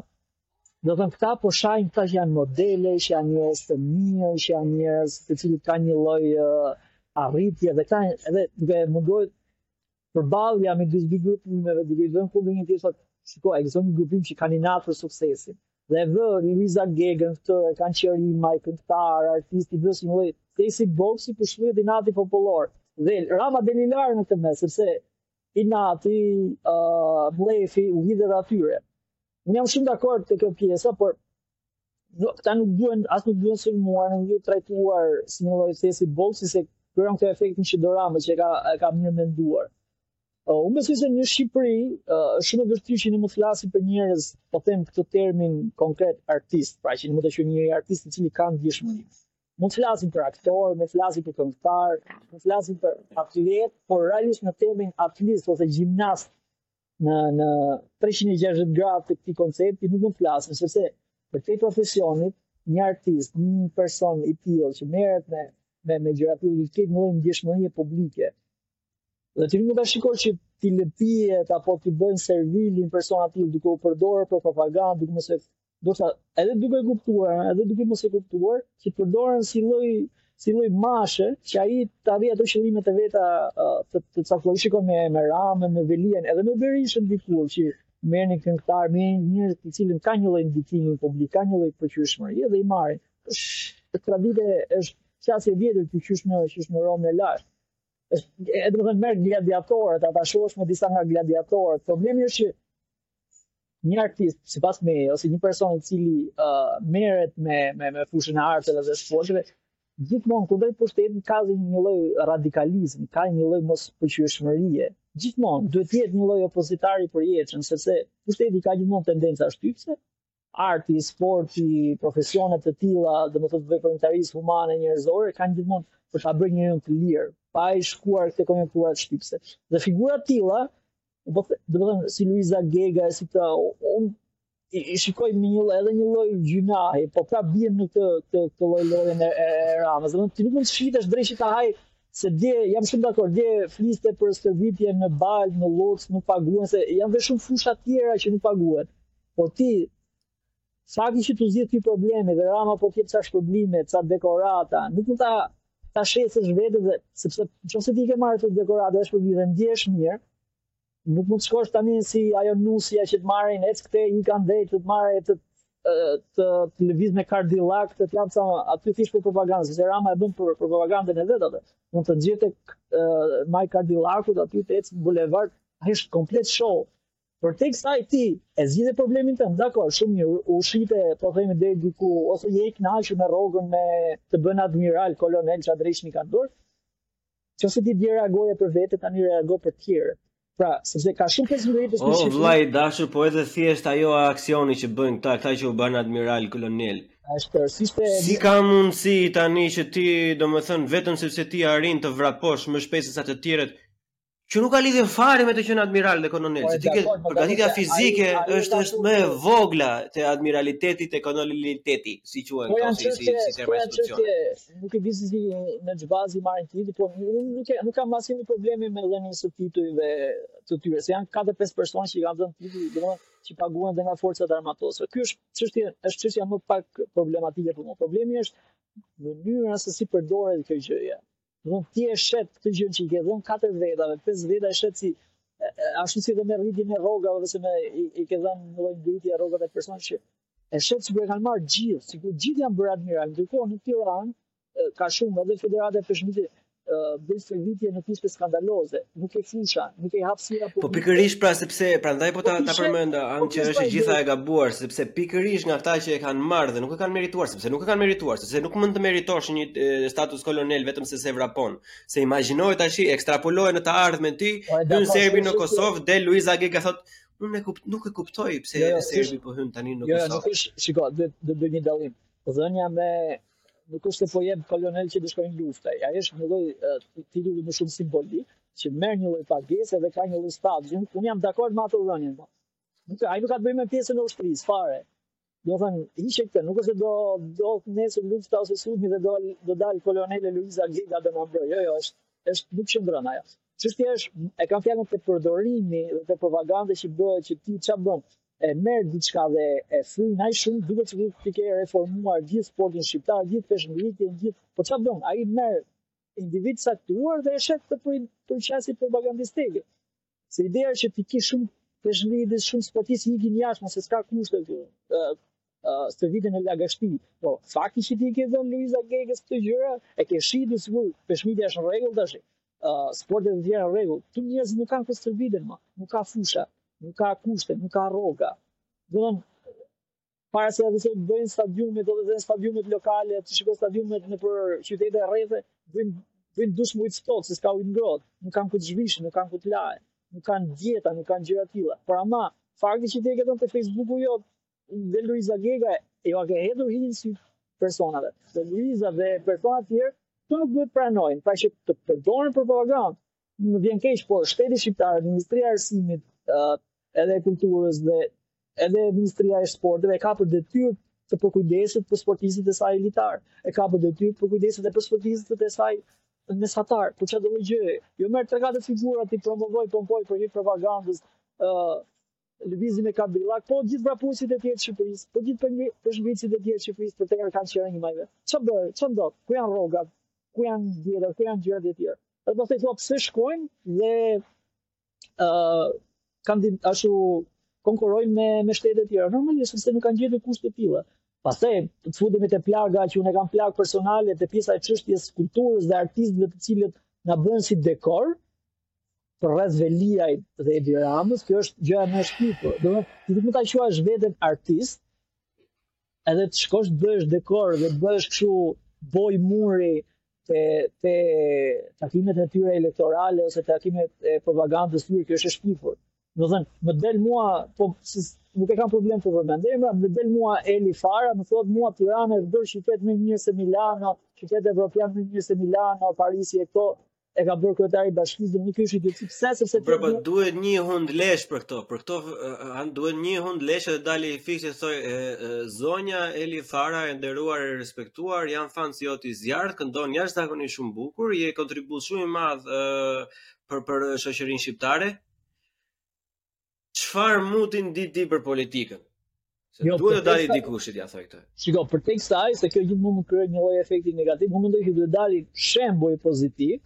Do të thonë këta po shajnë këta që janë modele, që janë njerëz të mirë, që janë njerëz të cilët kanë një lloj uh, arritje dhe këta edhe duke munduar Përballje midis dy grupimeve duke i vënë kundër njëri-tjetrit, shiko, ai është një grupim që kanë inat për suksesin. Dhe vë Luiza Gegën, këta e kanë qejf, marrin këngëtarë, artistë, dhe si një lloj thesi boksi po shfryhet inati popullor. Dhe Rama del i larë në këtë mes, sepse inati, uh, mlefi, u hidhet atyre. Unë jam shumë dakord të kjo pjesa, por këta nuk duhen, as nuk duhen sulmuar, nuk duhen trajtuar si një lloj thesi boksi, se krijon këtë efektin që do Rama që e ka, e ka mirë menduar. Uh, unë besoj se në Shqipëri uh, është shumë e vështirë që ne mund të flasim për njerëz, po them këtë termin konkret artist, pra që ne mund të shohim një artist i cili ka ndjeshmëri. Mund të flasim për aktorë, mund të flasim për këngëtarë, mund të flasim për atletë, por realisht në termin atlet ose gjimnast në në 360 gradë të këtij koncepti nuk mund të flasim sepse përtej profesionit një artist, një person i tillë që merret me me me gjëra të tilla, ka edhe një ndjeshmëri publike. Dhe ti nuk mund ta shikosh që t'i lëpihen apo t'i bëjnë servilin persona të tillë duke u përdorur për propagandë, duke mëse ndoshta edhe duke e kuptuar, edhe duke mos e kuptuar, që përdoren si lloj si lloj mashe që ai të arrijë ato qëllimet e veta të të caktuara, e shikon me me Ramën, me Veliajn, edhe me Berishën dikur që merrnin këngëtarë, merrnin njerëz të cilët kanë një lloj ndikimi publik, kanë një lloj pëlqyeshmërie dhe i marrin. Është traditë është qasje e vjetër, që qysh në qysh në Romën e lashtë. Është edhe do të marrë gladiatorët, ta shohësh me disa nga gladiatorët. Problemi është që një artist, sipas meje, ose një person i cili uh, merret me, me, me fushën e arteve dhe sporteve, gjithmonë kundër pushtetit ka dhe një lloj radikalizm, ka një lloj mospërthyeshmërie. Gjithmonë duhet të jetë një lloj opozitari i përjetshëm, sepse pushteti ka gjithmonë tendenca shtypëse, arti, sporti, profesione të tilla, domethënë veprimtari humane njerëzore kanë gjithmonë për ta bërë njeriu të lirë, për t'i shkulur këto konjunkturat shtypëse. Dhe figura të tilla, po domethënë si Luiza Gega si këta unë i shikoj me një edhe një lloj gjynahi, po pra bien në këtë këtë këtë lloj lojën e, e Ramës. Domethënë ti nuk mund të shitesh drejt tyre se dje jam shumë dakord, dje fliste për stërvitje në baltë, në lloç, nuk paguhen se janë dhe shumë fusha të tjera që nuk paguhen. Po ti, sa t'i zgjidh ti problemet dhe Rama po këtë sa shpërblime, sa dekorata, nuk mund ta, ta shesësh veten dhe, sepse që nëse ti ke marrë të dekorata dhe shpërblime dhe ndihesh mirë, nuk mund të shkosh tani si ajo nusja që të marrin, ecë këtej kanë drejtë të të marrë e të të të lëviz me kadilak të të sa aty thjesht për propagandë, se Rama e bën për, për propagandën e vet atë. Mund të të nxjerrë tek uh, majë kadilakut aty të ecë në bulevard, ai është komplet show. Por teksa ti e zgjidhe problemin tënd dakord, shumë mirë u shite, po themi deri diku, ose je i kënaqur me rrogën me të bërë admiral, kolonel, ça dreqin e kanë bërë, që siç ti dje reagoje për vete, tani reago për të tjerët. Pra, sepse ka shumë pesë mërë jetës në shqipë. O, vla i dashur, po edhe thjesht ajo aksioni që bëjnë këta, këta që u bënë admiral, kolonel. Është, si është... Si ka mundësi tani që ti, domethënë, vetëm sepse ti arrin të vraposh më shpejt sesa të tjerët, që nuk ka lidhje fare me të qenë admiral dhe kolonel, po, se ti ke po, përgatitja fizike është është më e vogla te admiraliteti te koloneliteti, si quhen po, këto si si si terma institucione. Nuk e di se si në ç'bazë i marrin titujt, po nuk e nuk kam asnjë problem me dhënien e titujve të tyre, se janë 4-5 persona që i kanë dhënë tituj, domethënë që paguhen dhe nga forcat e armatosura. Kjo është çështje është çështja më pak problematike për mua. Problemi është mënyra se si përdoret kjo gjëja. Dmth ti e shet këtë gjë që i ke dhënë katër vetave, pesë veta e shet si ashtu si dhe me rritjen e rrogave ose me i, i ke dhënë një lloj ngritje e rrogave të personave që e shet sikur e kanë marrë të gjithë, sikur të gjithë janë bërë admiral. Ndërkohë në Tiranë ka shumë edhe federata e peshngritjes bën stërvitje në kushte skandaloze. nuk ke fusha, nuk ke hapësira po. Po pikërisht pra sepse prandaj po ta po ta përmenda po anën që është e gjitha e gabuar, sepse pikërisht nga ata që e kanë marrë dhe nuk e kanë merituar, sepse nuk e kanë merituar, sepse nuk mund të meritosh një status kolonel vetëm se se vrapon. Se imagjinoje tashi ekstrapoloje në të ardhmen ti, po, hyn Serbia në Kosovë, del Luiza Gega thotë Unë nuk, nuk e kuptoj pse jo, jo, Serbia po hyn tani në jo, Kosovë. Jo, nuk është, shiko, do të bëj një dallim. Dhënia me nuk është se po jep kolonel që do shkojë luftë. Ai është një lloj titulli më shumë simbolik, që merr një lloj pagese dhe ka një lloj statusi. Unë jam dakord me atë dhënien. Po. Nuk ai nuk ka të bëjë me pjesën e ushtrisë fare. Do thënë, hiqe këtë, nuk është se do ketë nesër lufta ose sulmi dhe do do dal kolonel Luiza Gega do na bëjë. Jo, jo, është është nuk qëndron ajo. Çështja është, e kam fjalën te përdorimi dhe te propaganda që bëhet që ti ça bën? E merr diçka dhe e fryn aq shumë duket që ti ke reformuar gjithë sportin shqiptar, gjithë peshngritjen, gjithë. Po ça bën? Ai merr individ caktuar dhe e shet për për qasje propagandistike. Se ideja është që ti ke shumë peshngritës, shumë sportistë që ikin jashtë, se s'ka kushte këtu. uh, stërviten në lagështi. Po, fakti që ti ke dhënë Luiza Gegës këto gjëra, e ke shitur sikur peshngritja është në rregull tash. Uh, sportet e tjera në rregull. Këtu njerëzit nuk kanë ku stërviten më. Nuk ka fusha, nuk ka kushte, nuk ka rroga. Domethënë para se ato të bëjnë stadiumet, do të bëjnë stadiumet lokale, të shikojnë stadiumet nëpër qytete e rrethe, bëjnë bëjnë dush me ujë të ftohtë, se s'ka ujë të ngrohtë, nuk kanë ku të zhvishen, nuk kanë ku të lahen, nuk kanë dieta, nuk kanë gjëra të tilla. Por ama, fakti që ti e ke te Facebooku jot, Dhe Luiza Gega e ja ke hedhur hinë syve personave. Dhe Luiza dhe persona tjerë, këto nuk duhet pranojnë, pra që të përdoren për propagandë. Më vjen keq, por shteti shqiptar, Ministria e Arsimit, edhe e kulturës dhe edhe Ministria e Sporteve, ka për detyrë të përkujdeset për sportistët e saj elitar, e ka për detyrë të përkujdeset dhe për sportistët e saj mesatar, për çdo gjë. Jo merr tre katër figura t'i promovojë, pompojë për një propagandë, Luizën e Kabilën, po gjithë vrapuesit e tjerë të Shqipërisë, po gjithë peshngritësit e tjerë të Shqipërisë për të kanë kanë qenë në majë. Ça u bë, ça ndodh, ku janë rrogat, ku janë dietat, ku janë gjërat e tjera. Dhe do të thotë pse shkojnë dhe ë uh, kanë ashtu konkurrojnë me me shtete të tjera. Normalisht sepse nuk kanë gjetur kushte të tilla. Pastaj të futemi te plaga që unë kam plagë personale te pjesa e çështjes kulturës dhe artistëve të cilët na bëhen si dekor, rreth Veliajt dhe Edi Ramës, kjo është gjëja më e shpifur. Do të thotë, ti s'mund ta quash veten artist, edhe të shkosh të bësh dekor dhe të bësh kështu boj muri te te takimet e tyre elektorale ose takimet e propagandës tyre, kjo është e shpifur. Domethënë, më del mua po se nuk e kam problem të përmend dhe emra, më del mua Eli Fara, më thotë mua Tirana është bërë qytet më mirë se Milano, qytet evropian më mirë se Milano, Parisi e këto e ka bërë kryetari i bashkisë dhe nuk i shtrohet pyetja pse sepse pra po duhet një hund lesh për këto për këto han duhet një hund lesh dhe dal i fiks e t'i thojë e, e, zonja Eli Fara e nderuar e respektuar jam fansi jot i zjarrtë këndon jashtëzakonisht shumë bukur je kontribut shumë i madh për për shoqërinë shqiptare çfarë mutin di ti për politikën. Se jo, duhet të dalë dikush t'ia thojë këtë. Shiko, përderisa kjo gjithmonë mund të krijojë një lloj efekti negativ, unë mendoj që duhet të dalin shembuj pozitivë,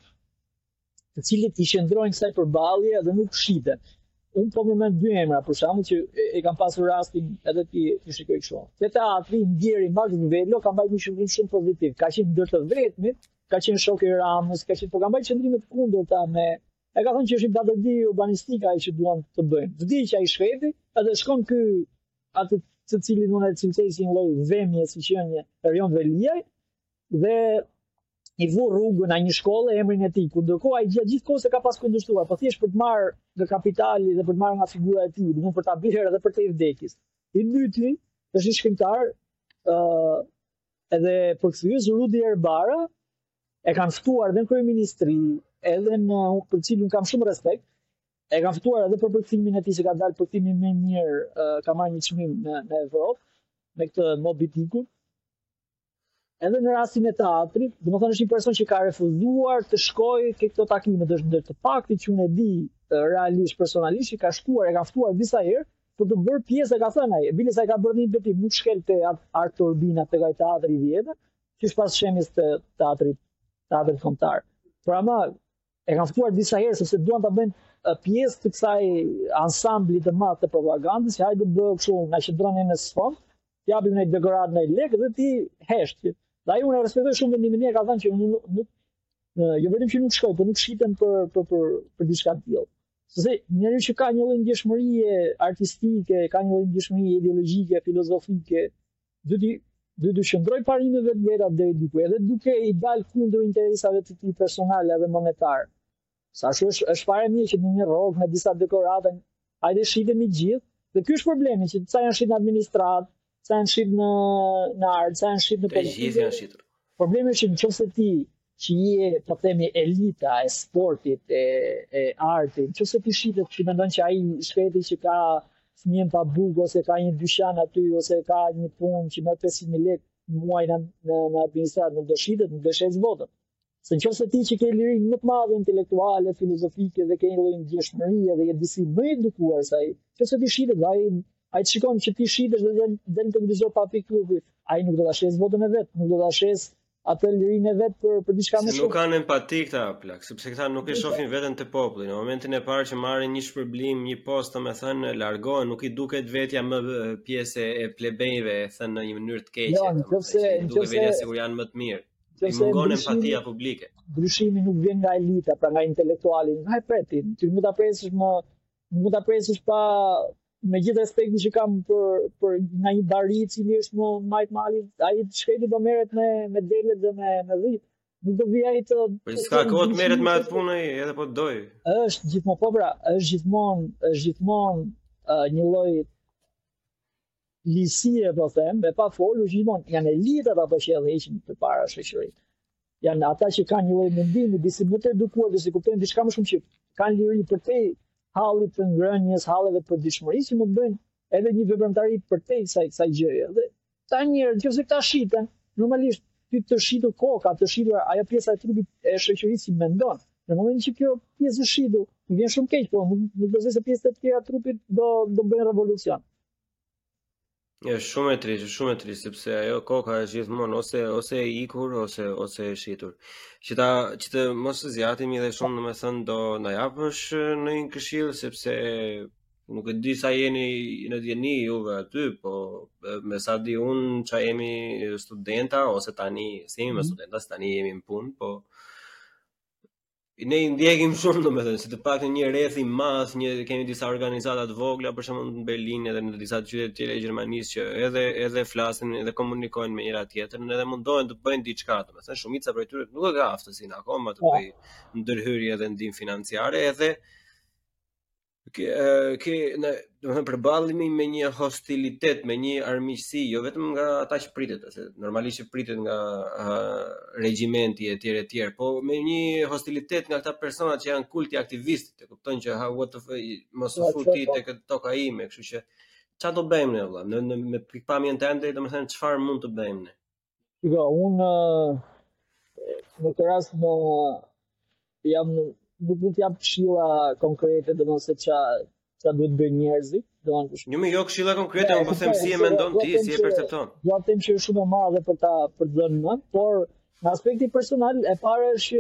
të cilët i qëndrojnë kësaj përballë dhe nuk shiten. Unë po përmend dy emra për shkak që e, e kam pasur rastin edhe t'i t'i shikoj kështu. Te teatri i ndjeri Maks Velo ka mbajtur një qëndrim shumë pozitiv. Ka qenë ndër të vetmit, ka qenë shok i Ramës, ka qenë po ka mbajtur qëndrime të kundërta me E ka thënë që është një tragjedi urbanistike ajo që duan të bëjnë. Vdiq ai i shkreti, edhe shkon ky atë të cilin unë e cilësoj si një lloj vemje siç është Erion Veliaj dhe i vu rrugës a një shkolle emrin e tij, ku ndërkohë ai gjatë gjithë kohës e ka pas kundërshtuar, po thjesht për të marrë nga kapitali dhe për të marrë nga figura e tij, domethënë për ta bërë edhe pas vdekjes. I dyti është një shkrimtar, ë uh, edhe përkthyes Rudi Erebara, e kanë ftuar edhe në kryeministri, edhe për të cilin kam shumë respekt, e kanë ftuar edhe për përkthimin e tij që ka dalë përkthimi më i mirë, uh, ka marrë një çmim në në Evropë me këtë Moby Dick. Edhe në rastin e teatrit, domethënë është një person që ka refuzuar të shkojë ke këto takime, domethënë ndër të paktët që unë e di realisht personalisht që ka shkuar e ka ftuar disa herë për të bërë pjesë e ka thënë ai, biles ka bërë një betim, nuk shkel te ArTurbina te teatri i vjetër, qysh pas shembjes të teatrit, teatrit kombëtar. Por ama e kanë ftuar disa herë sepse duan ta bëjnë pjesë të kësaj ansamblit të madh të propagandës, që hajde bëhu kështu na qëndro në sfond, të japim një dekoratë ne lekë dhe ti hesht. Dhe ai unë e respektoj shumë vendimin e ka thënë që unë nuk jo vetëm që nuk shkoj, por nuk shitem për për për për diçka të tillë. Sepse njeriu që ka një lloj ndjeshmërie artistike, ka një lloj ndjeshmërie ideologjike, filozofike, do t'u do t'u qëndrojë parimeve të veta deri diku, edhe duke i dalë kundër interesave të tij personale dhe monetare. Sa që është, është fare mirë që për një rrogë me disa dekorata, hajde shitemi të gjithë, dhe ky është problemi, që ca janë shit në administratë, ca janë shit në, në art, ca janë shit në politikë. Të gjithë janë shitur. Problemi është që në qoftë se ti që je ta themi elita e sportit, e, e artit, në qoftë se ti shitesh ç'mendon që ai i shkreti që ka fëmijën pa bukë, ose ka një dyqan aty, ose ka një punë që merr 500.000 lekë në muaj në, në, në administratë, nuk do shitet, nuk do shesë votën. Se në qoftë se ti që ke lirinë më të madhe intelektuale, filozofike dhe ke një lloj ndjeshmërie dhe je disi më i edukuar se ai, në qoftë se ti shitesh, ai ai të shikon që ti shitesh dhe dhe në të gëzot pa pikë turpi, ai nuk do të shesë votën e vet, nuk do të shesë atë lirinë e vet për për diçka më shumë. Se nuk kanë empati këta plak, sepse këta nuk e shofin veten te populli. Në momentin e parë që marrin një shpërblim, një post, domethënë largohen, nuk i duket vetja më pjesë e plebejve, e thënë në një mënyrë të keqe. Jo, se u duket vetja sikur janë më të mirë. Sepse mungon empatia publike. Ndryshimi nuk vjen nga elita, pra nga intelektuali, nga e pret ti. Ti mund ta presësh më Nuk do ta presësh pa me gjithë respektin që kam për për nga një bari i cili është në majë mali, ai i shkreti do merret me me delet dhe me me dhitë. Nuk do vijë ai të Po s'ka kohë të merret me atë punë edhe po dojë. Është gjithmonë po pra, është gjithmonë, është gjithmonë uh, një lloj Klishe po them, me pa folur, gjithmonë janë elitat ato që e heqin përpara shoqërinë. Janë ata që kanë një lloj mendimi, disi më të edukuar, disi kuptojnë diçka më shumë që kanë liri përtej hallit të ngrënies, halleve të përditshmërisë që mund të bëjnë edhe një veprimtari përtej kësaj kësaj gjëje. Dhe këta njerëz nëse këta shiten, normalisht ty t'u shit koka, t'u shit ajo pjesa e trupit e shoqërisë që mendon. Në momentin që kjo pjesë shitu, vjen shumë keq, po nuk do të presësh se pjesë të tjera të trupit do do bëjnë revolucion. Jo, shumë e trishtë, shumë e trishtë sepse ajo koka është gjithmonë ose ose e ikur ose ose e shitur. Që të që të mos e zgjasim dhe shumë, domethënë do na japësh ndonjë këshillë sepse nuk e di sa jeni në dijeni juve aty, po me sa di un ca jemi studenta ose tani, s'jemi më studenta, tani jemi në punë, po ne i ndjekim shumë domethënë si të paktën një rreth i madh, një kemi disa organizata të vogla për shembull në Berlin edhe në disa qytete të tjera të Gjermanisë që edhe edhe flasin edhe komunikojnë me njëra tjetrën edhe mundohen të bëjnë diçka domethënë shumica prej tyre nuk e ka aftësinë akoma të po. bëjnë ndërhyrje edhe ndihmë financiare edhe Ke, ne domethënë përballemi me një hostilitet, me një armiqësi, jo vetëm nga ata që pritet, se normalisht që pritet nga uh, regjimenti e tjerë e tjerë, po me një hostilitet nga këta persona që janë kulti i aktivistit, e kupton që ha what the fuck, mos u fut po. tek toka ime, kështu që çfarë do bëjmë ne vëlla, ne, ne me pikëpamjen tënde, domethënë çfarë mund të bëjmë ne? Shiko, unë në këtë rast nuk jam nuk mund të jap këshilla konkrete domethënë se ça ça duhet bëjnë njerëzit, domethënë. Jo jo jo këshilla konkrete, unë po them si e mendon ti, si e percepton. Do të them që është shumë e madhe për ta për të dhënë unë, por në aspekti personal e para është që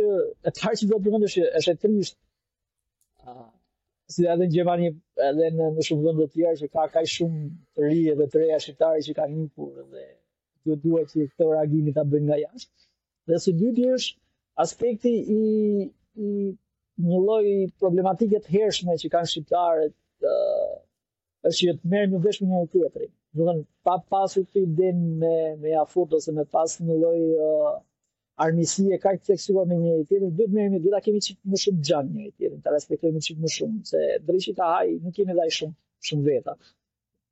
e para që do të përmendja që është e trishtë. Ah, si edhe në Gjermani edhe në në shumë vende të tjera që ka kaq shumë të rinj dhe të reja shqiptarë që kanë ikur dhe do duhet që këtë reagimin ta bëjnë nga jashtë. Dhe së dyti është aspekti i i një lloj problematike të hershme që kanë shqiptarët ë është që të merren në vesh me njëri-tjetrin. Domethënë pa pasur tendencë me me ja fut ose me pas një lloj uh, armiqësie kaq të theksuar me njëri-tjetrin, duhet të merremi, duhet ta kemi çik më shumë xhan njëri-tjetrin, ta respektojmë çik më shumë se dreqi ta hajë nuk jemi dhe aq shumë shumë veta.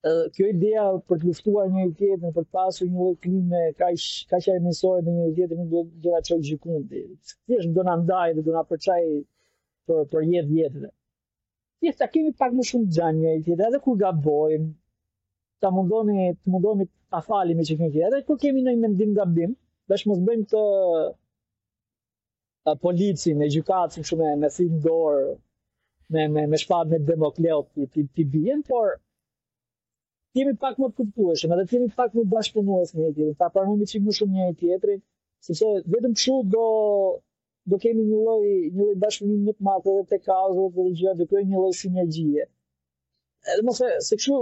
kjo ideja për të luftuar njëri-tjetrin, për të pasur një lloj klime kaq kaq armiqësore me njëri-tjetrin s'do do na çojë gjëkundi. Thjesht do na ndajë dhe do na përçajë për për jetë të jetëve. Thjesht ta kemi pak më shumë xhan njëri-tjetrin, edhe kur gabojmë, të mundohemi të mundohemi ta falim një çik njëri-tjetrin, edhe kur kemi ndonjë mendim gabim, pra mos bëjmë të e, policin, e gjykatësin kshu me thikë në dorë, me, me, me shpatën e Demokleut t'i t'i t'i biem, por të jemi pak më të kuptueshëm, edhe të jemi pak më bashkëpunues me njëri tjetrin, ta pranojmë çik më shumë njëri tjetrin, sepse vetëm kështu do do kemi një lloj një lloj bashkëpunim më të madh edhe te kauzat dhe gjëra do kemi një lloj sinergjie. Edhe mos se kështu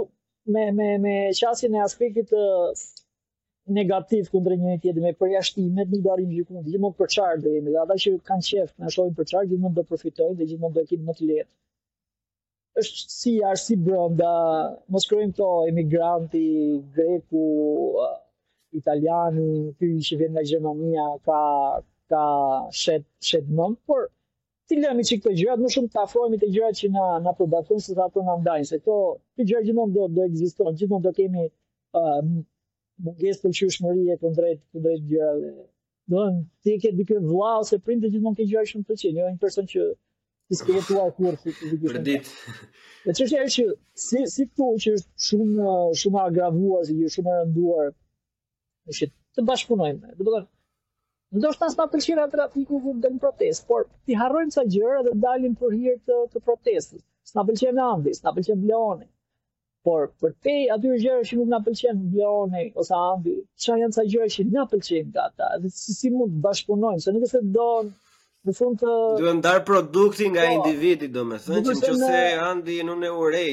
me me me qasjen e aspektit të negativ kundër njëri tjetrit me përjashtimet, nuk do arrijmë gjëkund, gjithmonë të përçarë do jemi. Dhe ata që kanë qejf të na shohin të përçarë, gjithmonë do përfitojnë dhe gjithmonë do e kenë më të lehtë. Është si jashtë si brenda, mos krijojmë këto emigranti, greku, italiani, ky që vjen nga Gjermania ka ka shet shet mend, por T'i lëmë çik këto gjërat, më shumë të afrohemi te gjërat që na na përbashkojnë se ato që na ndajnë, se këto gjëra gjithmonë do do ekzistojnë, gjithmonë do kemi uh, mungesë pëlqyeshmërie kundrejt kundrejt gjërave. Domethënë ti ke dikë vëlla ose prind dhe gjithmonë ke gjëra që s'të pëlqejnë, jo një person që ti s'ke jetuar kurrë si ti ti. Për ditë. Dhe çështja është që si si këtu që është shumë shumë agravuar, si shumë e rënduar Është të bashkëpunojmë. Do të thotë ndoshta s'na pëlqen atë trafiku që bën protesta, por t'i harrojmë ca gjëra dhe të dalim për hir të, të protestës. S'na pëlqen Andi, s'na pëlqen Bleoni. Por përtej atyre gjërave që nuk na pëlqen Bleoni ose Andi, çfarë janë ca gjëra që na pëlqejnë nga ata? Dhe si, si mund të bashkëpunojmë? Se nuk është se do në fund të duhet ndarë produkti nga po, individi, domethënë që nëse Andin unë e urrej,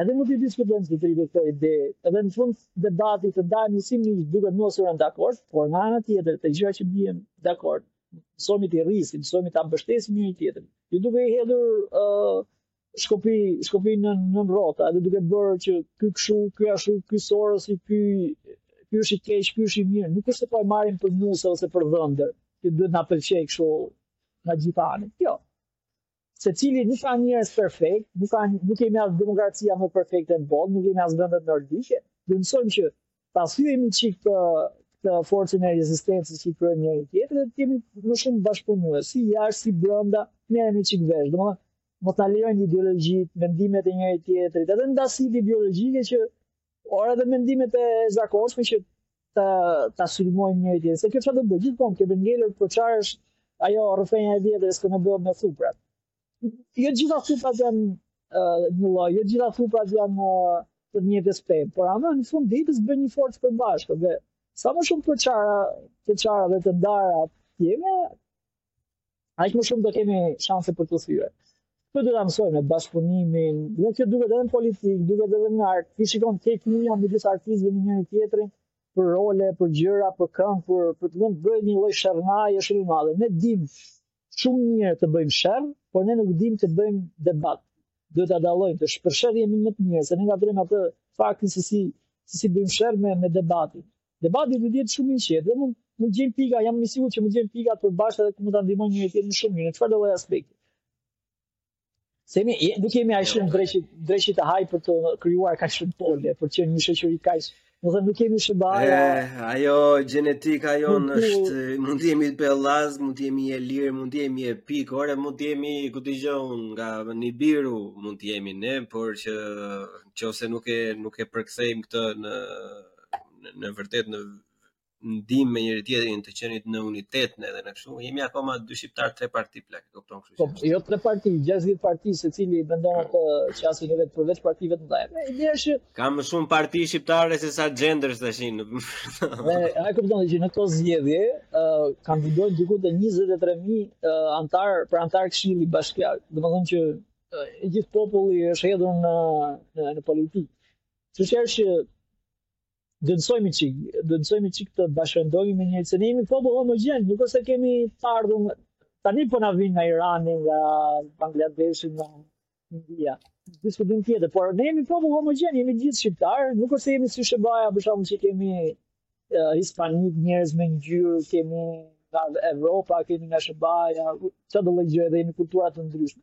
Edhe mund t'i diskutojmë së treti këto ide, edhe në fund debatit të ndahemi sërish duke mos rënë dakord, por nga ana tjetër te gjërat që biem dakord, mësojmë t'i rrisim, mësojmë ta mbështesim njëri tjetrin. Ju jo duke i hedhur ë uh, shkopi shkopi në në rrota, edhe duke bërë që ky kshu, ky ashtu, ky Sorosi ky ky është i keq, ky është i mirë. Nuk është se po e marrim për nuse ose për dhëndër, që duhet na pëlqejë kështu nga gjithë anët. Jo. secili nuk ka njerëz perfekt, nuk ka nuk kemi as demokracinë më perfekte në botë, nuk kemi as vendet nordike. Dhe mësojmë që ta thyejmë çik këtë forcën e rezistencës që i krijon njëri-tjetrit dhe të jemi më shumë bashkëpunues, si jashtë, si brenda, të merremi çik vesh. Domethënë, mos t'i lejojmë ideologjitë, mendimet e njëri tjetrit, edhe ndasitë ideologjike qoftë edhe mendimet e zakonshme që ta ta sulmojmë njëri tjetrin. Se kjo ça do të bëj? Gjithmonë ka ngelur po ça është ajo rrëfenja e vjetër që në bebe me thuprat. Jo gjitha thuprat janë uh, një lloj, jo gjitha thuprat janë uh, të njëjtës pemë, por ama në fund ditës bën një forcë përbashkë dhe sa më shumë të përçara, përçara dhe të ndara jemi, aq më shumë do kemi shanse për t'u thyer. Këtu duhet të mësohemi me bashkëpunimin, dhe kjo duket edhe në politikë, duket edhe në art. Ti shikon te kimia midis artistëve me njëri tjetrin për role, për gjëra, për këngë, për për të mund të bëhet një lloj sherrnaje shumë të madhe. Ne dimë shumë mirë të bëjmë sherr, por ne nuk dimë të bëjmë debat. Duhet ta dallojmë të shpërshërrjemi më të mirë, se ne ngatërrojmë atë faktin se si se si bëjmë sherr me, me debatin. Debati duhet të jetë shumë i qetë dhe mund mund të gjejmë pika, jam i sigurt që mund të gjejmë pika të përbashkëta edhe ku mund ta ndihmojmë njëri tjetrin shumë mirë në çfarëdo lloj aspekti. Se ne nuk jemi aq shumë dreqi, dreqi ta hajë për të krijuar kaq shumë pole, për të qenë një shoqëri kaq, domethënë nuk jemi shumë baja. Eh, ajo gjenetika jonë është mund të jemi pellazg, mund të jemi ilirë, mund të jemi epik, ore mund të jemi ku dëgjon nga Nibiru, mund të jemi ne, por që qoftë se nuk e nuk e përkthejmë këtë në në vërtetë në ndihmë me njëri tjetrin të qenit në unitet në edhe në kështu, jemi akoma dy shqiptarë tre parti plak, e kupton kështu. Po, jo tre parti, 60 parti secili mendon atë qasjen e vet përveç partive të mëdha. Ideja është që ka më shumë parti shqiptare se sa genders tashi. Dhe e kupton që në këto zgjedhje uh, kandidojnë diku te 23000 uh, anëtarë për anëtarë këshilli bashkiak. Domethënë që uh, gjithë populli është hedhur në në, në politikë. Që që është të mësojmë një çikë, të mësojmë një çikë të bashkëpunojmë se ne jemi popull homogjen, nuk është se kemi pasur, tani po na vinë nga Irani, nga Bangladeshi, nga India, diskutim tjetër, por ne jemi popull homogjen, jemi gjithë shqiptarë, nuk është se jemi si SHBA-ja, për shembull që kemi uh, hispanikë, njerëz me ngjyrë, kemi nga Evropa, kemi nga SHBA-ja, çdo lloj gjëje dhe jemi kultura të ndryshme.